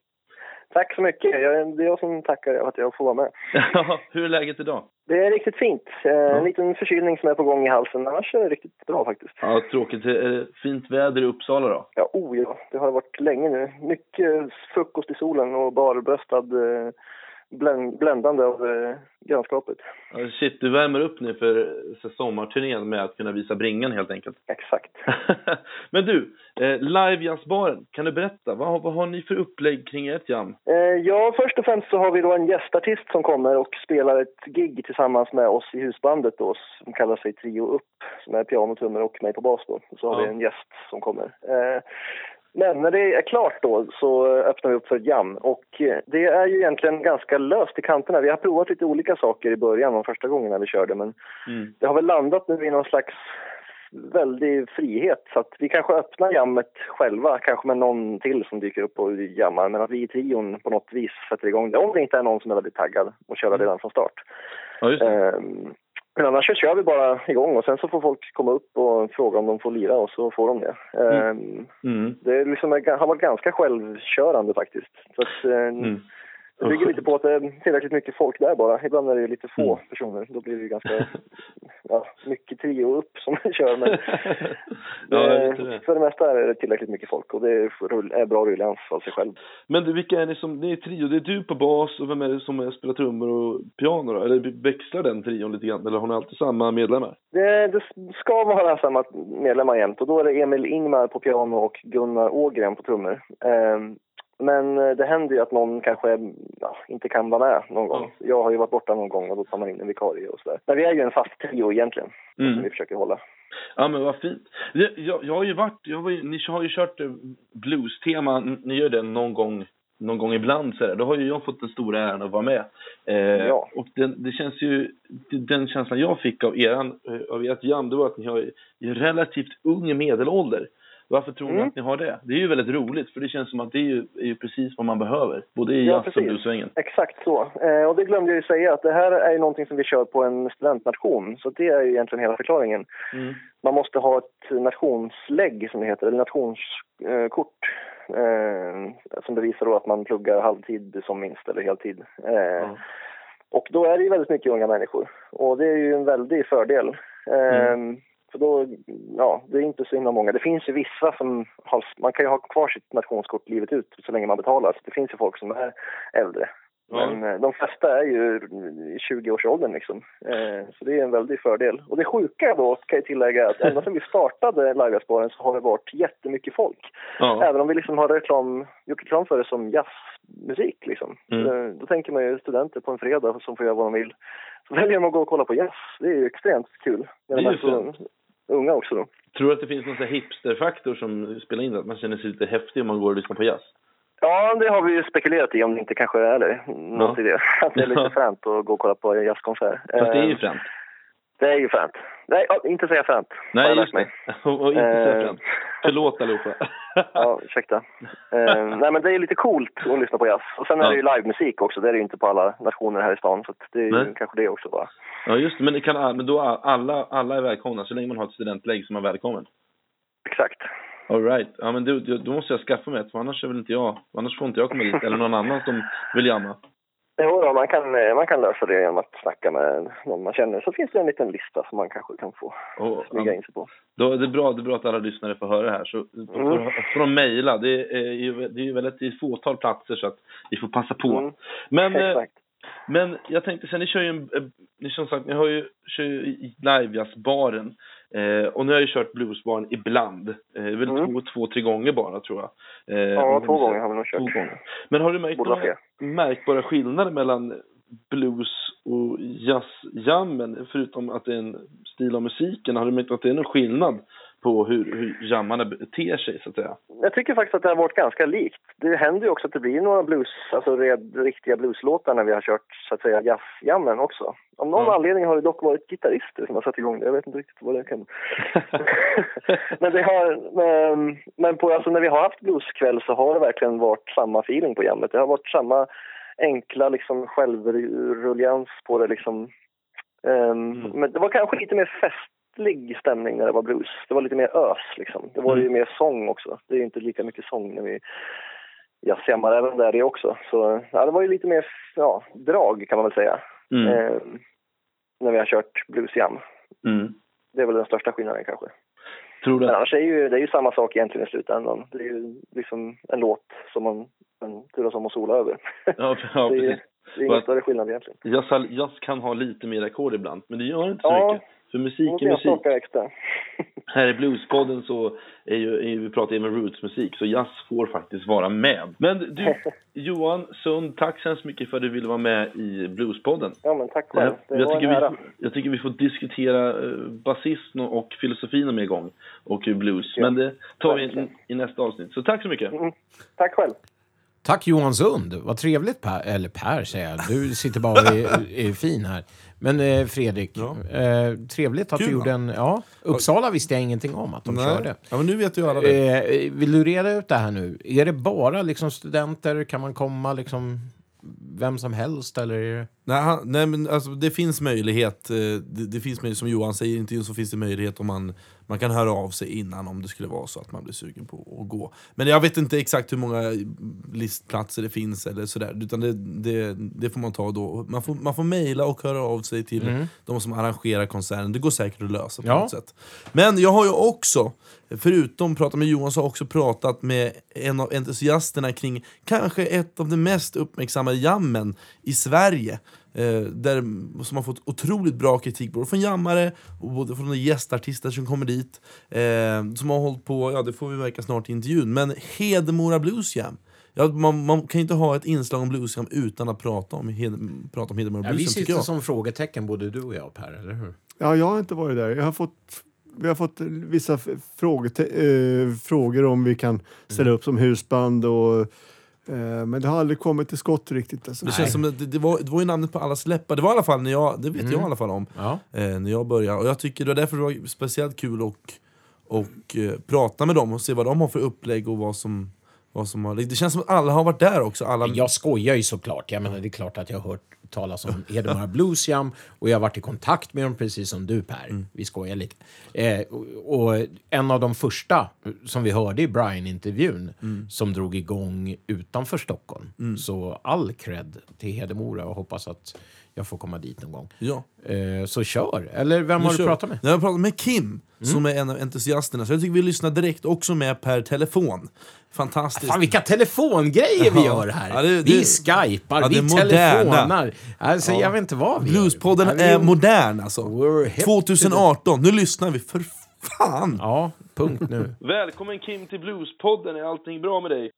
Tack så mycket. Jag, det är jag som tackar att jag får vara med. Hur är läget idag? Det är riktigt fint. Eh, En liten förkylning som är på gång i halsen. Annars är det riktigt bra faktiskt. Ja, tråkigt. Är det fint väder i Uppsala då? Ja, oh ja. Det har varit länge nu. Mycket frukost i solen och barbröstad eh, bländ, bländande av eh, grannskapet. Shit, du värmer upp nu för sommarturnén med att kunna visa bringan helt enkelt. Exakt. Men du, eh, live jazzbaren, kan du berätta? Vad, har- vad har ni för upplägg kring ert jam? Eh, ja, först och främst så har vi då en gästartist som kommer och spelar ett gig tillsammans med oss i husbandet då, som kallar sig Trio Upp, som är piano, trummor och mig på bas då. Och så har Ja. vi en gäst som kommer. Eh, men när det är klart då så öppnar vi upp för ett jam och eh, det är ju egentligen ganska löst i kanterna. Vi har provat lite olika saker i början de första gångerna vi körde men Mm. det har väl landat nu i någon slags väldig frihet. Så att vi kanske öppnar jammet själva, kanske med någon till som dyker upp och jammar. Men att vi i trion på något vis sätter igång det. Om det inte är någon som är väldigt taggad och köra redan från start. Ja. Ehm, Men annars så kör vi bara igång och sen så får folk komma upp och fråga om de får lira och så får de det. Ehm, Mm. Det är liksom, har varit ganska självkörande faktiskt. Så att, eh, Mm. Det bygger lite på att det är tillräckligt mycket folk där bara. Ibland är det lite få personer. Då blir det ganska ja, mycket trio upp som kör. Men Ja, det, för det mesta är det tillräckligt mycket folk och det är, bra ruljans av sig själv. Men du, vilka är ni som, ni är trio, det är du på bas och vem är det som spelar trummor och piano då? Eller växlar den trion lite grann? Eller har ni alltid samma medlemmar? Det, det ska vara samma medlemmar jämt och då är det Emil Ingmar på piano och Gunnar Ågren på trummor. Ehm, men eh, det händer ju att någon kanske ja, inte kan vara med någon gång. Jag har ju varit borta någon gång och då tar man in en vikarie och sådär. Men vi är ju en fast trio egentligen, Mm. som vi försöker hålla. Ja men vad fint. Jag, jag, jag har ju varit, jag ju- ni har ju kört eh, blues-tema, ni gör det någon gång, någon gång ibland så där. Då har ju jag fått den stora äran att vara med. Eh, Ja. Och den, det känns ju, den känslan jag fick av eran, eh, av ert jam, det var att ni har ju en relativt ung medelålder. Varför tror ni Mm. att ni har det? Det är ju väldigt roligt, för det känns som att det är ju, är ju precis vad man behöver. Både i Ja, jazz och bluesvängen. Exakt så. Eh, och det glömde jag ju säga att det här är ju någonting som vi kör på en studentnation. Så det är ju egentligen hela förklaringen. Mm. Man måste ha ett nationslägg som det heter, eller nationskort. Eh, som bevisar då att man pluggar halvtid som minst eller heltid. Eh, Och då är det ju väldigt mycket unga människor. Och det är ju en väldig fördel. Eh, För då, ja, det är inte så himla många. Det finns ju vissa som har, man kan ju ha kvar sitt nationskort livet ut så länge man betalar. Så det finns ju folk som är äldre. Ja. Men eh, de flesta är ju i 20-årsåldern liksom. Eh, Så det är en väldig fördel. Och det sjuka då kan jag tillägga att ända sedan vi startade Livejazzbaren så har det varit jättemycket folk. Ja. Även om vi liksom har reklam, gjort reklam för det som jazzmusik liksom. Mm. Eh, Då tänker man ju studenter på en fredag som får göra vad de vill. Så väljer de att gå och kolla på jazz. Det är ju extremt kul. Det de är ju unga också då. Tror du att det finns någon hipsterfaktor som spelar in? Att man känner sig lite häftig om man går och lyssnar på jazz? Ja, det har vi ju spekulerat i om det inte kanske är det. Något i det. Att det är lite Ja. fränt att gå och kolla på en jazzkonsert. Fast det är ju Eh, fränt. Det är ju fränt. Nej, inte säga fränt. Nej, just det. Och, inte säga Eh. fränt. Förlåt allihopa. Ja, ursäkta. Eh, nej, men det är lite coolt att lyssna på jazz. Och sen är Ja. det ju livemusik också. Det är det ju inte på alla nationer här i stan. Så det är ju kanske det också bara. Ja, just det. Men, kan, all- men då är alla, alla är välkomna. Så länge man har ett studentlägg som är välkommen. Exakt. All right. Ja, men då, då, då måste jag skaffa mig ett. För annars, är väl inte jag, annars får inte jag komma dit. Eller någon annan som vill jamma. Jo, då, man, kan, eh, man kan lösa det genom att snacka med någon man känner. Så finns det en liten lista som man kanske kan få Och, smyga in sig på. Då, det, är bra, det är bra att alla lyssnare får höra det här. Så då får, Mm. får de mejla. Det är ju det är ju väldigt det är ett fåtal platser så att vi får passa på. Mm. Men, eh, Exakt. men jag tänkte sen, ni kör ju en, eh, ni som sagt, ni har ju, kör ju livejazzbaren. Eh, och ni har ju kört bluesbaren ibland. Eh, det är väl två, två, tre gånger bara tror jag. Eh, Mm. Ja, jag två gånger har vi nog kört. Två gånger. Men har du märkt några märkbara skillnader mellan blues och jazzjammen? Förutom att det är en stil av musiken. Har du märkt att det är någon skillnad på hur, hur jammarna beter sig så att säga? Jag tycker faktiskt att det har varit ganska likt. Det händer ju också att det blir några blues, alltså red, riktiga blueslåtar när vi har kört så att säga jazzjammen också. Av någon anledning har det dock varit gitarrister som har satt igång det. Jag vet inte riktigt vad det kan... men det har, men, men på, alltså när vi har haft blueskväll så har det verkligen varit samma feeling på jammet. Det har varit samma enkla liksom självrullians på det liksom. Ehm, Men det var kanske lite mer festlig stämning när det var blues. Det var lite mer ös liksom. Det var ju mer sång också. Det är inte lika mycket sång när vi jazzjammar även där det också. Så ja, det var ju lite mer ja, drag kan man väl säga. Mm. Ehm, när vi har kört bluesjam. Mm. Det är väl den största skillnaden kanske. Tror du Men att, annars är ju, det är ju samma sak egentligen i slutändan. Det är ju liksom en låt som man kan turas om och sola över. ja, ja, det är, det är ingen större skillnad egentligen. Jazz, jazz kan ha lite mer ackord ibland, men det gör inte så Ja, mycket. För musik är musik. extra. Här i Bluespodden så är ju, är ju, vi pratar ju med rootsmusik, så jazz får faktiskt vara med. Men du, Johan Sund, tack så hemskt mycket för att du ville vara med i Bluespodden. Ja, men tack själv. Det jag, var tycker en ära. vi, jag tycker vi får diskutera uh, basism och filosofin med igång och blues. Men det tar vi i, i nästa avsnitt. Så tack så mycket. Tack själv. Tack Johan Sund. Vad trevligt Per. Eller Per säger jag. Du sitter bara och är, är fin här. Men eh, Fredrik, eh, trevligt att Kul, du gjorde en... Ja, Uppsala visste jag ingenting om att de Nej. körde. Ja, men nu vet ju alla det. Eh, vill du reda ut det här nu? Är det bara liksom studenter? Kan man komma liksom vem som helst eller? Nej, han, nej men alltså, det finns möjlighet, eh, det, det finns möjlighet, som Johan säger i intervjun så finns det möjlighet om man, man kan höra av sig innan om det skulle vara så att man blir sugen på att gå. Men jag vet inte exakt hur många listplatser det finns eller sådär, utan det, det, det får man ta då. Man får, man får mejla och höra av sig till Mm. de som arrangerar konserten, det går säkert att lösa på Ja. något sätt. Men jag har ju också, förutom prata med Johan, så har jag också pratat med en av entusiasterna kring kanske ett av de mest uppmärksammade jammen i Sverige. Eh, där, som har fått otroligt bra kritik både från jammare och både från de gästartister som kommer dit. Eh, som har hållit på, ja det får vi verka snart i intervjun, men Hedemora Blues Jam. Ja, man, man kan ju inte ha ett inslag om Blues Jam utan att prata om, Hed, prata om Hedemora Ja, Blues vi sitter jag. som frågetecken både du och jag Per, eller hur? Ja, jag har inte varit där. Jag har fått, vi har fått vissa f- frågete- eh, frågor om vi kan ställa Mm. upp som husband. Och, men det har aldrig kommit till skott riktigt. Alltså. Det känns som det, det, var, det var ju namnet på allas läppar. Det var i alla fall när jag, det vet Mm. jag i alla fall om. Ja. Eh, när jag började. Och jag tycker det var därför det var speciellt kul att och, eh, prata med dem och se vad de har för upplägg och vad som, vad som har... Det känns som att alla har varit där också. Alla... Jag skojar ju såklart. Jag menar, det är klart att jag har hört talas om Hedemora Blues Jam och jag har varit i kontakt med dem precis som du Per. Mm. Vi skojar lite. Eh, och, och en av de första som vi hörde i Brian-intervjun Mm. som drog igång utanför Stockholm. Så all cred till Hedemora och hoppas att jag får komma dit någon gång. Ja. Eh, så kör! Eller vem Nu har du kör- pratat med? Jag har pratat med Kim, som är en av entusiasterna. Så jag tycker vi lyssnar direkt också med per telefon. Fantastiskt. Fan vilka telefongrejer vi gör här! Ja, det- vi det- skypar, ja, vi är telefonar. Alltså, Ja. Jag vet inte vad vi Bluespodden vi- är modern alltså. hip 2018, nu lyssnar vi för fan! Ja, punkt nu. Välkommen Kim till Bluespodden, är allting bra med dig?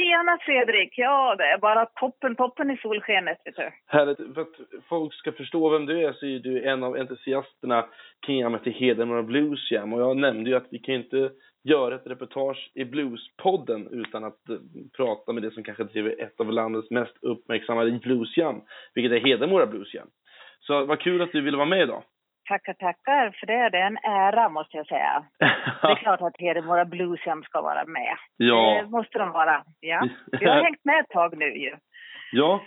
Tjena Fredrik! Ja, det är bara toppen, toppen i solskenet, vet du. Härligt. För att folk ska förstå vem du är så är du en av entusiasterna kring jammet i Hedemora Blues Jam. Och jag nämnde ju att vi kan inte göra ett reportage i Bluespodden utan att eh, prata med det som kanske driver ett av landets mest uppmärksammade bluesjam, vilket är Hedemora Blues Jam. Så vad kul att du ville vara med idag. Tackar, tackar för det. Är en ära, måste jag säga. Det är klart att Hedemora Blues Jam ska vara med. Ja. Det måste de vara. Ja. Vi har hängt med ett tag nu ju. Ja,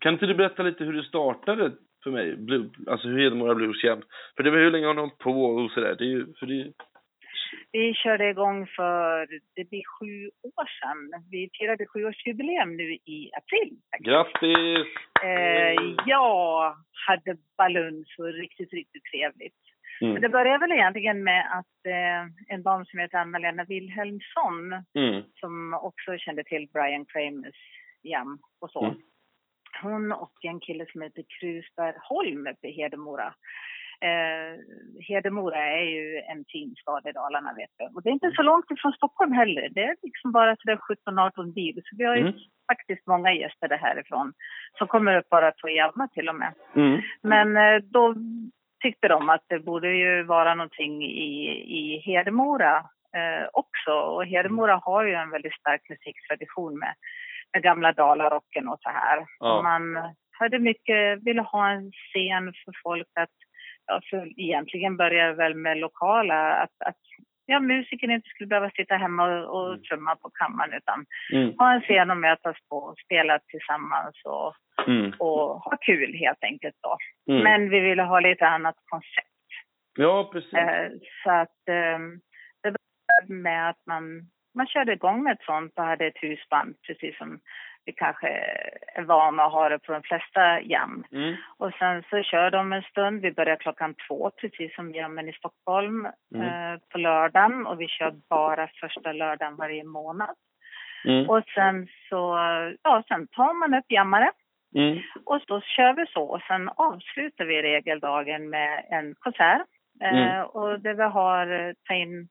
kan inte du berätta lite hur det startade för mig, Blue, alltså hur Hedemora Blues Jam? För det var hur länge har de på och sådär? Det är ju, för det, Vi körde igång för, det blir sju år sedan. Vi firade sjuårsjubileum nu i april. grattis! Eh, jag hade balun så riktigt, riktigt trevligt. Mm. Men Det började väl egentligen med att eh, en dam som heter Anna-Lena Wilhelmsson Mm. som också kände till Brian Kramers jam och så. Mm. Hon och en kille som heter Krusberg Holm uppe i Hedemora. Eh, Hedemora är ju en fin stad i Dalarna vet du. Och det är inte så långt ifrån Stockholm heller. Det är liksom bara sådär 17-18 bil. Så vi har ju Mm. faktiskt många gäster härifrån som kommer upp bara att jamma till och med. Mm. Men eh, då tyckte de att det borde ju vara någonting i, i Hedemora eh, också. Och Hedemora har ju en väldigt stark musiktradition med, med gamla dalarocken och så här. Ja. Man hade mycket, ville ha en scen för folk att, för egentligen började väl med lokala, att, att ja, musiken inte skulle behöva sitta hemma och, och trumma på kammaren utan Mm. ha en scen att mötas på och spela tillsammans och, Mm. och ha kul helt enkelt då. Mm. Men vi ville ha lite annat koncept. Ja, precis. Eh, så att eh, det började med att man, man körde igång med ett sånt och hade ett husband precis som vi kanske är vana att ha det på de flesta jam. Mm. Och sen så kör de en stund. Vi börjar klockan två, precis som jammen i Stockholm, Mm. eh, på lördagen. Och vi kör bara första lördagen varje månad. Mm. Och sen så, ja, sen tar man upp jammare. Mm. Och då kör vi så. Och sen avslutar vi regeldagen med en konsert. Eh, Mm. och där vi har eh, ta in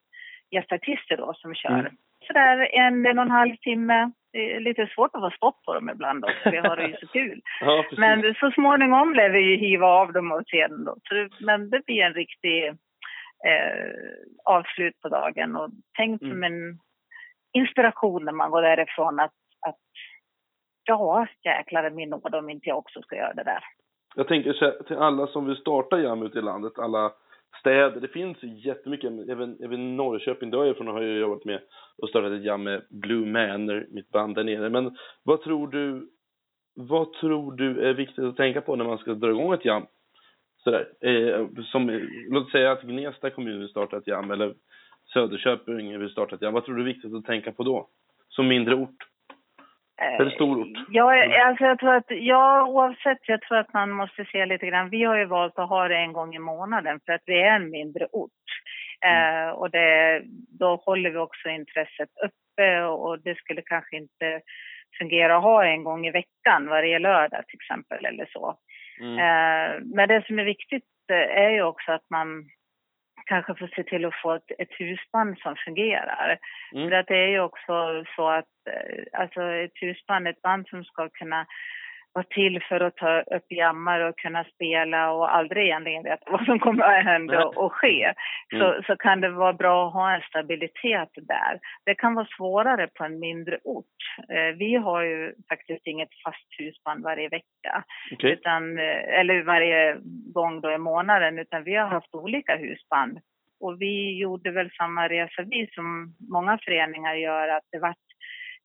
gästartister då som kör. Mm. Sådär en, en och en halv timme. Det är lite svårt att få stopp på dem ibland också. Vi har det ju så kul. Ja. Men så småningom lär vi ju hiva av dem och scenen då. Men det blir en riktig eh, avslut på dagen. Och tänk som en inspiration när man går därifrån att, att ja, jäklar min nåd om inte jag också ska göra det där. Jag tänker så här, till alla som vill starta jam ute i landet, alla städer. Det finns jättemycket, även, även Norrköping, där jag är ifrån har jag jobbat med och startat ett jam med Blue Manor, mitt band där nere. Men vad tror du vad tror du är viktigt att tänka på när man ska dra igång ett jam? Sådär. Eh, som, låt säga att Gnesta kommun vill starta ett jam eller Söderköping vill starta ett jam. Vad tror du är viktigt att tänka på då? Som mindre ort? Eller stor ort? Ja, alltså jag tror att, ja, oavsett, jag tror att man måste se lite grann. Vi har ju valt att ha det en gång i månaden för att vi är en mindre ort. Eh, och det, då håller vi också intresset uppe och det skulle kanske inte fungera att ha en gång i veckan, varje lördag till exempel eller så. Mm. Eh, men det som är viktigt eh, är ju också att man kanske får se till att få ett, ett husband som fungerar. Mm. För att det är ju också så att eh, alltså ett husband, ett band som ska kunna vara till för att ta upp jammar och kunna spela och aldrig egentligen veta vad som kommer att hända och ske. Så, Mm. så kan det vara bra att ha en stabilitet där. Det kan vara svårare på en mindre ort. Eh, vi har ju faktiskt inget fast husband varje vecka. Okej. Utan, eh, eller varje gång då i månaden, utan vi har haft olika husband. Och vi gjorde väl samma resa vi som många föreningar gör, att det var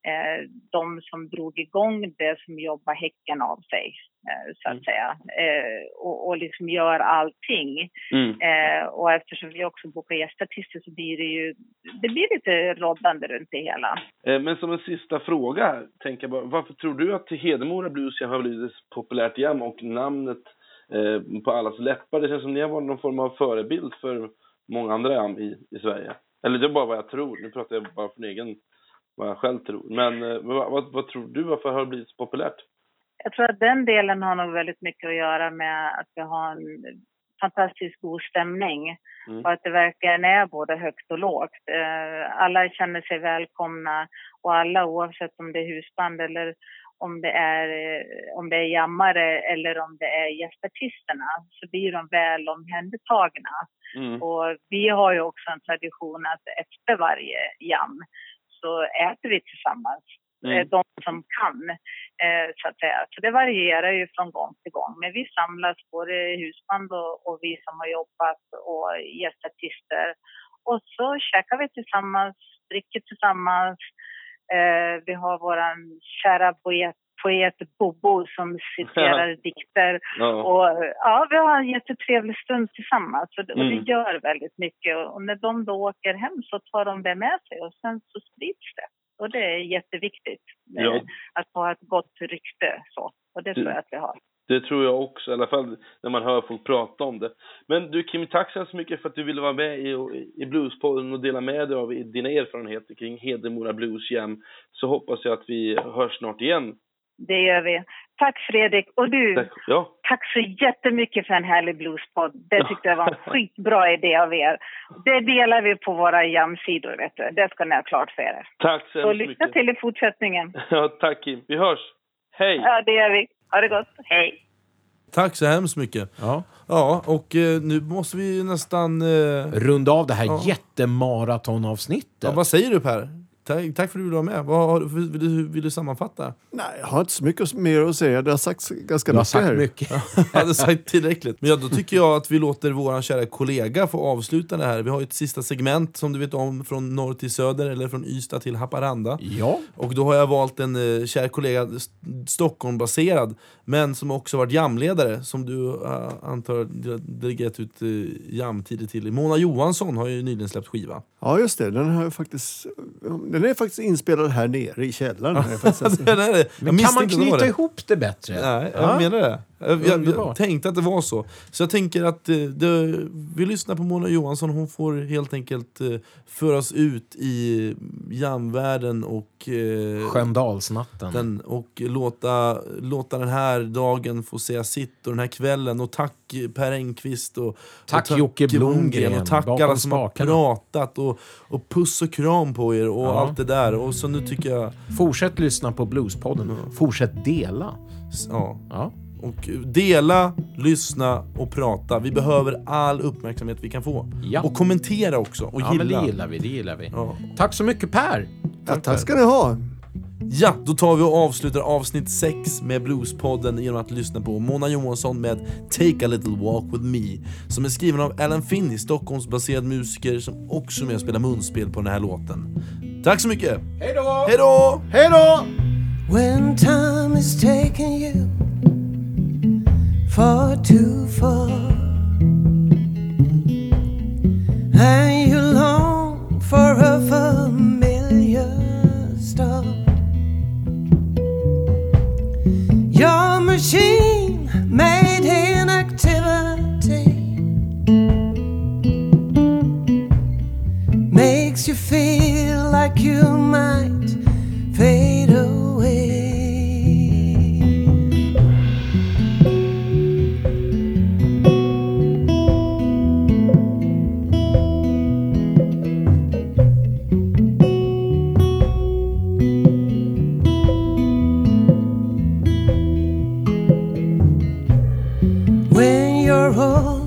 eh, de som drog igång det som jobbar häcken av sig, eh, så att säga. Eh, och, och liksom gör allting. Mm. Eh, och eftersom vi också bokar gästartister så blir det ju, det blir lite roddande runt det hela. Eh, Men som en sista fråga tänker jag bara, varför tror du att Hedemora Blues har blivit populärt jam och namnet eh, på allas läppar? Det känns som ni har varit någon form av förebild för många andra jam i, i Sverige. Eller det är bara vad jag tror, nu pratar jag bara från egen, vad jag själv tror. Men eh, vad, vad, vad tror du, varför har det blivit så populärt? Jag tror att den delen har nog väldigt mycket att göra med att vi har en fantastiskt god stämning Mm. och att det verkligen är både högt och lågt. Eh, Alla känner sig välkomna och alla oavsett om det är husband eller om det är, eh, om det är jammare eller om det är gästartisterna så blir de väl omhändertagna. Mm. Och vi har ju också en tradition att efter varje jam så äter vi tillsammans. Mm. Eh, De som kan, eh, så att säga. Så det varierar ju från gång till gång. Men vi samlas både husband och, och vi som har jobbat och gästartister. Och så käkar vi tillsammans, dricker tillsammans. Eh, vi har våran kära poet, poet Bobo som citerar dikter. Ja. Och ja, vi har en jättetrevlig stund tillsammans och det, och Mm. det gör väldigt mycket. Och när de då åker hem så tar de det med sig och sen så sprids det. Och det är jätteviktigt Ja. att ha ett gott rykte. Så. Och det tror jag att vi har. Det tror jag också, i alla fall när man hör folk prata om det. Men du Kim, tack så hemskt mycket för att du ville vara med i, i Bluespodden och dela med dig av dina erfarenheter kring Hedemora Blues Jam. Så hoppas jag att vi hörs snart igen. Det gör vi. Tack Fredrik. Och du, Tack. Ja, tack så jättemycket för en härlig bluespodd. Det tyckte jag var en skitbra idé av er. Det delar vi på våra jamsidor, vet du. Det ska ni ha klart för er. tack så Så lycka mycket. till i fortsättningen. Ja, tack Kim. Vi hörs. Hej! Ja, det gör vi. Ha det gott. Hej. Tack så hemskt mycket. Ja. Ja, och eh, nu måste vi nästan... Eh, Runda av det här Ja. jättemaratonavsnittet. ja, vad säger du Per? Tack, tack för att du vara med. Vad vill, du, vill du sammanfatta? Nej, jag har inte så mycket mer att säga. Det har sagts ganska Du har mycket sagt här. mycket. Jag hade sagt tillräckligt. Men ja, då tycker jag att vi låter vår kära kollega få avsluta det här. Vi har ett sista segment som du vet om från norr till söder eller från Ystad till Haparanda. Ja. Och då har jag valt en eh, kär kollega, St- Stockholmbaserad, men som också varit jamledare, som du uh, antar delegerat ut uh, jamtider till. Mona Johansson har ju nyligen släppt skiva. Ja, just det. Den, har jag faktiskt, den är faktiskt inspelad här nere i källaren. Jag faktiskt- Den är det. Jag Men kan misstänkte man att det knyta det. ihop det bättre? Nej, jag Ja. menar det. Jag, jag, tänkte att det var så. Så jag tänker att eh, det, vi lyssnar på Mona Johansson. Hon får helt enkelt eh, föras ut i jamvärlden och... Eh, Sköndalsnatten. den, och låta, låta den här dagen få säga sitt och den här kvällen. Och tack eh, Per Engqvist och, Tack och Jocke Blomgren och tack alla som spakarna. har pratat och, och puss och kram på er och Ja. allt det där. Och så nu tycker jag... Fortsätt lyssna på Bluespodden. Fortsätt dela. Ja. Ja. Och dela, lyssna och prata. Vi behöver all uppmärksamhet vi kan få. Ja. Och kommentera också och ja, gilla. Men det gillar vi, det gillar vi. Ja. Tack så mycket Per! Tack, ja, tack ska ni ha! Ja, då tar vi och avslutar avsnitt 6 med Bluespodden genom att lyssna på Mona Johansson med Take a little walk with me som är skriven av Alan Finney, Stockholmsbaserad musiker som också är med och spelar munspel på den här låten. Tack så mycket! Hej då! Hej då! Hej då! When time is taking you far too far. And you long for a familiar star. Your machine made inactivity makes you feel like you might. world.